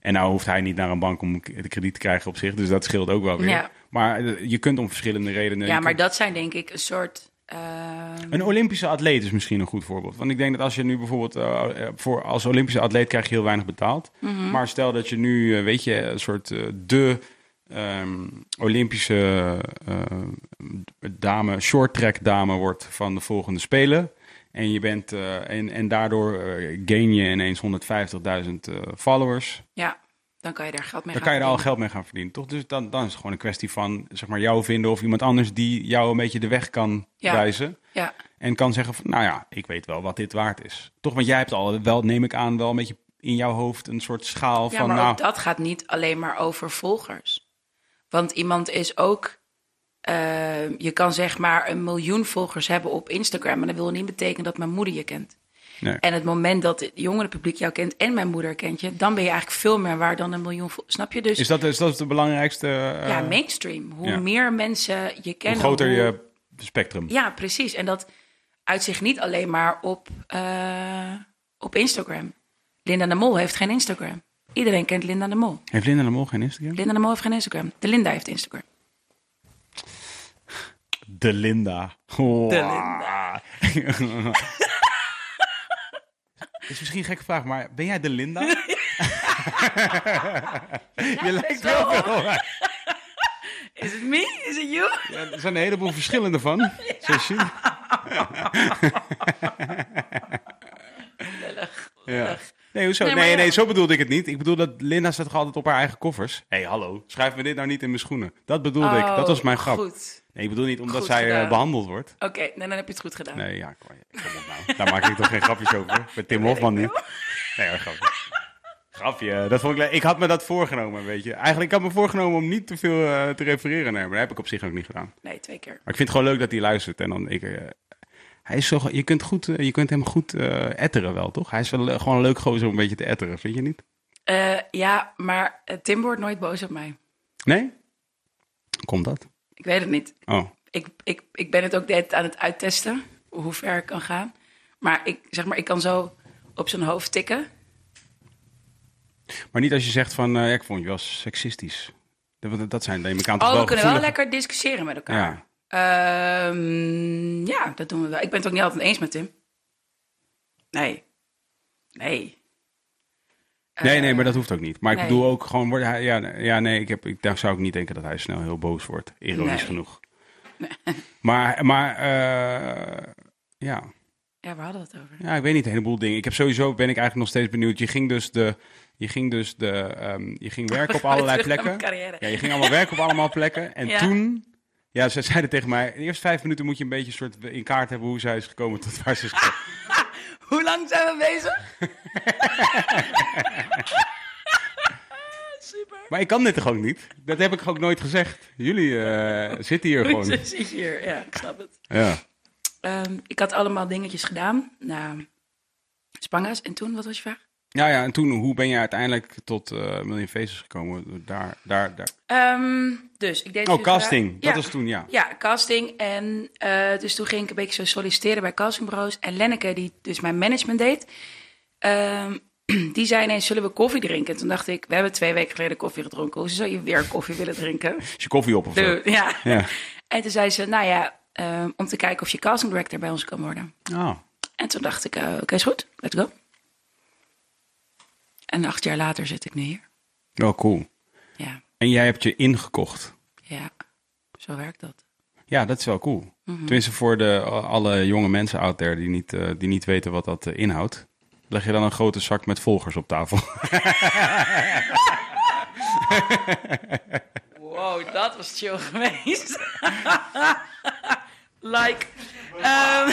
en nou hoeft hij niet naar een bank om de krediet te krijgen op zich. Dus dat scheelt ook wel weer. Ja. Maar je kunt om verschillende redenen. Ja, maar kunt- dat zijn denk ik een soort... ehm, Een Olympische atleet is misschien een goed voorbeeld. Want ik denk dat als je nu bijvoorbeeld eh, eh, voor als Olympische atleet krijg je heel weinig betaald. Mhm. Maar stel dat je nu, eh, weet je, een soort de ehm, Olympische dame, short track dame wordt van de volgende spelen. En je bent en, en daardoor gain je ineens 150.000 eh, followers. Ja, dan kan je daar geld mee Dan gaan kan je er al geld mee gaan verdienen, toch? Dus dan, dan is het gewoon een kwestie van zeg maar jou vinden of iemand anders die jou een beetje de weg kan Ja. wijzen. Ja, En kan zeggen van, nou ja, ik weet wel wat dit waard is. Toch, want jij hebt al wel, neem ik aan, wel een beetje in jouw hoofd een soort schaal ja van, maar nou, ook dat gaat niet alleen maar over volgers. Want iemand is ook... eh, je kan zeg maar een miljoen volgers hebben op Instagram... maar dat wil niet betekenen dat mijn moeder je kent. Nee. En het moment dat het jongere publiek jou kent en mijn moeder kent je... dan ben je eigenlijk veel meer waard dan een miljoen Snap je? Dus is dat, is dat de belangrijkste? eh, ja, mainstream. Hoe ja. meer mensen je hoe kennen... groter hoe- je spectrum. Ja, precies. En dat uitzicht niet alleen maar op, eh, op Instagram. Linda de Mol heeft geen Instagram. Iedereen kent Linda de Mol. Heeft Linda de Mol geen Instagram? Linda de Mol heeft geen Instagram. De Linda heeft Instagram. De Linda. Oh. De Linda. *laughs* Het is misschien een gekke vraag, maar ben jij de Linda? *laughs* je lijkt wel veel. *laughs* Is het me? Is het you? Ja, er zijn een heleboel verschillende van. *laughs* Zoals je. Ja. Nee, hoezo? Nee, Nee, ja. zo bedoelde ik het niet. Ik bedoel dat Linda staat toch altijd op haar eigen koffers? Hé, hey, hallo, schrijf me dit nou niet in mijn schoenen. Dat bedoelde ik. Dat was mijn Oh, grap. Goed. Nee, ik bedoel niet omdat Goed zij eh, gedaan. behandeld wordt. Oké, nee, dan heb je het goed gedaan. Nee, ja, kom, kom op nou. Daar maak ik toch geen grapjes over. Met Tim Hofman niet. Nee, hoor, grapje. Grapje, dat vond ik leuk. Ik had me dat voorgenomen, weet je. Eigenlijk had ik me voorgenomen om niet te veel eh, te refereren naar hem. Maar dat heb ik op zich ook niet gedaan. Nee, twee keer. Maar ik vind het gewoon leuk dat hij luistert. En dan, ik, eh, hij is zo, je, kunt goed, je kunt hem goed etteren wel, toch? Hij is wel gewoon een leuk gozer om een beetje te etteren, vind je niet? Ja, maar Tim wordt nooit boos op mij. Nee? Komt dat? Ik weet het niet. Oh, Ik, ik, ik ben het ook net aan het uittesten, hoe ver ik kan gaan. Maar ik, zeg maar, ik kan zo op zijn hoofd tikken. maar niet als je zegt van, eh, ik vond je wel seksistisch. Dat, dat zijn, neem ik aan, Oh, we kunnen wel lekker discussiëren met elkaar. Ja. Ehm, ja, dat doen we wel. Ik ben het ook niet altijd eens met Tim. Nee. Nee. Nee, nee, maar dat hoeft ook niet. Maar ik bedoel ook gewoon, wordt hij, ja, ja, nee, ik, heb, ik daar zou ik niet denken dat hij snel heel boos wordt. Ironisch Nee. genoeg. *laughs* Maar, maar eh, ja. Ja, we hadden het over. ja, ik weet niet, een heleboel dingen. Ik heb sowieso, ben ik eigenlijk nog steeds benieuwd. Je ging dus de, je ging dus de, ehm, je ging werken op allerlei plekken. Ja, je ging allemaal werken op allemaal plekken. *laughs* En Ja. toen, ja, ze zeiden tegen mij, de eerste vijf minuten moet je een beetje soort in kaart hebben hoe zij is gekomen tot waar ze is gekomen. *laughs* Hoe lang zijn we bezig? *laughs* Super. Maar ik kan dit toch ook niet? Dat heb ik ook nooit gezegd. Jullie eh, zitten hier gewoon. Zit hier. Ja, ik snap het. Ja. Ehm, ik had allemaal dingetjes gedaan. Nou, Spanga's. En toen, wat was je vraag? Ja, ja, en toen, hoe ben je uiteindelijk tot eh Million Faces gekomen? Daar, daar, daar. Ehm, dus ik deed Oh, casting. daar- Dat ja. was toen, ja. Ja, casting. En eh, dus toen ging ik een beetje zo solliciteren bij castingbureaus. En Lenneke, die dus mijn management deed, ehm, *clears throat* die zei ineens, zullen we koffie drinken? En toen dacht ik, we hebben twee weken geleden koffie gedronken. Hoe zou je weer koffie willen drinken? *laughs* Is je koffie op of zo? Ja. Ja. *laughs* En toen zei ze, nou ja, ehm, om te kijken of je casting director bij ons kan worden. Oh. En toen dacht ik, eh, oké, is goed, let's go. En acht jaar later zit ik nu hier. Wel cool. Ja, En jij hebt je ingekocht. ja, zo werkt dat. Ja, dat is wel cool. Tenminste voor de, alle jonge mensen out there die niet, eh, die niet weten wat dat eh, inhoudt. Leg je dan een grote zak met volgers op tafel? *laughs* Wow, dat was chill geweest. *laughs* like. ehm,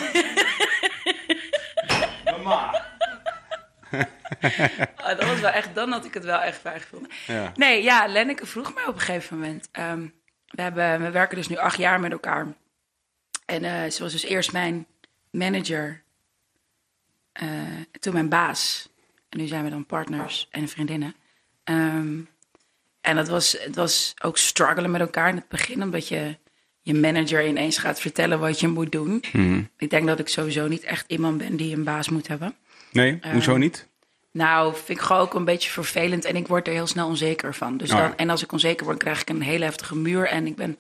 ah, *laughs* dat was wel echt, dan had ik het wel echt fijn gevonden. Ja. Nee, ja, Lenneke vroeg mij op een gegeven moment. ehm, we, hebben, we werken dus nu acht jaar met elkaar. En eh, ze was dus eerst mijn manager. eh, toen mijn baas. En nu zijn we dan partners en vriendinnen. Ehm, en dat was, het was ook struggelen met elkaar in het begin. Omdat je je manager ineens gaat vertellen wat je moet doen. Ik denk dat ik sowieso niet echt iemand ben die een baas moet hebben. Nee, hoezo niet? Nou, vind ik gewoon ook een beetje vervelend en ik word er heel snel onzeker van. Dus Oh ja. dan, en als ik onzeker word, krijg ik een hele heftige muur. En ik ben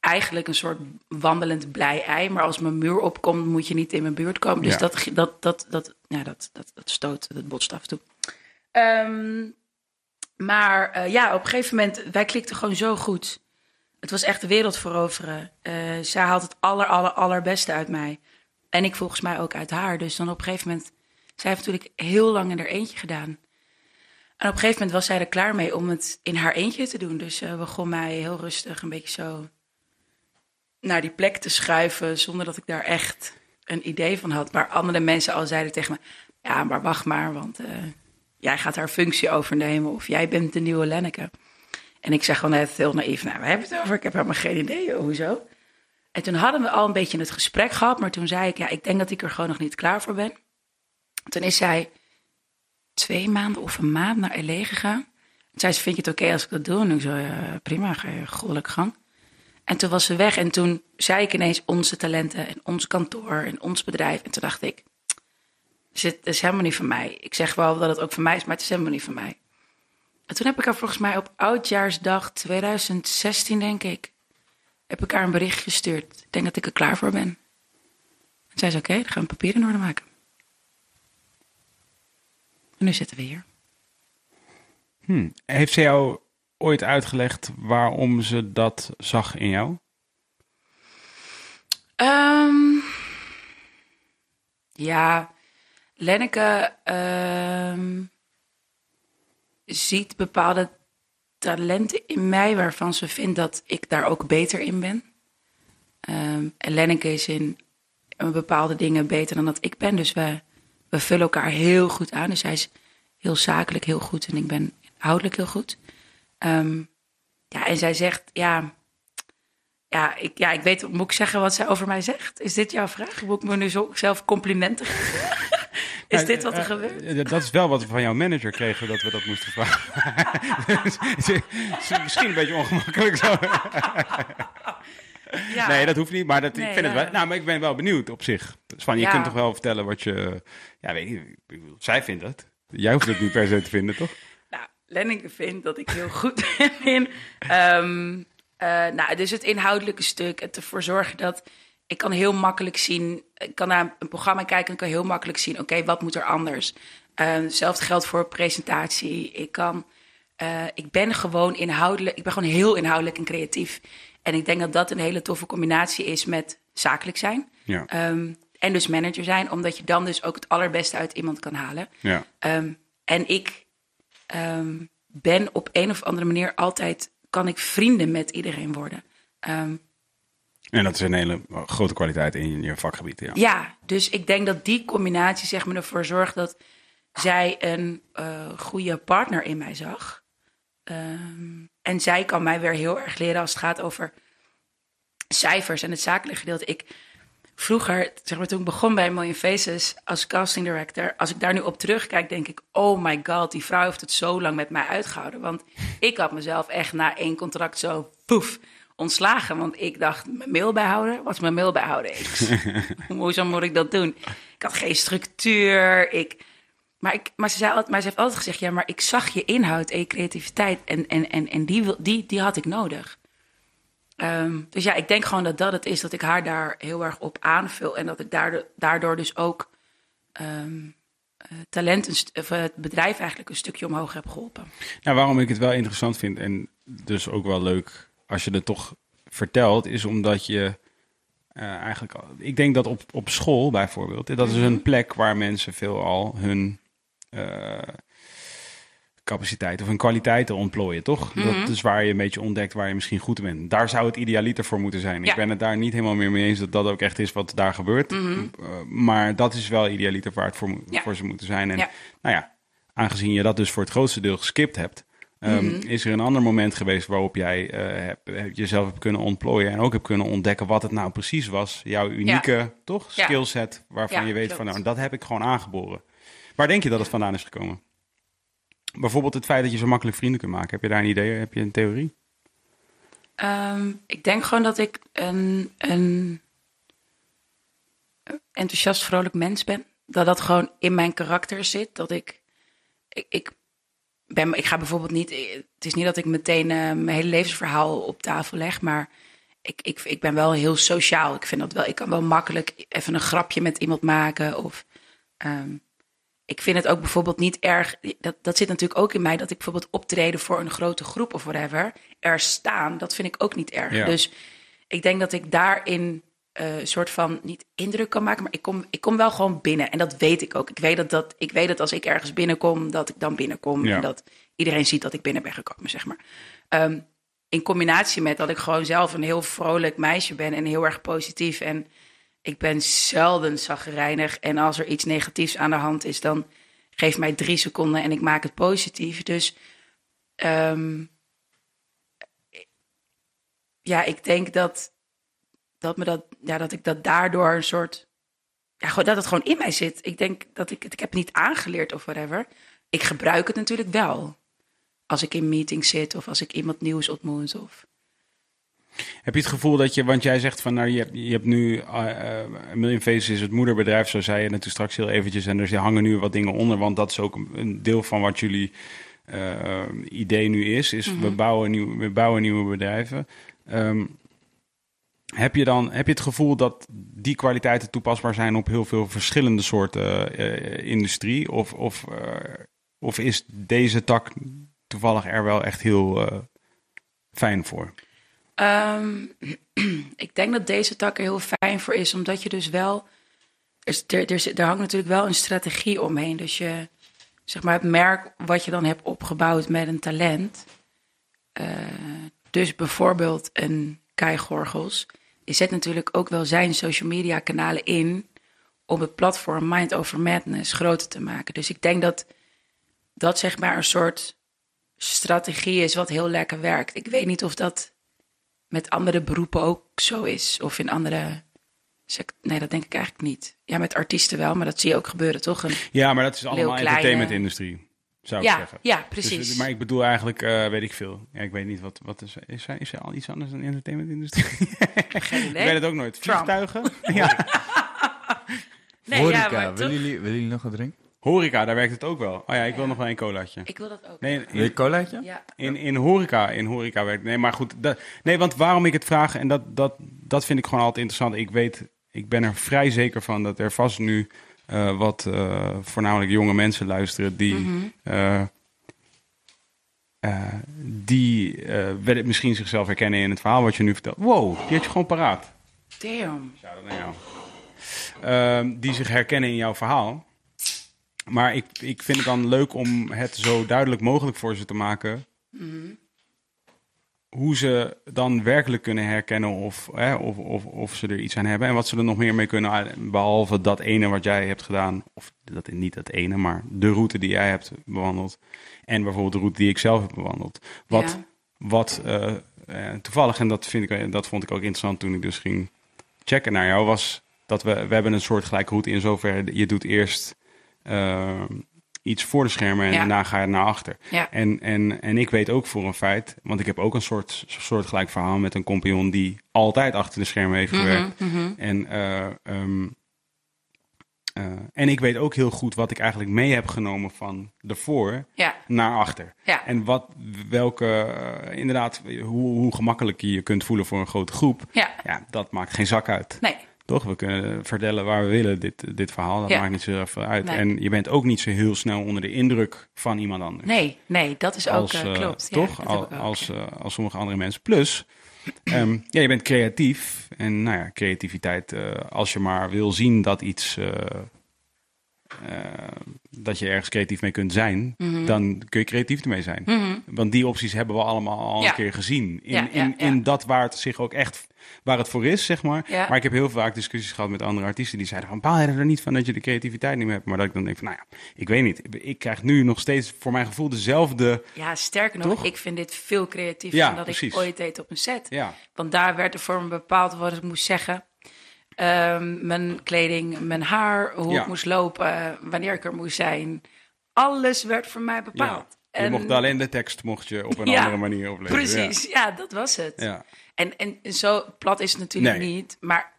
eigenlijk een soort wandelend blij ei. Maar als mijn muur opkomt, moet je niet in mijn buurt komen. Dus Ja. dat, dat, dat, dat, ja, dat, dat, dat stoot, dat botst af en toe. Ehm, maar eh, ja, op een gegeven moment, wij klikten gewoon zo goed. Het was echt de wereld veroveren. Eh, zij haalt het aller, aller, allerbeste uit mij. En ik volgens mij ook uit haar. Dus dan op een gegeven moment... Zij heeft natuurlijk heel lang in haar eentje gedaan. En op een gegeven moment was zij er klaar mee om het in haar eentje te doen. Dus ze begon mij heel rustig een beetje zo naar die plek te schuiven... zonder dat ik daar echt een idee van had. Maar andere mensen al zeiden tegen me... ja, maar wacht maar, want eh, jij gaat haar functie overnemen... of jij bent de nieuwe Lenneke. En ik zeg gewoon net heel naïef... nou, we hebben het over, ik heb helemaal geen idee, hoezo? En toen hadden we al een beetje het gesprek gehad... maar toen zei ik, ja, ik denk dat ik er gewoon nog niet klaar voor ben... Toen is zij twee maanden of een maand naar L.A. gegaan. Toen zei ze, vind je het oké als ik dat doe? En ik ja, prima, goddelijk gang. En toen was ze weg en toen zei ik ineens onze talenten en ons kantoor en ons bedrijf. En toen dacht ik, dit is helemaal niet van mij. Ik zeg wel dat het ook van mij is, maar het is helemaal niet van mij. En toen heb ik haar volgens mij op oudjaarsdag 2016, denk ik, heb ik haar een bericht gestuurd. Ik denk dat ik er klaar voor ben. En zei ze, oké, dan gaan we papieren in orde maken. En nu zitten we hier. Hm. Heeft ze jou ooit uitgelegd waarom ze dat zag in jou? Ehm, ja, Lenneke ehm, ziet bepaalde talenten in mij waarvan ze vindt dat ik daar ook beter in ben. Ehm, en Lenneke is in bepaalde dingen beter dan dat ik ben. Dus we, we vullen elkaar heel goed aan. Dus zij is heel zakelijk heel goed en ik ben inhoudelijk heel goed. Ehm, ja, en zij zegt, ja, ja, ik, ja, ik weet, moet ik zeggen wat zij over mij zegt? Is dit jouw vraag? Moet ik me nu zo zelf complimenten geven? Is dit wat er Eh, gebeurt? eh, dat is wel wat we van jouw manager kregen, dat we dat moesten vragen. Het is *laughs* *laughs* Misschien een beetje ongemakkelijk zo. *laughs* Ja. Nee, dat hoeft niet, maar dat, ik vind het wel... Nou, maar ik ben wel benieuwd op zich. Dus van, je Ja. kunt toch wel vertellen wat je... Ja, weet niet, zij vindt het. Jij hoeft het niet per se te vinden, toch? Nou, Lenneke vindt dat ik heel goed *laughs* ben in. ehm, eh, nou, dus het inhoudelijke stuk. Het ervoor zorgen dat ik kan heel makkelijk zien. Ik kan naar een programma kijken en kan heel makkelijk zien. Oké, wat moet er anders? Eh, hetzelfde geldt voor presentatie. Ik kan. eh, ik ben gewoon inhoudelijk. Ik ben gewoon heel inhoudelijk en creatief. En ik denk dat dat een hele toffe combinatie is met zakelijk zijn. Ja. Ehm, en dus manager zijn, omdat je dan dus ook het allerbeste uit iemand kan halen. Ja. Ehm, en ik ehm, ben op een of andere manier altijd, kan ik vrienden met iedereen worden. En dat is een hele grote kwaliteit in je vakgebied, ja. ja, dus ik denk dat die combinatie zeg maar ervoor zorgt dat zij een eh, goede partner in mij zag. Ehm, en zij kan mij weer heel erg leren als het gaat over cijfers en het zakelijke gedeelte. Ik vroeger, zeg maar toen ik begon bij Million Faces als casting director, als ik daar nu op terugkijk, denk ik, oh my god, die vrouw heeft het zo lang met mij uitgehouden. Want ik had mezelf echt na één contract zo poef ontslagen. Want ik dacht, mijn mail bijhouden? Wat is mijn mail bijhouden? Ik, *laughs* Hoezo moet ik dat doen? Ik had geen structuur. Ik, maar, ik, maar, ze zei altijd, maar ze heeft altijd gezegd, ja, maar ik zag je inhoud en je creativiteit. En, en, en, en die, die, die had ik nodig. Ehm, dus ja, ik denk gewoon dat dat het is, dat ik haar daar heel erg op aanvul. En dat ik daardoor, daardoor dus ook eh, talent, of, eh, het bedrijf eigenlijk een stukje omhoog heb geholpen. Nou, waarom ik het wel interessant vind en dus ook wel leuk als je het toch vertelt, is omdat je eh, eigenlijk, al- ik denk dat op, op school bijvoorbeeld, dat is een plek waar mensen veelal hun eh, capaciteit of hun kwaliteiten ontplooien, toch? Dat is waar je een beetje ontdekt waar je misschien goed in bent. Daar zou het idealiter voor moeten zijn. Ik ben het daar niet helemaal meer mee eens dat dat ook echt is wat daar gebeurt. Eh, maar dat is wel idealiter waar het voor, Ja. voor ze moeten zijn. En Ja. nou ja, aangezien je dat dus voor het grootste deel geskipt hebt, ehm, Mhm. is er een ander moment geweest waarop jij eh, jezelf hebt kunnen ontplooien en ook hebt kunnen ontdekken wat het nou precies was. Jouw unieke, toch, skillset waarvan je weet klopt. van nou, dat heb ik gewoon aangeboren. Waar denk je dat het vandaan is gekomen? Bijvoorbeeld het feit dat je zo makkelijk vrienden kunt maken. Heb je daar een idee? Heb je een theorie? Ehm, ik denk gewoon dat ik een, een enthousiast, vrolijk mens ben. Dat dat gewoon in mijn karakter zit. Dat ik, ik, ik, ben, ik ga bijvoorbeeld niet. Het is niet dat ik meteen eh, mijn hele levensverhaal op tafel leg, maar ik, ik, ik ben wel heel sociaal. Ik vind dat wel. Ik kan wel makkelijk even een grapje met iemand maken of. ehm, ik vind het ook bijvoorbeeld niet erg. Dat, dat zit natuurlijk ook in mij. Dat ik bijvoorbeeld optreden voor een grote groep of whatever. Er staan. Dat vind ik ook niet erg. Ja. Dus ik denk dat ik daarin eh, een soort van niet indruk kan maken. Maar ik kom, ik kom wel gewoon binnen. En dat weet ik ook. Ik weet dat, dat, ik weet dat als ik ergens binnenkom, dat ik dan binnenkom. Ja. En dat iedereen ziet dat ik binnen ben gekomen, zeg maar. Ehm, in combinatie met dat ik gewoon zelf een heel vrolijk meisje ben en heel erg positief. En ik ben zelden zagrijnig. En als er iets negatiefs aan de hand is, dan geef mij drie seconden en ik maak het positief. Dus ehm, ja, ik denk dat, dat, me dat, ja, dat ik dat daardoor een soort. Ja, dat het gewoon in mij zit. Ik denk dat ik het. Ik heb niet aangeleerd of whatever. Ik gebruik het natuurlijk wel. Als ik in meetings zit of als ik iemand nieuws ontmoet. Of... Heb je het gevoel dat je, want jij zegt van nou je hebt, je hebt nu eh eh, Million Faces is het moederbedrijf, zo zei je net toen straks heel eventjes. En er hangen nu wat dingen onder, want dat is ook een- deel van wat jullie eh, idee nu is. Is we, bouwen nieuw, we bouwen nieuwe bedrijven. Ehm, heb je dan heb je het gevoel dat die kwaliteiten toepasbaar zijn op heel veel verschillende soorten industrie? Of, of, of is deze tak toevallig er wel echt heel fijn voor? Ehm, *clears throat* ik denk dat deze tak er heel fijn voor is, omdat je dus wel. Er, er hangt natuurlijk wel een strategie omheen. Dus je, zeg maar, het merk wat je dan hebt opgebouwd met een talent. eh, dus bijvoorbeeld een Kai Gorgels. Die zet natuurlijk ook wel zijn social media kanalen in. om het platform Mind Over Madness groter te maken. Dus ik denk dat dat zeg maar een soort strategie is wat heel lekker werkt. Ik weet niet of dat met andere beroepen ook zo is. Of in andere Nee, dat denk ik eigenlijk niet. Ja, met artiesten wel, maar dat zie je ook gebeuren, toch? Een... Ja, maar dat is allemaal Kleine- entertainment-industrie, zou ik Ja, zeggen. ja, Dus, precies. maar ik bedoel eigenlijk, eh, weet ik veel. Ja, ik weet niet wat, wat is, is, er, is er al iets anders dan entertainment-industrie? Geen *laughs* ik weet het ook nooit. Trump. Vliegtuigen? *laughs* ja. Nee, Horeca, ja, maar willen, jullie, willen jullie nog wat drinken? Horeca, daar werkt het ook wel. Oh ja, ik wil nog wel een colaatje. Ik wil dat ook. Nee, Wil je een in, colaatje? Ja. in, in horeca, in horeca werkt... Nee, maar goed. Dat, nee, want waarom ik het vraag, en dat, dat, dat vind ik gewoon altijd interessant. Ik weet, ik ben er vrij zeker van dat er vast nu eh, wat eh, voornamelijk jonge mensen luisteren die... Mhm. eh, eh, die eh, wel- misschien zichzelf herkennen in het verhaal wat je nu vertelt. Wow, die had je gewoon paraat. Damn. Shout-out naar jou. Ehm, die zich herkennen in jouw verhaal. Maar ik, ik vind het dan leuk om het zo duidelijk mogelijk voor ze te maken. Hoe ze dan werkelijk kunnen herkennen of, hè, of, of, of ze er iets aan hebben. En wat ze er nog meer mee kunnen. Behalve dat ene wat jij hebt gedaan. Of dat, niet dat ene, maar de route die jij hebt bewandeld. En bijvoorbeeld de route die ik zelf heb bewandeld. Wat, Ja. wat eh, eh, toevallig, en dat, vind ik, dat vond ik ook interessant toen ik dus ging checken naar jou, was dat we, we hebben een soort gelijke route in zoverre. Je doet eerst eh, iets voor de schermen en Ja. daarna ga je naar achter. Ja. En, en, en ik weet ook voor een feit, want ik heb ook een soort, soort gelijk verhaal met een compagnon die altijd achter de schermen heeft gewerkt. Mhm, En, eh, ehm, eh, en ik weet ook heel goed wat ik eigenlijk mee heb genomen van ervoor Ja, naar achter. En wat, welke, eh, inderdaad, hoe, hoe gemakkelijk je je kunt voelen voor een grote groep. ja. Ja, dat maakt geen zak uit. Nee. Toch? We kunnen vertellen waar we willen, dit, dit verhaal. Dat Ja. maakt niet zo heel veel uit. Nee. En je bent ook niet zo heel snel onder de indruk van iemand anders. Nee, nee, dat is ook als, eh, eh, klopt. Toch? Al- ook, als, ja. eh, als sommige andere mensen. Plus, ehm, ja, je bent creatief. En nou ja, creativiteit, als je maar wil zien dat iets. Eh, dat je ergens creatief mee kunt zijn, Mhm. dan kun je creatief ermee zijn. Want die opties hebben we allemaal al Ja. een keer gezien. In, Ja, ja, in, in dat waar het zich ook echt waar het voor is, zeg maar. Maar ik heb heel vaak discussies gehad met andere artiesten die zeiden van, baal je er niet van dat je de creativiteit niet meer hebt? Maar dat ik dan denk van, nou ja, ik weet niet. Ik krijg nu nog steeds voor mijn gevoel dezelfde... Ja, sterker nog, Toch? ik vind dit veel creatiever dan dat precies. ik ooit deed op een set. Ja, Want daar werd er voor me bepaald wat ik moest zeggen. Ehm, mijn kleding, mijn haar, hoe Ja. ik moest lopen, wanneer ik er moest zijn. Alles werd voor mij ja. bepaald. Je mocht alleen de tekst mocht je op een Ja, andere manier opleveren. Precies, ja. dat was het. En, en zo plat is het natuurlijk Nee. niet. Maar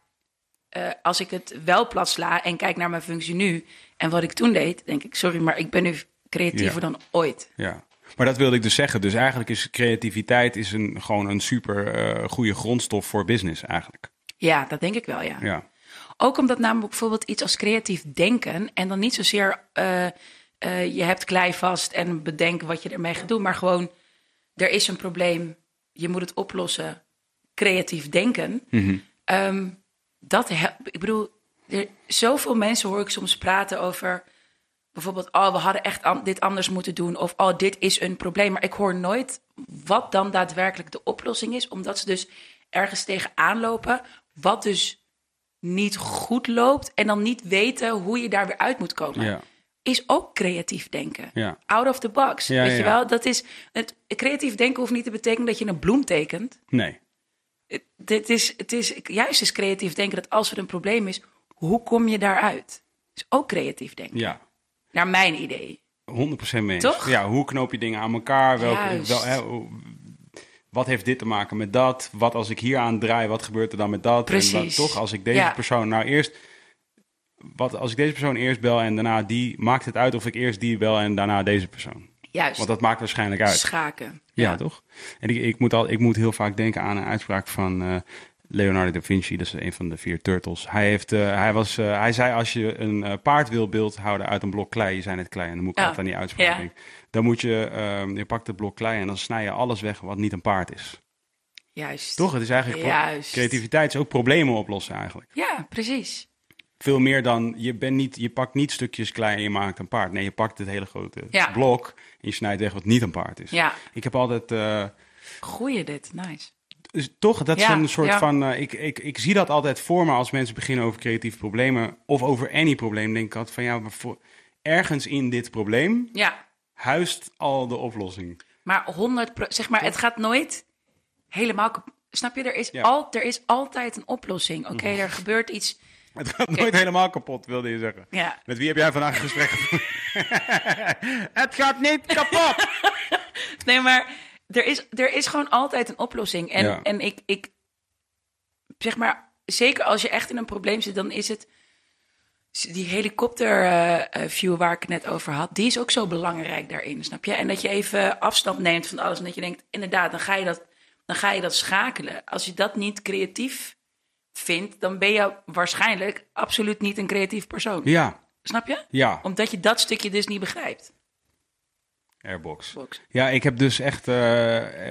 eh, als ik het wel plat sla en kijk naar mijn functie nu en wat ik toen deed, denk ik, sorry, maar ik ben nu creatiever dan ooit. Ja. Maar dat wilde ik dus zeggen. Dus eigenlijk is creativiteit is een, gewoon een super eh, goede grondstof voor business eigenlijk. Ja, dat denk ik wel, ja. Ja. Ook omdat namelijk bijvoorbeeld iets als creatief denken en dan niet zozeer eh, eh, je hebt klei vast en bedenken wat je ermee gaat doen, maar gewoon er is een probleem, je moet het oplossen, creatief denken. Mhm. Ehm, dat ik bedoel, er, zoveel mensen hoor ik soms praten over bijvoorbeeld, oh, we hadden echt an- dit anders moeten doen of oh, dit is een probleem, maar ik hoor nooit wat dan daadwerkelijk de oplossing is, omdat ze dus ergens tegenaan lopen, wat dus niet goed loopt en dan niet weten hoe je daar weer uit moet komen. Ja. Is ook creatief denken. Ja. Out of the box. Ja, weet je wel? Dat is, het, creatief denken hoeft niet te betekenen dat je een bloem tekent. Nee. Het, dit is, het is juist is creatief denken dat als er een probleem is, hoe kom je daaruit? Is ook creatief denken. Ja. Naar mijn idee. 100% mee. Toch? Ja, hoe knoop je dingen aan elkaar? Welke, wel, wat heeft dit te maken met dat? Wat als ik hier aan draai, wat gebeurt er dan met dat? En wat, Precies. toch, als ik deze Ja. persoon nou eerst... Wat als ik deze persoon eerst bel en daarna die... Maakt het uit of ik eerst die bel en daarna deze persoon? Juist. Want dat maakt waarschijnlijk uit. Schaken. Ja, toch? En ik, ik, moet al, ik moet heel vaak denken aan een uitspraak van eh, Leonardo da Vinci. Dat is een van de vier turtles. Hij, heeft, eh, hij, was, eh, hij zei als je een paard wil beeld houden uit een blok klei. Je zei net klei en dan moet ik Ja. altijd aan die uitspraak Ja. denken. Dan moet je, ehm, je pakt het blok klei en dan snij je alles weg wat niet een paard is. Juist. Toch? Het is eigenlijk Juist. creativiteit is ook problemen oplossen eigenlijk. Ja, precies. Veel meer dan, je, bent niet, je pakt niet stukjes klei en je maakt een paard. Nee, je pakt het hele grote Ja. blok en je snijdt weg wat niet een paard is. Ja. Ik heb altijd... eh, Goeie dit. Nice. Dus toch, dat is Ja, een soort ja. van. eh, ik, ik, ik zie dat altijd voor me als mensen beginnen over creatieve problemen. Of over any probleem. Denk ik altijd van ja, maar voor, ergens in dit probleem Ja. Huist al de oplossing. Maar 100 pro- zeg maar, het gaat nooit helemaal. kap- Snap je? Er is, Ja. Mhm. al, er is altijd een oplossing. Oké, er gebeurt iets. *laughs* Het gaat nooit helemaal kapot, wilde je zeggen. Ja. Met wie heb jij vandaag een gesprek *laughs* het gaat niet kapot! *laughs* Nee, maar er is, er is gewoon altijd een oplossing. En, Ja. en ik, ik, zeg maar, zeker als je echt in een probleem zit, dan is het. Die helikopterview waar ik het net over had, die is ook zo belangrijk daarin, snap je? En dat je even afstand neemt van alles en dat je denkt, inderdaad, dan ga je dat, dan ga je dat schakelen. Als je dat niet creatief vindt, dan ben je waarschijnlijk absoluut niet een creatief persoon. Ja, Snap je? ja. Omdat je dat stukje dus niet begrijpt. Airbox. Box. Ja, ik heb dus echt eh,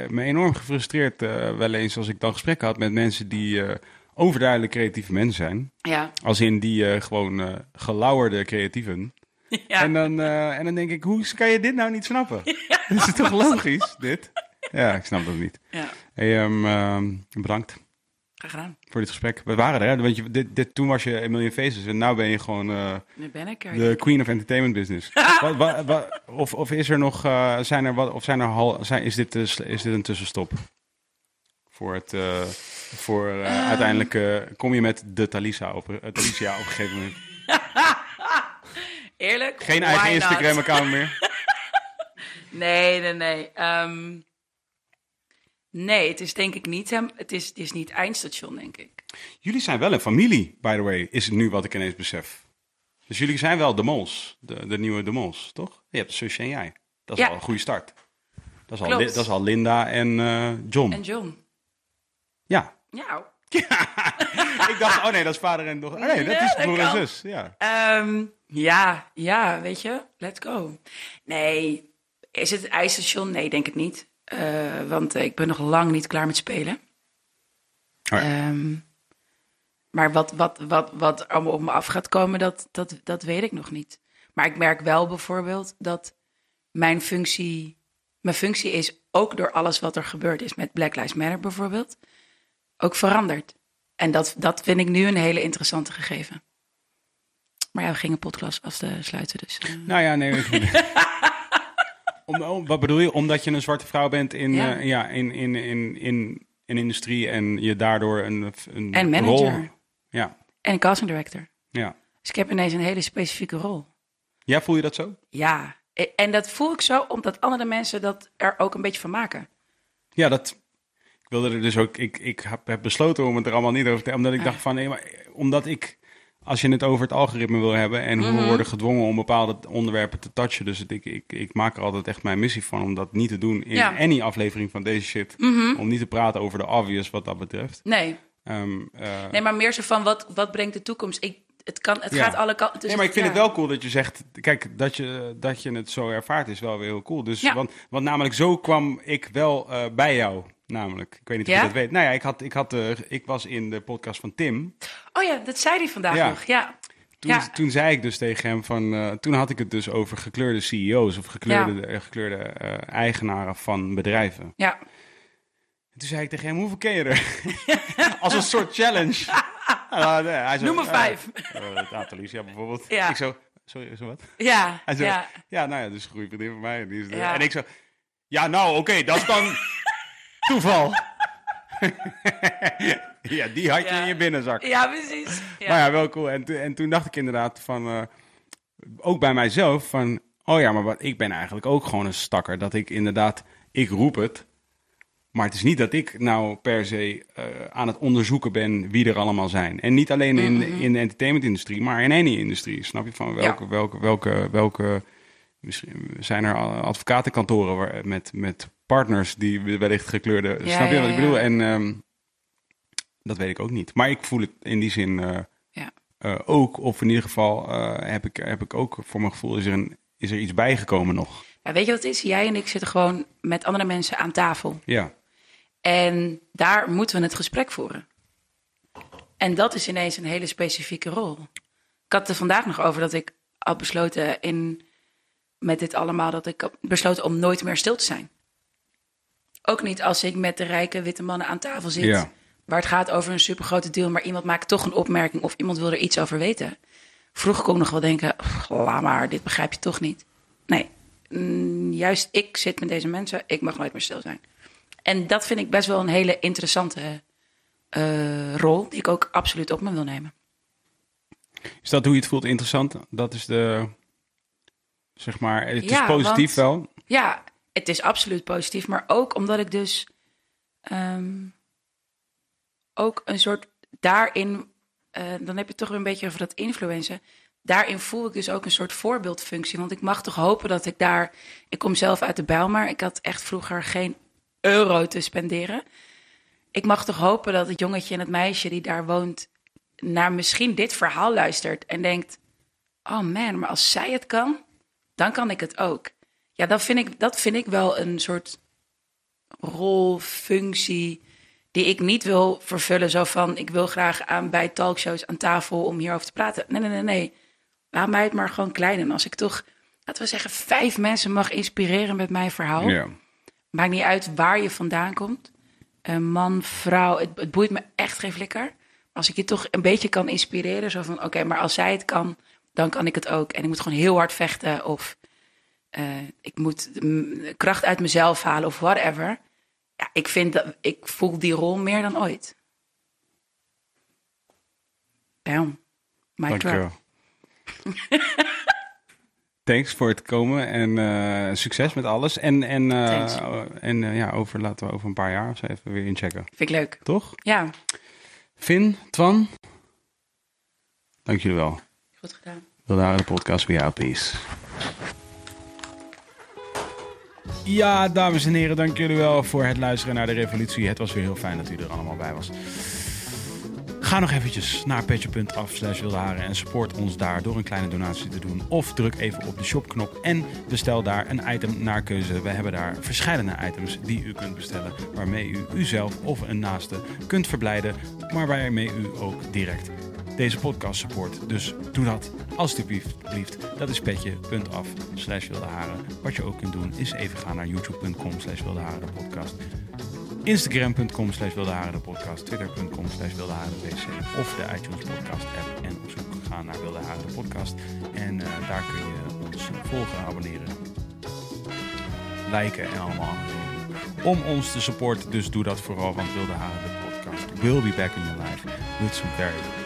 me enorm gefrustreerd eh, wel eens als ik dan gesprekken had met mensen die eh, overduidelijk creatieve mensen zijn. Ja. Als in die eh, gewoon eh gelauwerde creatieven. *laughs* ja. En, dan, eh, en dan denk ik, hoe kan je dit nou niet snappen? *laughs* *laughs* Is toch logisch, dit? Ja, ik snap dat niet. ja. Hey, ehm, ehm, bedankt Graag gedaan. voor dit gesprek. We waren er, hè? Want je, dit, dit, toen was je A Million Faces en nu ben je gewoon Nu ben ik er. de queen of entertainment business. wat, wat, wat- of, of is er nog, zijn er wat, of zijn er hal, zijn, is, dit, is dit een tussenstop? Voor het, eh, voor eh, uiteindelijk eh, kom je met de Talisa op, Talisia op een gegeven moment. *laughs* Eerlijk? Geen eigen? Instagram-account meer. *laughs* Nee, nee, nee. Ehm, nee, het is denk ik niet hem. Het is, het is niet eindstation, denk ik. Jullie zijn wel een familie, by the way, is het nu wat ik ineens besef. Dus jullie zijn wel de mols, de, de nieuwe de mols, toch? Je hebt zusje en jij. Dat is Ja. al een goede start. Dat is al, dat is al Linda en John. En John? Ja, Ja. *laughs* ik dacht, oh nee, dat is vader en dochter. Oh nee, dat is broer en zus. Ja. Ehm, ja, ja, weet je, let's go. Nee, is het het ijsstation? Nee, denk ik niet. Eh, want ik ben nog lang niet klaar met spelen. Oh ja. Ehm, maar wat, wat, wat, wat allemaal op me af gaat komen, dat, dat, dat weet ik nog niet. Maar ik merk wel bijvoorbeeld dat mijn functie, mijn functie is ook door alles wat er gebeurd is met Black Lives Matter bijvoorbeeld, ook veranderd. En dat, dat vind ik nu een hele interessante gegeven. Maar ja, we gingen podcast afsluiten, dus... eh, Nou ja, nee. *laughs* Om, om- wat bedoel je? Omdat je een zwarte vrouw bent in, Ja. in, in, in, in, in industrie en je daardoor een, een En manager. rol... Ja, En casting director. ja. Dus ik heb ineens een hele specifieke rol. Ja, voel je dat zo? Ja, e- en dat voel ik zo omdat andere mensen dat er ook een beetje van maken. Ja, dat. Ik wilde er dus ook. Ik, ik heb, besloten om het er allemaal niet over te Omdat ik dacht van. Nee, maar, omdat ik. Als je het over het algoritme wil hebben. En hoe Mhm. we worden gedwongen om bepaalde onderwerpen te touchen. Dus het, ik, ik, ik maak er altijd echt mijn missie van. Om dat niet te doen in Ja. Mhm. any aflevering van deze shit. Om niet te praten over de obvious wat dat betreft. Nee, Ehm, eh, nee maar meer zo van wat, wat brengt de toekomst? Ik, het kan, het Ja. gaat alle kanten. dus nee, maar ik vind ja. het wel cool dat je zegt. Kijk, dat je, dat je het zo ervaart is wel weer heel cool. Dus, Ja. want, want namelijk zo kwam ik wel eh, bij jou. Namelijk. Ik weet niet of Ja? je dat weet. Nou ja, ik, had, ik, had, eh, ik was in de podcast van Tim. Oh ja, dat zei hij vandaag Ja. nog. Ja, Toen, Ja. toen zei ik dus tegen hem van. eh, toen had ik het dus over gekleurde CEO's of gekleurde, eh, gekleurde eigenaren van bedrijven. ja. En toen zei ik tegen hem: hoeveel ken je er? *laughs* Als een soort challenge. Uh, *laughs* hij zo, Noem eh, vijf. het aantal bijvoorbeeld. Ja. Ik zo. Sorry, zo wat? Ja, Hij zo, ja. nou ja, dus een goede vriendin van mij. En, die is. Ja. en ik zo. Ja, nou, oké, dat is dan *laughs* toeval. *laughs* ja, die had je Ja. in je binnenzak. Ja, precies. Ja. Maar ja, wel cool. En, toen- en toen dacht ik inderdaad van, eh, ook bij mijzelf, van, oh ja, maar wat, ik ben eigenlijk ook gewoon een stakker. Dat ik inderdaad, ik roep het. Maar het is niet dat ik nou per se eh, aan het onderzoeken ben wie er allemaal zijn. En niet alleen in, in de entertainmentindustrie, maar in any industrie. Snap je van welke, welke, welke, welke, misschien zijn er advocatenkantoren waar, met, met partners die wellicht gekleurde, Ja, snap je wat ik bedoel? En ehm, dat weet ik ook niet. Maar ik voel het in die zin eh, Ja. eh, ook, of in ieder geval eh, heb, ik, heb ik ook, voor mijn gevoel, is er, een, is er iets bijgekomen nog. Ja, weet je wat het is? Jij en ik zitten gewoon met andere mensen aan tafel. Ja, En daar moeten we het gesprek voeren. En dat is ineens een hele specifieke rol. Ik had het er vandaag nog over dat ik had besloten in, met dit allemaal, dat ik besloten om nooit meer stil te zijn. Ook niet als ik met de rijke witte mannen aan tafel zit, Ja. waar het gaat over een supergrote deal, maar iemand maakt toch een opmerking of iemand wil er iets over weten. Vroeger kon ik nog wel denken, "Pff, laat maar, dit begrijp je toch niet. Nee, mm, juist ik zit met deze mensen, ik mag nooit meer stil zijn. En dat vind ik best wel een hele interessante eh, rol, die ik ook absoluut op me wil nemen. is dat hoe je het voelt interessant? Dat is de, zeg maar, het is Ja, positief want- wel. Ja, het is absoluut positief, maar ook omdat ik dus ehm, ook een soort daarin, eh, dan heb je toch weer een beetje over dat influencen. Daarin voel ik dus ook een soort voorbeeldfunctie. Want ik mag toch hopen dat ik daar. Ik kom zelf uit de Bijlmer. Ik had echt vroeger geen euro te spenderen. Ik mag toch hopen dat het jongetje en het meisje die daar woont. naar misschien dit verhaal luistert en denkt: Oh man, maar als zij het kan, dan kan ik het ook. Ja, dat vind ik, dat vind ik wel een soort rol, functie die ik niet wil vervullen. Zo van, ik wil graag aan, bij talkshows aan tafel om hierover te praten. Nee, nee, nee, nee. Laat mij het maar gewoon klein. En als ik toch, laten we zeggen, vijf mensen mag inspireren met mijn verhaal. Ja. Maakt niet uit waar je vandaan komt. Een man, vrouw, het, het boeit me echt geen flikker. Als ik je toch een beetje kan inspireren. Zo van, oké, maar als zij het kan, dan kan ik het ook. En ik moet gewoon heel hard vechten. Of eh, ik moet kracht uit mezelf halen of whatever. Ja, ik vind dat, ik voel die rol meer dan ooit. Bam. My Dank je drop. wel. *laughs* Thanks voor het komen en eh, succes met alles. En, en, eh, en ja, over, laten we over een paar jaar of zo even weer inchecken. Vind ik leuk. Toch? Ja, Finn, Twan, dank jullie wel. Goed gedaan. Wil daar de podcast bij jou, peace. Ja, dames en heren, dank jullie wel voor het luisteren naar de revolutie. Het was weer heel fijn dat u er allemaal bij was. Ga nog eventjes naar petje.af slash wilde haren en support ons daar door een kleine donatie te doen. Of druk even op de shopknop en bestel daar een item naar keuze. We hebben daar verschillende items die u kunt bestellen. Waarmee u uzelf of een naaste kunt verblijden. Maar waarmee u ook direct deze podcast support. Dus doe dat alsjeblieft. Dat is petje.af slash wilde haren. Wat je ook kunt doen is even gaan naar youtube.com slash wilde haren de podcast. Instagram.com slash wilde haren de podcast. Twitter.com slash. Of de iTunes podcast app. En op zoek gaan naar wilde haren podcast. En uh, daar kun je ons volgen, abonneren, liken en allemaal. Om ons te supporten, dus doe dat vooral, want Wilde Haren de podcast will be back in your life with some very